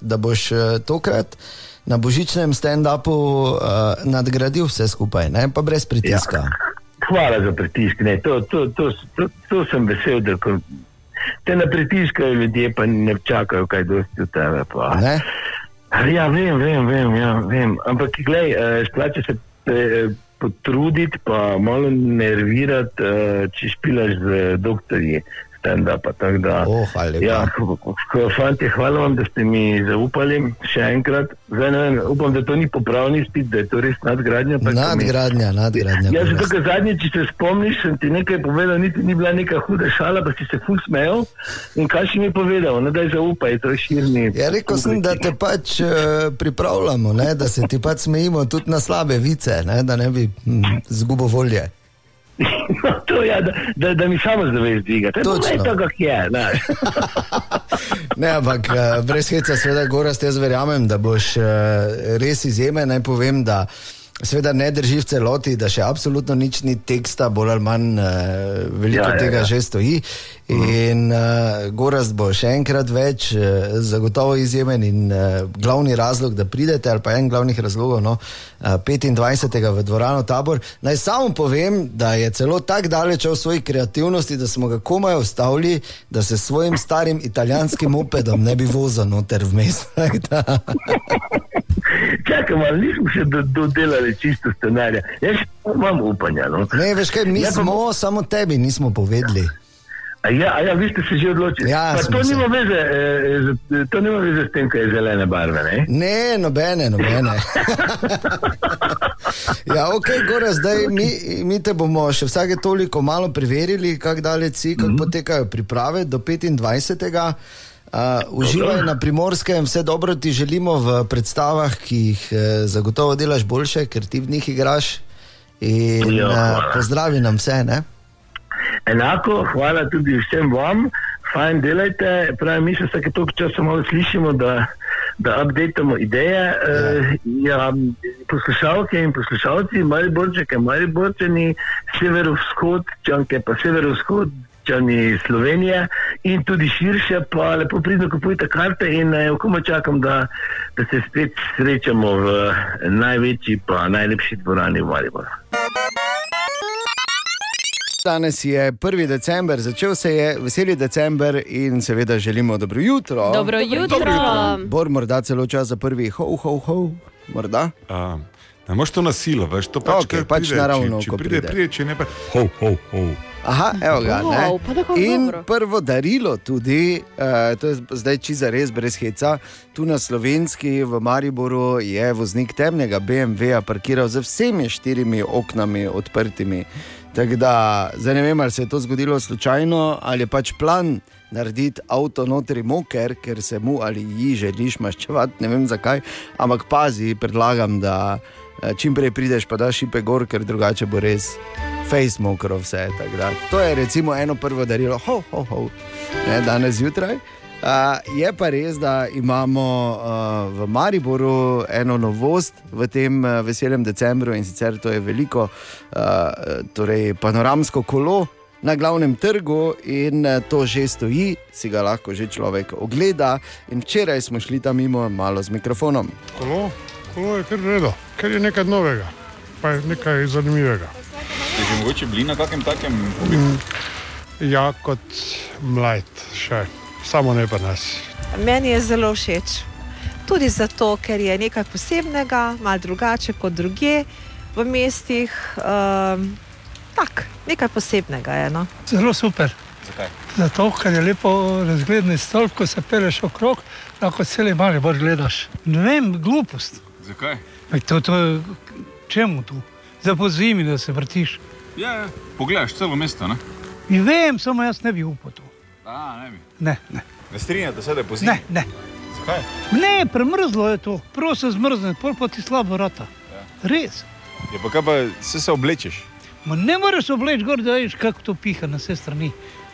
da boš uh, tokrat na božičnem stand-upu uh, nadgradil vse skupaj, ne, pa brez pritiska. Ja. Hvala za pritisk. Ne, to, to, to, to, to sem vesel, da te ne pritiskajo ljudje, pa ne čakajo kaj dosti od tebe. Pa. Ne? Ja, vem, vem, vem, ja, vem. Ampak, glej, eh, splača se eh, potruditi, pa malo nervirati, eh, če špilaš z doktorji, stand-upa. Oh. Ja, fanti, hvala vam, da ste mi zaupali še enkrat. Zdaj, ne vem, upam, da to ni popravni izpit, da je to res nadgradnja. ko mi- Nadgradnja, nadgradnja. Ja, zato, Gorazd. ker zadnjič, če se spomniš, sem ti nekaj povedal, niti ni bila neka huda šala, pa si se ful smejal. In kaj si mi povedal, ne daj zaupaj, to je širni. Ja, rekel sem, da te pač uh, pripravljamo, ne, da se ti pač smejimo tudi na slabe vice, ne, da ne bi hm, zgubo volje. to je, da, da, da mi samo zavest dviga. To je to, kak je. Ne, ampak eh, brez heca, seveda, Gorast, jaz verjamem, da boš eh, res izjemen. Naj povem, da seveda ne drži v celoti, da še absolutno nič ni teksta, bolj ali manj eh, veliko Ja, ja, tega ja. že stoji. In uh, Gorast bo še enkrat več, uh, zagotovo izjemen in uh, glavni razlog, da pridete, ali pa en glavnih razlogov, no, uh, 25. v dvorano Tabor. Naj samo povem, da je celo tako daleč v svoji kreativnosti, da smo ga komaj ustavili, da se s svojim starim italijanskim mopedom ne bi vozil noter vmes. Čakaj, malo nismo še do- dodelali čisto scenarija. Jaz imam upanja. No. Ne, veš kaj, mi Ja, pa- smo, samo tebi nismo povedali. A ja, a ja, vi ste se že odločili. Ja, Pa to, nima veze, eh, to nima veze s tem, kaj je zelene barve. Ne? Ne, nobene, nobene. ja, ok, gore, zdaj mi, mi te bomo še vsake toliko malo preverili, kako daleč si, kako mm -hmm. potekajo priprave do 25. Uh, uživaj na primorskem, vse dobro ti želimo v predstavah, ki jih eh, zagotovo delaš boljše, ker ti v njih igraš. In Ja, uh, hvala. pozdravi nam vse. Ne? Enako, hvala tudi vsem vam, fajn delajte. Pravi, mi se vsake toliko časa malo slišimo, da, da updatemo ideje. Ja. Ja, poslušalke in poslušalci, Mariborčeke, Mariborčani, severovzhod, čanke pa severovzhod. Čani Slovenije in tudi širše, pa lepo pridno kupujte karte in eh, komaj čakam, da, da se spet srečamo v največji pa najlepši dvorani v Mariboru. Danes je 1. december, začel se je veseli december in seveda želimo dobro jutro. Dobro jutro. Bor morda celo čas za prvi ho, ho, ho, morda. A, ne moreš to na silo, veš, to pač, kar pač pride, naravno, če, če ko pride, pride. pride, če ne pa. Ho, ho, ho. Aha, evo ga. Wow, In dobro. prvo darilo tudi, uh, to je zdaj čiza res brez heca, tu na slovenski v Mariboru je voznik temnega BMW-ja parkiral z vsemi štirimi oknami odprtimi. Tako da zdaj ne vem, ali se je to zgodilo slučajno ali pač plan narediti avto notri moker, ker se mu ali ji želiš maščevati, ne vem zakaj, ampak pazi, predlagam, da eh, čim prej prideš, pa daš šipe gor, ker drugače bo res face mokro vse. To je recimo eno prvo darilo, ho, ho, ho, ne, danes zjutraj. Uh, je pa res, da imamo uh, v Mariboru eno novost v tem uh, veselem decembru in sicer to je veliko, uh, torej panoramsko kolo na glavnem trgu in uh, to že stoji, si ga lahko že človek ogleda. In včeraj smo šli tam mimo malo z mikrofonom. Kolo, kolo je kar redo, ker je nekaj novega, pa je nekaj zanimivega. Ste že mogoče bili na kakem takem? Mm, Ja, kot mlad še, samo ne pa nas. Meni je zelo všeč. Tudi zato, ker je nekaj posebnega, malo drugače kot druge v mestih. Um, tak, nekaj posebnega je. No. Zelo super. Zakaj? Zato, ker je lepo razgledni stolp, ko se peleš okrog, lahko celi mali bolj gledaš. Ne vem, glupost. Zakaj? Ej, To, to, čemu tu? Za po zimi, da se vrtiš. Ja, ja. Pogledaš celo mesto, ne? In vem, samo jaz ne bi upal to. A, ne bi. Ne, ne. Ne strinjate se, da je pozimi? Ne, ne. Zakaj? Ne, premrzlo je to, prav se zmrzne, pol pa ti slabo vrata. Res. Je pa kaj pa se, se oblečeš? Ma ne moreš obleči gor, da vidiš, kako to piha na vse strani.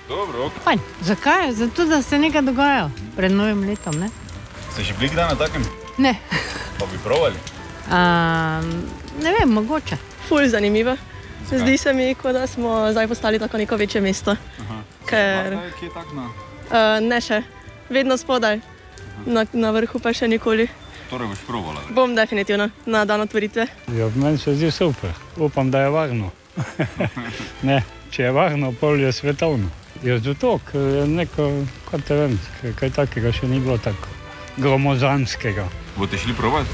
Dobro, ok. Fajn. Zakaj? Zato, da se nekaj dogaja pred novim letom. Ne? Ste že bili kdaj na takem? Ne. Pa bi provali? Um, ne vem, mogoče. Ful zanimivo. Zakaj? Zdi se mi, kot da smo zdaj postali tako neko večje mesto. Aha. Ker, Zdaj, kje je tak na? uh, ne še, vedno spodaj, na, na vrhu pa še nikoli. Torej boš provala. Bom definitivno na dan otvoritve. Ja, meni se zdi super, upam, da je varno. ne, če je varno, pol je svetovno. Je zato, ker je neko, kot te vem, kaj takega še ni bilo tako gromozanskega. Boste šli provat?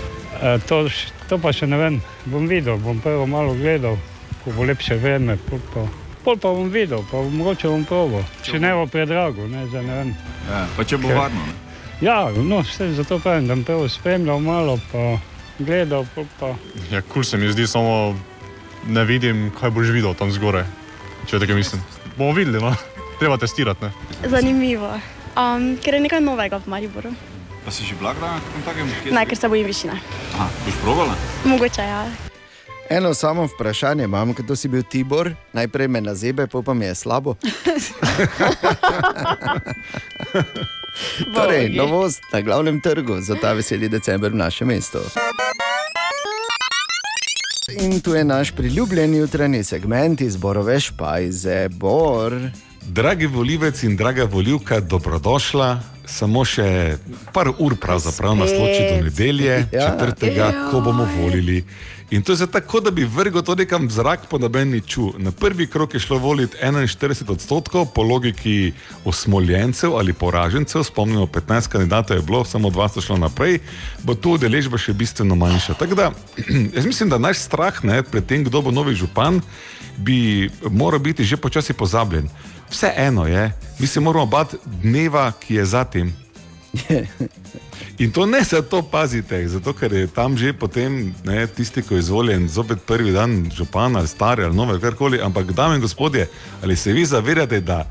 E, to, to pa še ne vem, bom videl, bom prvo malo gledal, ko bo lepše vreme, pol pa pol pa bom videl, pa bom mogoče bom probo. Če ne bo predrago, ne, zdaj ne vem. Ja, pa če bo Ker- varno. Ne? Ja, no, vse zato pravim, da bom prvo spremljal malo, pa gledal, pol pa. Ja, kul cool se mi zdi, samo ne vidim, kaj boš videl tam zgoraj. Če tako mislim. Bomo videli, no. Treba testirati. Ne? Zanimivo. Um, ker je nekaj novega v Mariboru. Pa si že bila kdaj na takem Ne, ker se bojim višine. Aha, boš probala? Mogoče ja. Eno samo vprašanje imam, kdo si bil Tibor, najprej me na zebe, pa mi je slabo. torej, novost na glavnem trgu za ta veseli december v našem mestu. In tu je naš priljubljen jutranji segment izborove špajze, Bor. Dragi volivec in draga volivka, dobrodošla. Samo še par ur, pravzaprav nas loči do nedelje, Ja. četrtega, Ja. ko bomo volili. In to je tako, da bi vrgel to nekam v zrak, pa noben ni čul. Na prvi krok je šlo voliti 41 odstotkov, po logiki osmoljencev ali poražencev, spomnimo, 15 kandidatov je bilo, samo dva sta šla naprej, bo tu udeležba še bistveno manjša. Tako da, jaz mislim, da naš strah ne, pred tem, kdo bo novi župan, bi moral biti že počasi pozabljen. Vseeno je, mi se moramo bati dneva, ki je zatem. In to ne zato pazite, zato ker je tam že potem ne, tisti, ki je izvoljen, zopet prvi dan župana, ali stari ali nove, karkoli. Ampak, dame in gospodje, ali se vi zavedate, da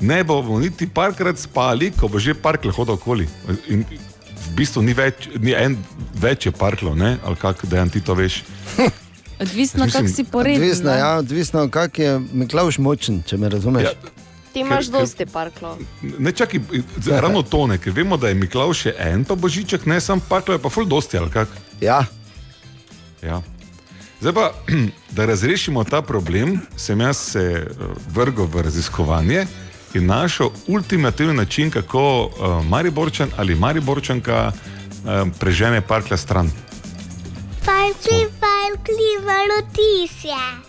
ne bomo niti parkrat spali, ko bo že parkle hodil okoli. In v bistvu ni več, ni en več je parklov, ne? ali kako dejan ti to veš. Odvisno, kako si poreden. Odvisno, ja, odvisno kak je Miklaš močen, če me razumeš. Ja. Ti imaš Ker- dosti parklov. Ne čakaj, ravno to ne, ker vemo, da je Miklav še en, pa Božiček, ne sam parklov je pa ful dosti, ali kak? Ja. ja. Zdaj pa, da razrešimo ta problem, sem jaz se eh, vrgel v raziskovanje in našel ultimativni način, kako uh, Mariborčan ali Mariborčanka uh, prežene parkla stran. Parkli, parkli, vrtisje.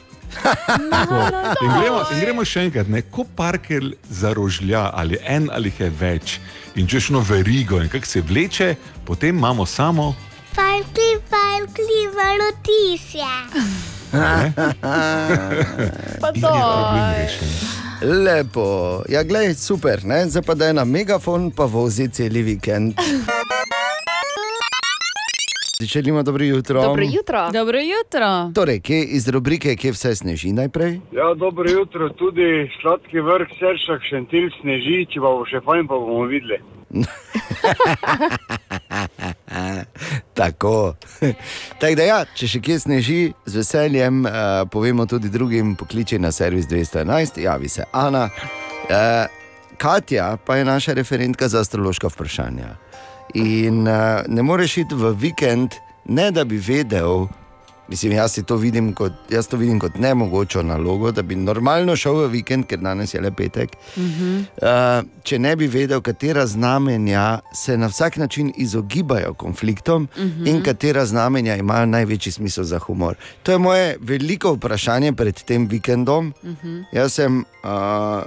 In gremo, in gremo še enkrat, ne, ko parker zarožlja, ali en ali je več, in če šlo verigo in kako se vleče, potem imamo samo. Parkli, parkli, vrtisje. Pa problem rešen. Lepo, ja, glej, super, ne? zdaj pa da je na megafon, pa vozi cel vikend. Želimo dobro jutro. Dobro jutro. Dobro jutro. Torej, kje iz rubrike, kje vse sneži najprej? Ja, dobro jutro, tudi sladki vrh, sršak, šentil, sneži, če pa bo še fajn, pa bomo videli. Tako. Tako da, ja, če še kje sneži, z veseljem uh, povemo tudi drugim, pokliči na servis 211, javi se Ana. Uh, Katja pa je naša referentka za astrološka vprašanja. In uh, ne moreš iti v vikend, ne da bi vedel. Mislim, jaz, to vidim kot, jaz to vidim kot nemogočo nalogo, da bi normalno šel v vikend, ker danes je le petek. Uh, če ne bi vedel, katera znamenja se na vsak način izogibajo konfliktom uh Mhm. -huh. in katera znamenja imajo največji smisel za humor. To je moje veliko vprašanje pred tem vikendom. Uh Mhm. -huh. Jaz sem uh,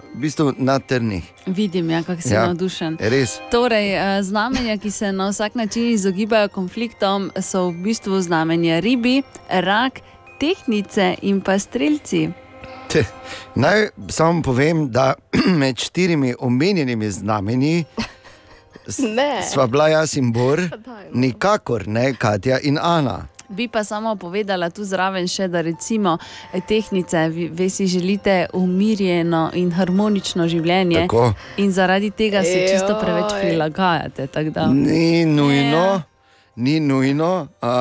v bistvu na trnih. Vidim, ja, kako si Ja, ja, navdušen. res. Torej, eh, znamenja, ki se na vsak način izogibajo konfliktom, so v bistvu znamenja ribi, rak, tehnice in pa streljci. Te, naj samo povem, da med štirimi omenjenimi znamenji sva bila jaz in Bor, nikakor ne Katja in Ana. Bi pa samo povedala tu zraven še, da recimo eh, tehnice, vi, si želite umirjeno in harmonično življenje. Tako. In zaradi tega se čisto preveč prilagajate. Ni nujno, ni nujno, a,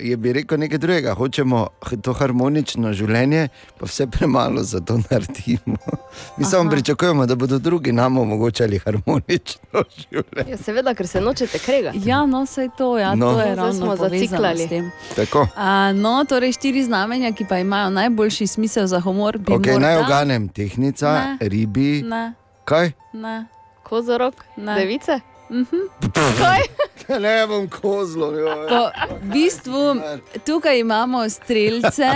je bi rekel nekaj drugega. Hočemo to harmonično življenje, pa vse premalo za to naredimo. Mi samo pričakujemo, da bodo drugi nam omogočali harmonično življenje. Ja, seveda, ker se nočete kregati. Ja, no, vse to, ja, No. to je ravno smo zaciklali. s tem. Tako. A, no, torej štiri znamenja, ki pa imajo najboljši smisel za humor, bi Okay, morda... naj oganem, tehnica, Ne. ribi. Ne, Kaj? ne. Kozorok, Ne. device. Mhm. Kaj? ne bom kozlo. Po, v bistvu, tukaj imamo strelce,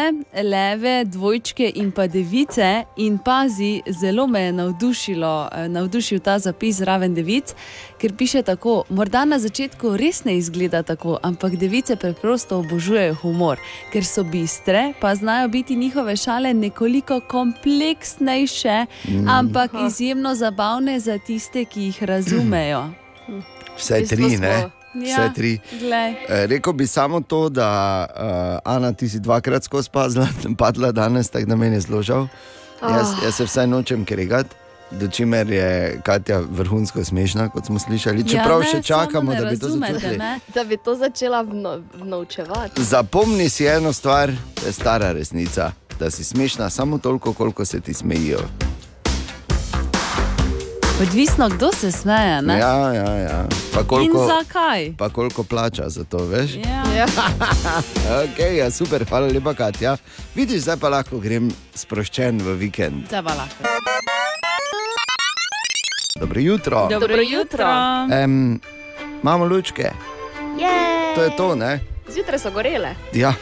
leve, dvojčke in pa device. In pazi, zelo me je navdušilo, eh, navdušil ta zapis zraven devic, ker piše tako: morda na začetku res ne izgleda tako, ampak device preprosto obožujejo humor, ker so bistre, pa znajo biti njihove šale nekoliko kompleksnejše, Mm. ampak izjemno zabavne za tiste, ki jih razumejo. Vse tri, ne? Vse Ja, tri. glej. Eh, Rekel bi samo to, da uh, Ana, ti si dvakrat skozi pazla, padla danes, tako da meni je zelo žal. Jaz, Ah. jaz se vsaj nočem kregati. Do čimer je Katja vrhunsko smešna, kot smo slišali. Čeprav Ja, še ne, čakamo, samo ne da bi začutili. ne? Da bi to začela vno, vnaučevati. Zapomni si eno stvar, to je stara resnica, da si smešna samo toliko, koliko se ti smejijo. Odvisno, kdo se smeje. Ne? Ja, ja, ja. Pa In koliko, zakaj? pa koliko plača za to, veš? Ja. okay, ja, super, hvala lepa, Katja. Vidiš, zdaj pa lahko grem sproščen v vikend. Zdaj pa lahko. Dobro jutro. Dobro jutro. Em, imamo lučke, Je. to je to, ne? Zjutraj so gorele. Ja,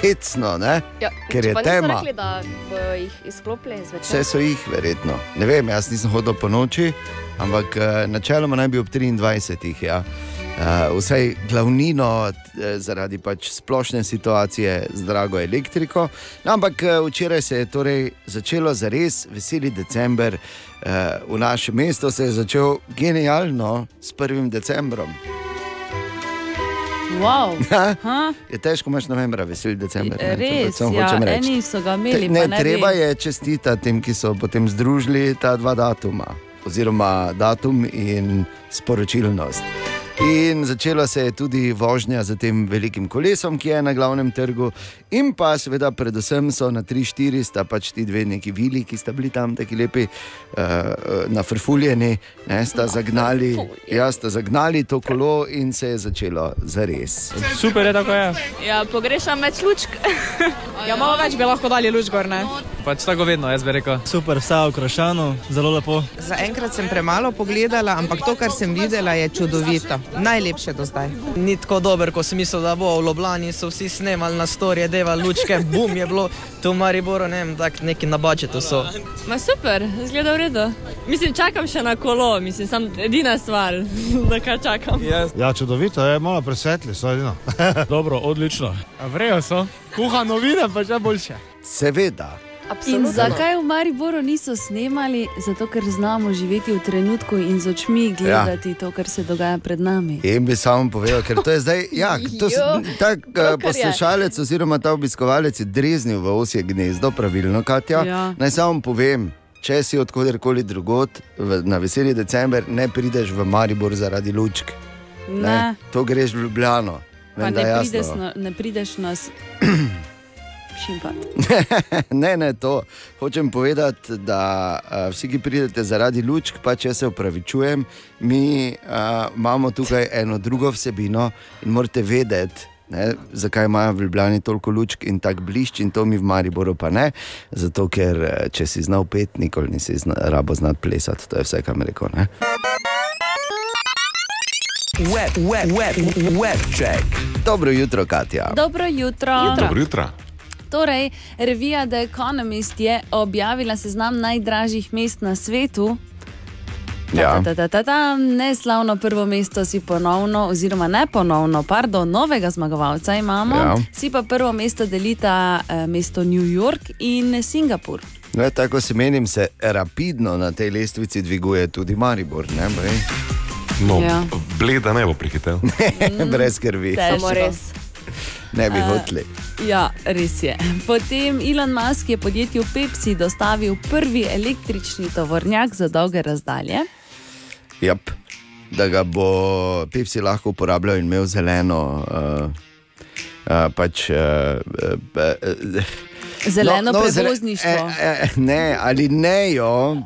hecno, ne? Ja, Ker je tema. Rekli, da bojo jih izklopili zvečer. Vse so jih, verjetno. Ne vem, jaz nisem hodil po noči, ampak eh, načeloma naj bi ob 23. Ja. Uh, vsaj glavnino eh, zaradi pač splošne situacije z drago elektriko. No, ampak včeraj se je torej začelo za res veseli december. Uh, v našem mestu se je začel genialno s 1. decembrom. Wow. Ha? Je težko imaš novembra, veseli december. ne, Res, predvsem ja, hočem reči. eni so ga imeli, Ne, ne treba vem. je čestitati tem, ki so potem združili ta dva datuma, oziroma datum in sporočilnost. In začela se je tudi vožnja za tem velikim kolesom, ki je na glavnem trgu, in pa seveda, predvsem so na 3-4 sta pač ti dve neki vili, ki sta bili tam tako lepi, uh, nafrfuljeni, ne, sta zagnali, ja, sta zagnali to kolo in se je začelo za res. Super je tako je. Ja, pogrešam več lučk. ja, malo več bi lahko dali luč gor, ne? Pač tako vedno, jaz bi rekel. Super, vse okrašeno, zelo lepo. Zaenkrat sem premalo pogledala, ampak to, kar sem videla, je čudovito. Najlepše do zdaj. Ni tako dober, kot sem mislil, da bo v Ljubljani, so vsi snemali na storje, deva lučke, bum je bilo, tu v Mariboru, ne vem, tak neki na budžetu so. Ma super, zgleda v redu. Mislim, čakam še na kolo, mislim, sam edina stvar, da kaj čakam. Ja, čudovito je, malo presvetli so edino. Dobro, odlično. Vrejo so, kuhano vide pa še boljše. Seveda. In zakaj v Mariboru niso snemali? Zato, ker znamo živeti v trenutku in z očmi gledati ja. to, kar se dogaja pred nami. In bi samo povedal, ker to je zdaj, ja, to Jo, tak to, kar uh, je. poslušalec oziroma ta obiskovalec je dreznil v osje gnezdo, pravilno, Katja. Ja. Naj samo povem, če si odkuderkoli drugot na veseli december, ne prideš v Maribor zaradi lučk. Ne. To greš v Ljubljano. Vem, ne je prideš, na, ne prideš nas šimpat. ne, ne, to. Hočem povedati, da uh, vsi, ki pridete zaradi lučk, pa če se upravičujem, mi uh, imamo tukaj eno drugo vsebino in morate vedeti. Ne, zakaj imajo v Ljubljani toliko lučk in tako blišč, in to mi v Mariboru pa ne? Zato, ker če si znal pet, nikoli nisi zna, rabo znati plesati. To je vse, kar mi rekel. Ne? Web, web, web, web check. Dobro jutro, Katja. Dobro jutro. Dobro jutro. Torej, revija The Economist je objavila seznam najdražjih mest na svetu. Ja. Ta, ta, ta, ta, neslavno prvo mesto si ponovno, oziroma ne ponovno, pardon, novega zmagovalca imamo. Ja. Si pa prvo mesto delita eh, mesto New York in Singapur. Ne, tako se menim, se rapidno na tej lestvici dviguje tudi Maribor. Ne. No, Ja. bleda ne bo prihitel. Brez krvi. Težko. Samo res. Ne bi hoteli. Ja, res je. Potem Elon Musk je podjetju Pepsi dostavil prvi električni tovornjak za dolge razdalje. Yep. Da ga bo Pepsi lahko uporabljal in imel zeleno. Uh, uh, pač, uh, uh, Zeleno zele- prevozništvo. eh, eh, ne, ali ne jo eh,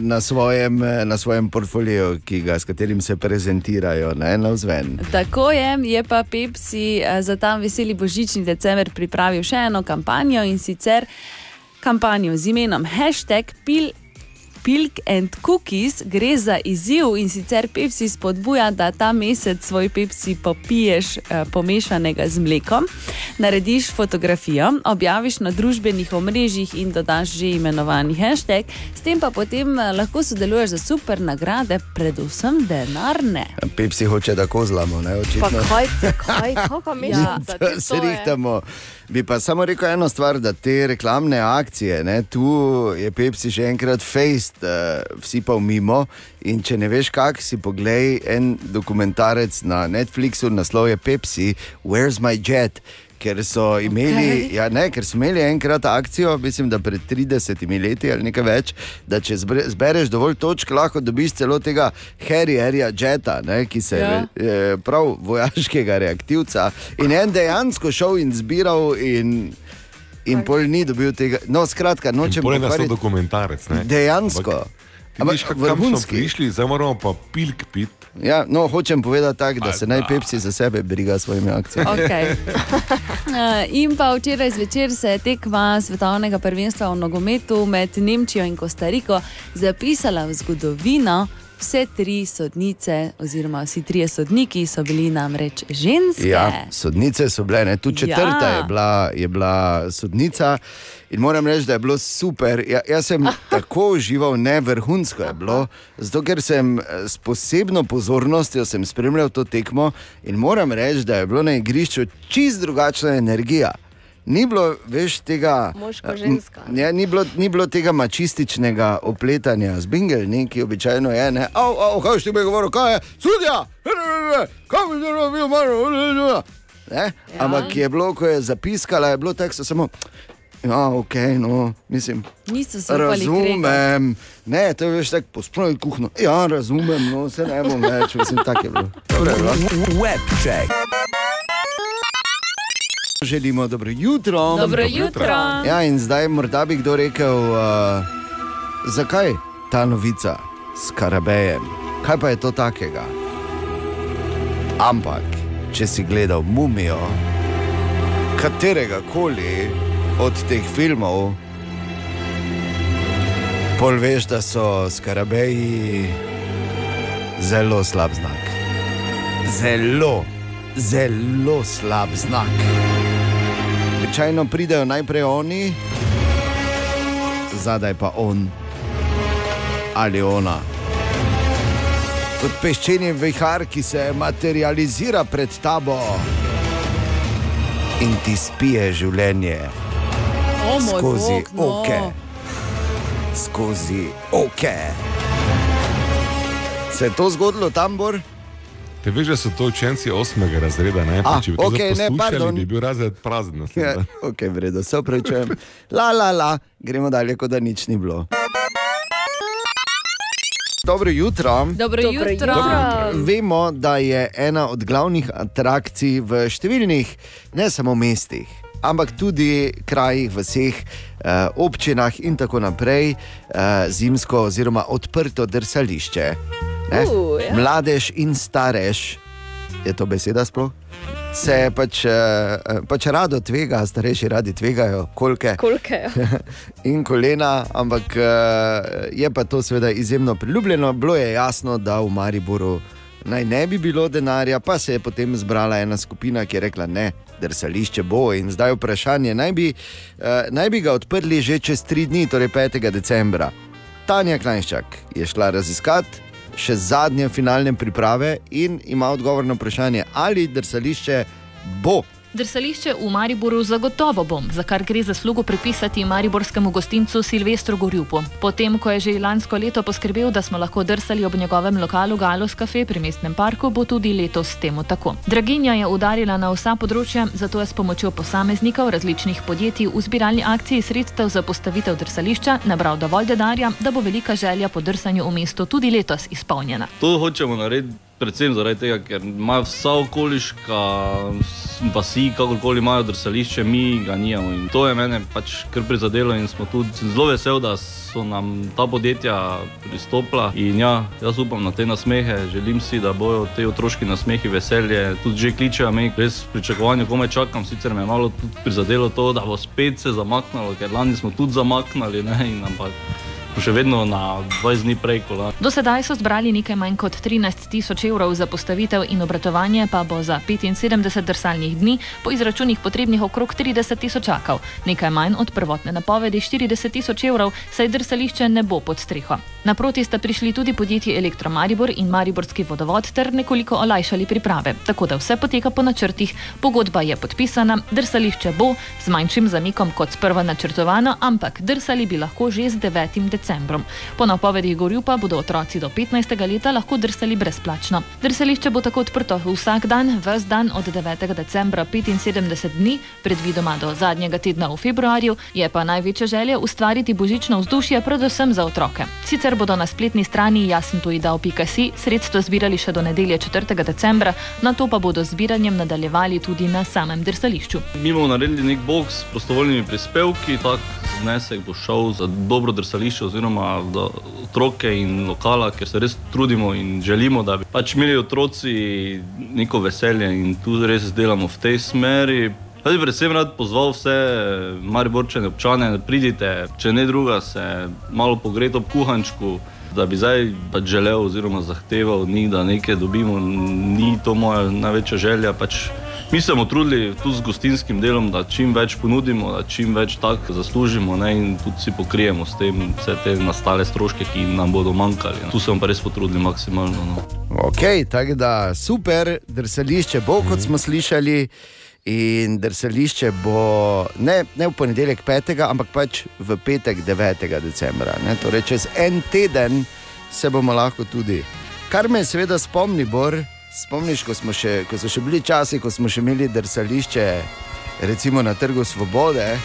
na svojem, eh, na svojem portfoliju, ga, s katerim se prezentirajo ne, na vzven. Tako je, je pa Pepsi eh, za ta veseli božični december pripravil še eno kampanjo in sicer kampanjo z imenom hashtag pil. Pilk and Cookies gre za izziv in sicer Pepsi spodbuja, da ta mesec svoj Pepsi popiješ eh, pomešanega z mlekom, narediš fotografijo, objaviš na družbenih omrežjih in dodaš že imenovani hashtag, s tem pa potem eh, lahko sodeluješ za super nagrade, predvsem denarne. Pepsi hoče, da kozlamo, ne Pa očitno. kaj, kaj, kako mešanica? Da se rihtamo. Bi pa samo rekel eno stvar, da te reklamne akcije, ne, tu je Pepsi še enkrat fejst, uh, vsi pa mimo. In če ne veš, kak si poglej en dokumentarec na Netflixu, naslov je Pepsi, Where's My Jet? Ker so, imeli, Okej. ja, ne, ker so imeli enkrat akcijo, mislim, da pred 30 leti ali nekaj več, da če zbereš dovolj točk, lahko dobiš celo tega Harryja Jeta, ne, ki se Ja. je eh, prav vojaškega reaktivca. In en dejansko šel in zbiral, in, in pol ni dobil tega. No, skratka, nočem Pole nas to pokvariti- dokumentarec. Ne? Dejansko. Ampak, vidiš, Ampak kako smo prišli, zdaj moramo pa pilk pit. Ja, no, hočem povedati tako, da se naj Pepsi za sebe briga s svojimi akcijami. Okay. Uh, in pa včeraj zvečer se je tekma svetovnega prvenstva v nogometu med Nemčijo in Kostariko zapisala v zgodovino. Vse tri sodnice, oziroma vsi trije sodniki, so bili namreč ženske. Ja, sodnice so bile, ne? tudi četrta Ja. je, bila, je bila sodnica. In moram reči, da je bilo super. Ja, jaz sem tako užival, ne vrhunsko je bilo, zato ker sem eh, s posebno pozornostjo spremljal to tekmo in moram reči, da je bilo na igrišču čist drugačna energija. Ni bilo več tega. Moško-ženska. eh, Ja, ni, bilo, ni bilo tega mačističnega opletanja z bingelni, ki običajno je. Ne, av, av, kaj si ti govoril, kaj je, sudja, kaj bi ti naredil, malo. Ne? Ja. Ampak je bilo, ko je zapiskala, je bilo tako samo. Ja, ok, no, mislim. Niso se. Razumem, ne, to je veš tako pospravljeno kuhno. Ja, razumem, no, se ne bom več, mislim, tako je bilo. Dobro je bilo. Webcheck. Želimo dobro jutro. Dobro jutro. Ja, in zdaj morda bi kdo rekel, uh, zakaj ta novica s karabejem? Kaj pa je to takega? Ampak, če si gledal mumijo, katerega koli od teh filmov, pol veš, da so skarabeji zelo slab znak. Zelo, zelo slab znak. Običajno pridejo najprej oni, zadaj pa on ali ona. Kot peščeni vihar, ki se materializira pred tabo in ti spije življenje O, skozi bog, no. oke. Skozi oke. Se je to zgodilo tam, Bor? Te veš, da so to učenci osmega razreda, ne? Pa če bi to okej, ne, pardon. bi bil razred prazen. Ja, ok, v redu, se upravičujem. La, la, la, gremo dalje, kot da nič ni bilo. Dobro jutro. Dobro Dobro jutro. jutro. Dobro jutro. Vemo, da je ena od glavnih atrakcij v številnih, ne samo mestih, ampak tudi krajih, vseh eh, občinah in tako naprej, eh, zimsko oziroma odprto drsališče. Uh, ja. Mladež in starež, je to beseda sploh? Se pač, eh, pač rado tvega, starejši radi tvegajo, kolke. Kolke, ja. in kolena, ampak eh, je pa to seveda izjemno priljubljeno. Bilo je jasno, da v Mariboru naj ne bi bilo denarja, pa se je potem zbrala ena skupina, ki je rekla: ne, drsališče bo. In zdaj vprašanje, naj bi, eh, naj bi ga odprli že čez tri dni, torej 5. decembra. Tanja Klajnščak je šla raziskati. Še zadnje finalne priprave in ima odgovor na vprašanje, ali drsališče bo Drsališče v Mariboru zagotovo bom, za kar gre zaslugo pripisati mariborskemu gostincu Silvestru Gorjupu. Potem, ko je že lansko leto poskrbel, da smo lahko drsali ob njegovem lokalu Galos Cafe pri mestnem parku, bo tudi letos temu tako. Draginja je udarila na vsa področja, zato je s pomočjo posameznikov različnih podjetij v zbiralni akciji sredstev za postavitev drsališča nabral dovolj denarja, da bo velika želja po drsanju v mestu tudi letos izpolnjena. To hočemo narediti predvsem zaradi tega, ker imajo vsa okoliška vasi, kakorkoli imajo drsališče, mi ga nijamo. In to je mene pač kar prizadelo in smo tudi zelo veseli, da so nam ta podjetja pristopila. In ja, jaz upam na te nasmehe, želim si, da bojo te otroški nasmehi veselje, tudi že kličejo me, res v pričakovanju, komaj čakam, sicer me je malo tudi prizadelo to, da bo spet se zamaknilo, ker lani smo tudi zamaknili, ne, in ampak še vedno na 20 dni prej kola. Do sedaj so zbrali nekaj manj kot 13 tisoč evrov za postavitev in obratovanje, pa bo za 75 drsalnih dni po izračunih potrebnih okrog 30 tisočakov, nekaj manj od prvotne napovedi 40 tisoč evrov, saj drsališče ne bo pod streho. Naproti sta prišli tudi podjetji Elektromaribor in Mariborski vodovod ter nekoliko olajšali priprave, tako da vse poteka po načrtih, pogodba je podpisana, drsališče bo z manjšim zamikom kot sprva načrtovano, ampak drsali bi lahko že z 9. decembrom. Po napovedih Gorjupa bodo otroci do 15. leta lahko drsali brezplačno. Drsališče bo tako odprto vsak dan, ves dan od 9. decembra 75 dni, predvidoma do zadnjega tedna v februarju, je pa največja želja ustvariti božično vzdušje predvsem za otroke. Sicer bodo na spletni strani jasentuidao.si sredstva zbirali še do nedelje 4. decembra, na to pa bodo zbiranjem nadaljevali tudi na samem drsališču. Mi bomo naredili nek box s prostovoljnimi prispevki, tak znesek bo šel za dobro drsališče oziroma za otroke in lokala, ker se res trudimo in želimo, da bi pač imeli otroci neko veselje in tu res delamo v tej smeri. Jaz bi predvsem rad pozval vse mariborčane občane, da pridite, če ne druga, se malo pogreti ob kuhančku. Da bi zdaj pač želel, oziroma zahteval od njih, da nekaj dobimo, ni to moja največja želja. Pač mi se bomo trudili tudi z gostinskim delom, da čim več ponudimo, da čim več tako zaslužimo ne, in tudi si pokrijemo s tem vse te nastale stroške, ki nam bodo manjkali. No. Tu se bomo pa res potrudili maksimalno. No. Ok, tako da super, drsališče bo, kot smo slišali. In drsališče bo ne, ne v ponedeljek 5., ampak pač v petek 9. decembra. Ne? Torej, čez en teden se bomo lahko tudi. Kar me seveda spomni, Bor, spomniš, ko, še, ko so še bili časi, ko smo še imeli drsališče, recimo na Trgu Svobode.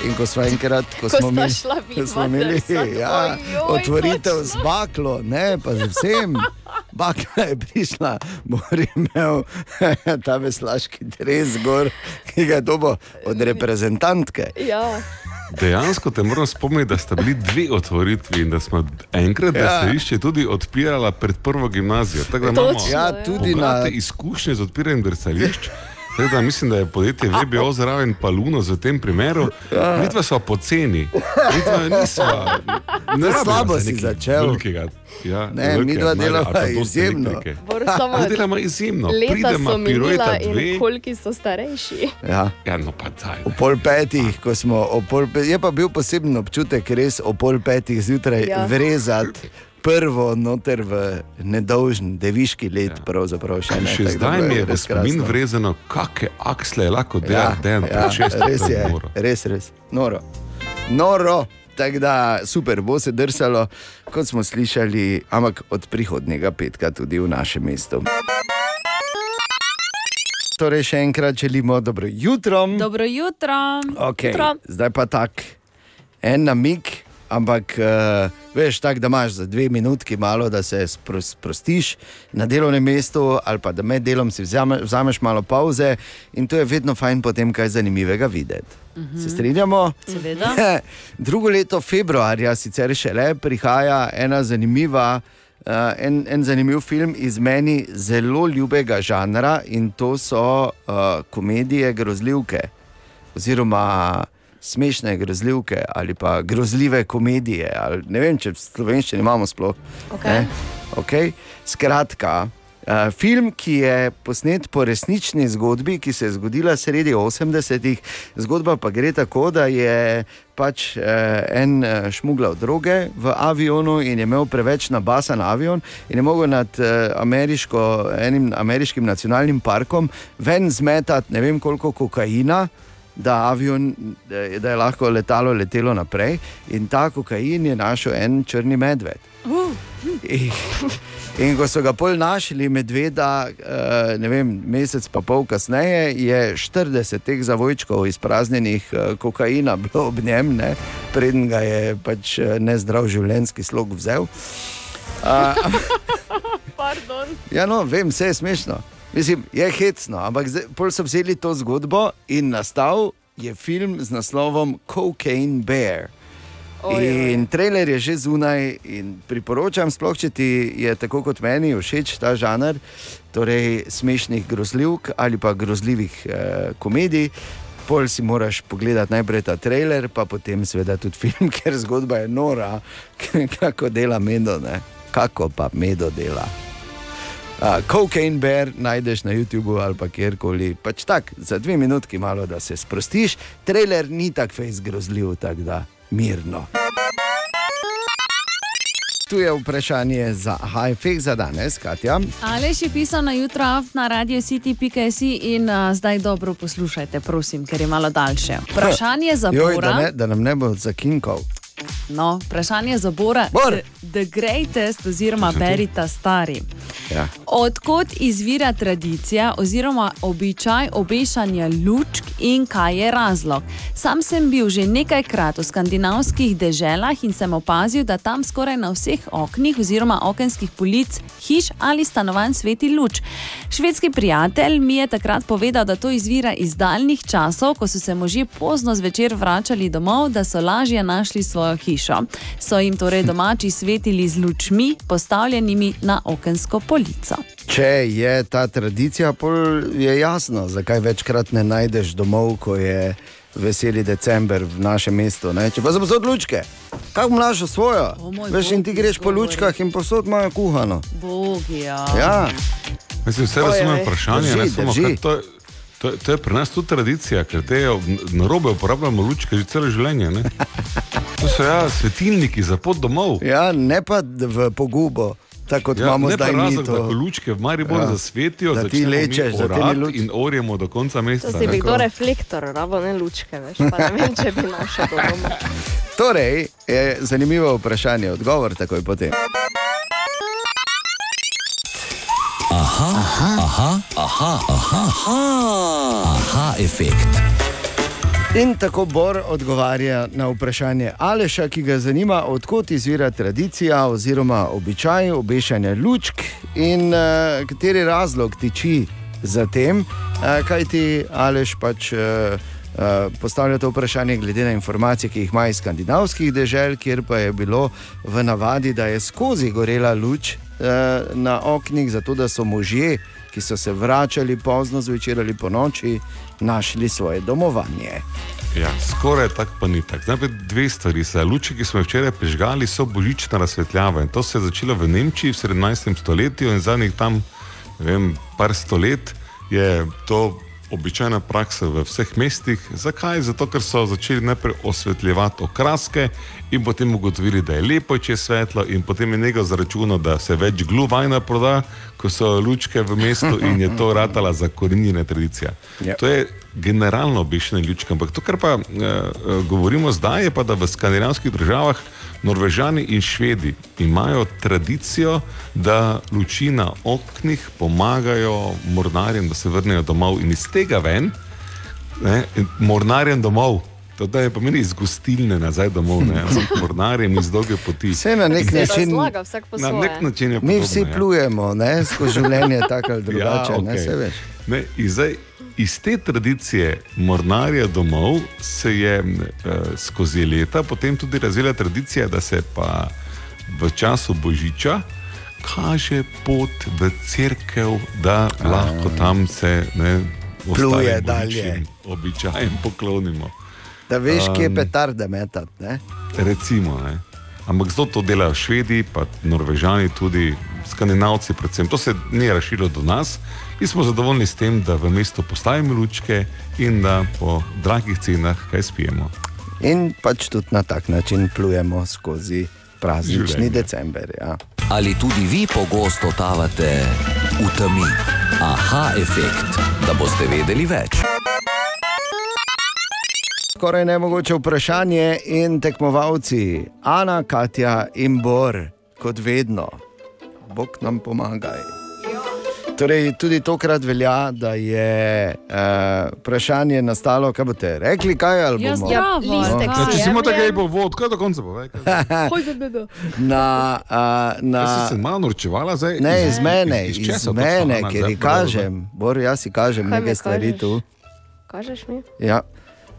In ko smo enkrat, ko, Ko smo imeli, ko smo imeli ja, otvoritev z baklo, ne pa z vsem. Bakla je prišla, mora imel ta veslaški dres gor, ki ga je dobo od reprezentantke. Ja. Dejansko te moram spomniti, da sta bili dve otvoritvi in da smo enkrat, da Ja. se išče tudi odpirala pred prvo gimnazijo. Tako da imamo Točno, Ja, tudi na- izkušnje z odpiranjem drsališč. Tako da mislim, da je podjetje VBO zraven Paluno v tem primeru. Midva sva poceni, midva nisva. Ne slabo se si začel. Velikega, ja, Ne, midva delava izjemno. Samo Mi delamo izjemno. Leta Pridemo, so pirueta minila dve. in koliko so starejši. Ja. Ja, no pa daj. O pol petih, ko smo, pol pe, je pa bil poseben občutek, res o pol petih zjutraj ja. vrezati prvo noter v nedolžen deviški let. Ja. Pravzaprav še ne. Še tako da zdaj mi je v res spomin vrezano, kakšne aksle je lahko Ja, delal ja, pred šestim. res je, res, res, noro. noro. Tako da super, bo se drsalo, kot smo slišali, ampak od prihodnega petka tudi v našem mestu. Torej, še enkrat želimo dobro jutro. Dobro jutro. Okay. Zdaj pa tak, en namig, ampak uh, veš, tak, da imaš za dve minutki malo, da se spro- sprostiš na delovnem mestu, ali pa da med delom si vzame, vzameš malo pauze in to je vedno fajn potem kaj zanimivega videti. Se strinjamo? Seveda. Drugo leto februarja, sicer šele, prihaja ena zanimiva. Uh, en, en zanimiv film iz meni zelo ljubega žanra in to so uh, komedije grozljivke, oziroma smešne grozljivke ali pa grozljive komedije. Ali, ne vem, če v slovenščini imamo sploh. Okej. Ne? Okay. Skratka, uh, film, ki je posnet po resnični zgodbi, ki se je zgodila sredi 80-ih, zgodba pa gre tako, da je pač uh, en uh, šmuglal droge v avionu in je imel preveč nabasan avion in je mogel nad uh, ameriško, enim ameriškim nacionalnim parkom ven zmetati ne vem koliko kokaina. Da, avion, da je- lahko letalo letelo naprej, in ta kokain je našel en črni medved. In, in ko so ga pol našli, medveda, eh, ne vem, mesec pa pol kasneje, je 40 teh zavojčkov izpraznjenih eh, kokaina bilo ob njem, ne, preden ga je pač eh, nezdrav življenjski slog vzel. Pardon. Ja, no, vem, vse je smešno. Mislim, je hecno, ampak pol so vzeli to zgodbo in nastal je film z naslovom Cocaine Bear. Ojoj. In trailer je že zunaj, in priporočam, sploh če ti je tako kot meni všeč ta žanr, torej smešnih grozljivk ali pa grozljivih eh, komedij. pol si moraš pogledati najprej ta trailer, pa potem seveda tudi film, ker zgodba je nora, kako dela medo, ne? kako pa medo dela. Cocaine Bear najdeš na YouTubu ali pa kjerkoli. Pač tak, za dve minutki malo, da se sprostiš. Trailer ni tako fejs grozljiv, tako da mirno. Tu je vprašanje za Hajfek za danes, Katja. Aleš je pisal na jutro na radio city.si in uh, zdaj dobro poslušajte, prosim, ker je malo daljše. Vprašanje za Joj, da, Bora. ne, da nam ne bo zakinkal. No, vprašanje za Bora. Bor! The, the Greatest oziroma Berita Stari. Ja. Odkot izvira tradicija oziroma običaj obešanja lučk in kaj je razlog? Sam sem bil že nekajkrat v skandinavskih deželah in sem opazil, da tam skoraj na vseh oknih oziroma okenskih polic hiš ali stanovanj sveti luč. Švedski prijatelj mi je takrat povedal, da to izvira iz daljnih časov, ko so se možje pozno zvečer vračali domov, da so lažje našli svojo hišo. So jim torej domači svetili z lučmi, postavljenimi na okensko polico. Če je ta tradicija, pol je jasno, zakaj večkrat ne najdeš domov, ko je veseli december v našem mestu. Ne? Če pa za posod lučke, kako mlaš svojo? Veš, in ti bog, greš po lučkah in posod imajo kuhano. Bogi, ja. Ja. Mislim, vse razumem vprašanje, ne Drži, samo drži. kaj to. To to je pri nas tudi tradicija, ker te na robe uporabljamo lučke že celo življenje. Ne? To so ja, svetilniki za pot domov. Ja, ne pa v pogubo, tako kot Ja, imamo zdaj razlog, to. ko lučke v Mariboru Ja. zasvetijo, Da ti lečeš, da ti ni luč- in orjemo do konca meseca. To si bi kdo reflektor, rabo ne lučke, veš, pa ne vem, če bi našel doma. Torej, je zanimivo vprašanje, odgovor takoj potem. Aha, aha, aha, aha, aha, aha, aha efekt. In tako Bor odgovarja na vprašanje Aleša, ki ga zanima, odkot izvira tradicija oziroma običaj obešanja lučk in uh, kateri razlog tiči za tem, uh, kaj ti Aleš pač. Uh, Uh, postavlja to vprašanje glede na informacije, ki jih ima iz skandinavskih dežel, kjer pa je bilo v navadi, da je skozi gorela luč uh, na oknih, zato da so možje, ki so se vračali pozno zvečer ali po noči, našli svoje domovanje. Ja, skoraj tako pa ni tako. Najprej dve stvari. Luči, ki smo jih včeraj prižgali, so božična razsvetljava. In to se je začelo v Nemčiji v 17. stoletju in zadnjih tam, ne vem, par stolet je to običajna praksa v vseh mestih. Zakaj? Zato, ker so začeli najprej osvetljevati okraske in potem ugotovili, da je lepo, če je svetlo, in potem je nekaj zaračunal, da se več gluvajna proda, ko so lučke v mestu in je to ratala za korenjene tradicije. Ja. To je generalno obešene lučke, ampak to, kar pa uh, govorimo zdaj, je pa, da v skandinavskih državah Norvežani in Švedi imajo tradicijo, da luči na oknih pomagajo mornarjem, da se vrnejo domov in iz tega ven, ne, mornarjem domov. To da je pomeni iz gostilne nazaj domov, ne, mornarjem iz dolge poti. Vse na nek Se način. po Na nek način je Mi podobno, vsi ja. plujemo ne, skozi življenje, tako ali drugače. Ja, ne, okej. saj veš. Ne, in zdaj, iz te tradicije mornarja domov se je uh, skozi leta potem tudi razvila tradicija, da se pa v času božiča kaže pot v cerkev, da lahko tam se ne Pluje dalje. Običajem poklonimo. Da veš, kje Um, petarde metati. ne. Recimo, ne. Ampak zato to delajo švedi, pa norvežani, tudi skandinavci, predvsem. To se ni razširilo do nas. Mi smo zadovoljni s tem, da v mestu postavimo lučke in da po dragih cenah kaj spijemo. In pač tudi na tak način plujemo skozi praznični Življenje. december. Ja. Ali tudi vi pogosto tavate v temi? Aha, efekt, da boste vedeli več. Skoraj nemogoče vprašanje in tekmovalci, Ana, Katja in Bor, kot vedno, Bog nam pomagaj. Torej, tudi tokrat velja, da je uh, vprašanje nastalo, kaj boste rekli, kaj ali Ja, bomo. listek ja. si Ja, če si imel tako bo vod, kaj do konca bo? na, uh, na, Ja, si se malo norčevala zdaj? Ne, iz mene, iz iz, iz mene, ker ji kažem, Bor, jaz si kažem Kaj nekaj stvari tu. Kažeš mi? Ja,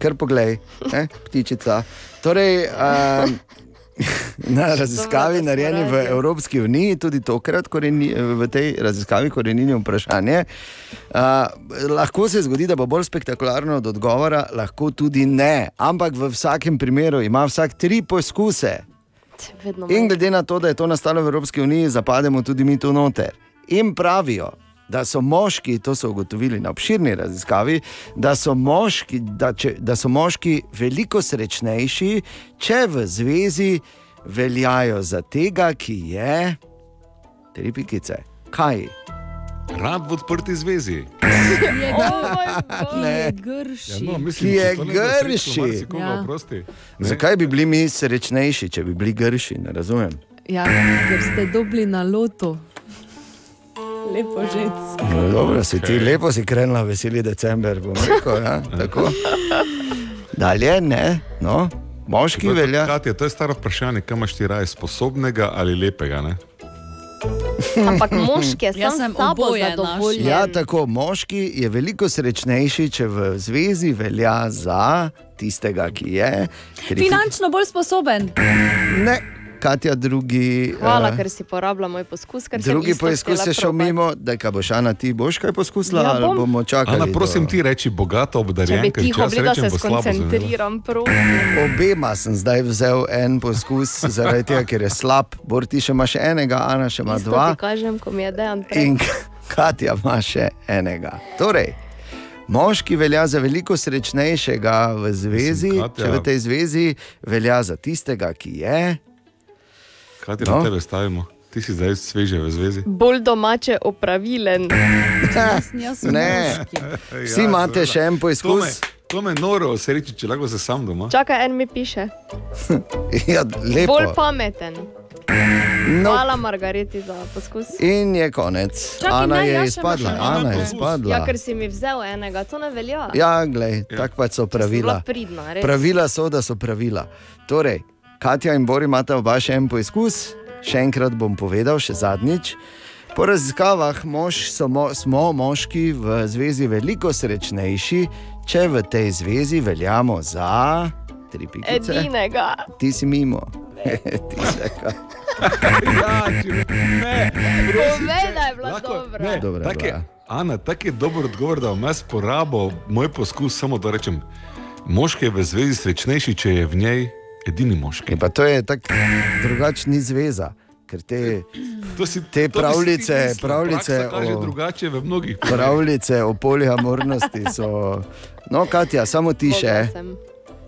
kar poglej, ne, ptičica. Torej, um, Na raziskavi, narejeni v. Evropski uniji, tudi tokrat koreni, v tej raziskavi korenini vprašanje. Uh, lahko se zgodi, da bo bolj spektakularno od odgovora, lahko tudi ne. Ampak v vsakem primeru ima vsak tri poskuse. In glede na to, da je to nastalo v Evropski uniji, zapademo tudi mi tu noter. In pravijo, da so moški, to so ugotovili na obširni raziskavi, da so moški, da če, da so moški veliko srečnejši, če v zvezi veljajo za tega, ki je. Tri pikice. Kaj? Rad v odprti zvezi. Ne. Ja, no, mislim, Ki je grši. Ne. Zakaj bi bili mi srečnejši, če bi bili grši? Ne razumem. Ja, ker ste dobili na lotu. Lepo žensko. No, dobro, si ti lepo si krenila, veseli december, bom rekel. Ja? Tako. Dalje, ne, no, moški Tako, velja. Katja, to je staro vprašanje, kam imaš ti raje, sposobnega ali lepega. Ne? Ampak moški je Jaz sam sem s sabo oboje zadovoljen. Ja, tako moški je veliko srečnejši, če v zvezi velja za tistega, ki je. tri- Finančno bolj sposoben. Ne, Katja, drugi. Hvala, eh, ker si porablja moj poskus. Drugi htela je šel mimo, da kaj boš, Ana, ti boš kaj poskusila, Ja, ali bom. bomo čakali. Ana, prosim do- ti reči bogato Če bi tiho bili, da se skoncentriram, prosim. Obema sem zdaj vzel en poskus, zaradi tega, ker je slab. Bor ti še imaš enega, Ana še ima Isto dva. ti kažem, ko mi je dejan prej. In Katja ima še enega. Torej, moški velja za veliko srečnejšega v zvezi, Mislim, Katja- če v tej zvezi velja za tistega, ki je. Kaj ti No. na tebe stavimo? Ti si zdaj sveže v zvezi. Bolj domače opravilen. Ne, vsi imate še en poizkus. To me, to me noro sreči, če lahko se sam doma. Čakaj, en mi piše. Ja, lepo. Bolj pameten. No. Hvala, Margareti, za poskus. In je konec. Čakaj, Ana ne, je še izpadla. Ana je izpadla. Ja, ker si mi vzel enega, to ne velja. Ja, glej, tako pač so pravila. pridna, res. pravila so, da so pravila. Torej, Katja in Bori imata oba še en poizkus, še enkrat bom povedal, še zadnjič. Po raziskavah mož, so mo, smo moški v zvezi veliko srečnejši, če v tej zvezi veljamo za tri pikice. Edinega. Ti si mimo. Ti si ka. če, ne, Povej, da je bila Lahko- dobra. Ne, Dobra tak je. Ana, tako je dober odgovor, da bom jaz porabil moj poskus, samo da rečem. Moški je v zvezi srečnejši, če je v njej edini moški. Pa to je tako drugačni zveza. Ker te, To si, te to pravljice, mislil, pravljice o, pravljice o poliamornosti so. No, Katja, samo ti še.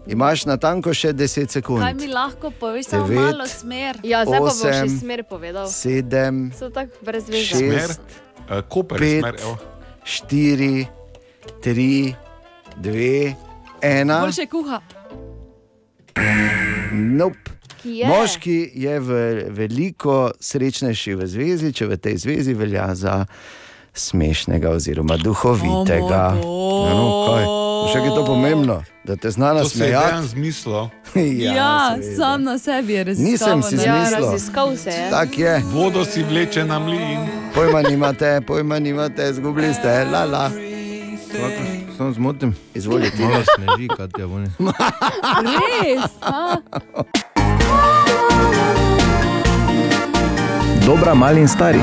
Imaš na tanko še 10 sekund. Kaj mi lahko poveš, samo Devet, malo smer? Ja, zdaj pa boš še smer povedal. sedem, So tako brez veze. šest, Uh, Koper je pet, smer, evo. štiri, tri, dve, ena. Boljše kuha. Nope. Je. Moški je v veliko srečnejši v zvezi, če v tej zvezi velja za smešnega oziroma duhovitega. O moj Ja, no, kaj? Še je to pomembno, da te znala To se je dejan smejati. zmislil. Ja, ja seveda. sam na sebi je raziskal. Nisem si Ja, raziskal se je. Tak je. Vodo si vleče na mlin. Pojma nimate, pojma nimate, zgubili ste, la la. Samo zmotim, izvolite. Malo sneži, Katja, voni. Res? A? Dobra, mali in stari.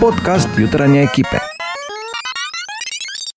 Podcast jutranje ekipe.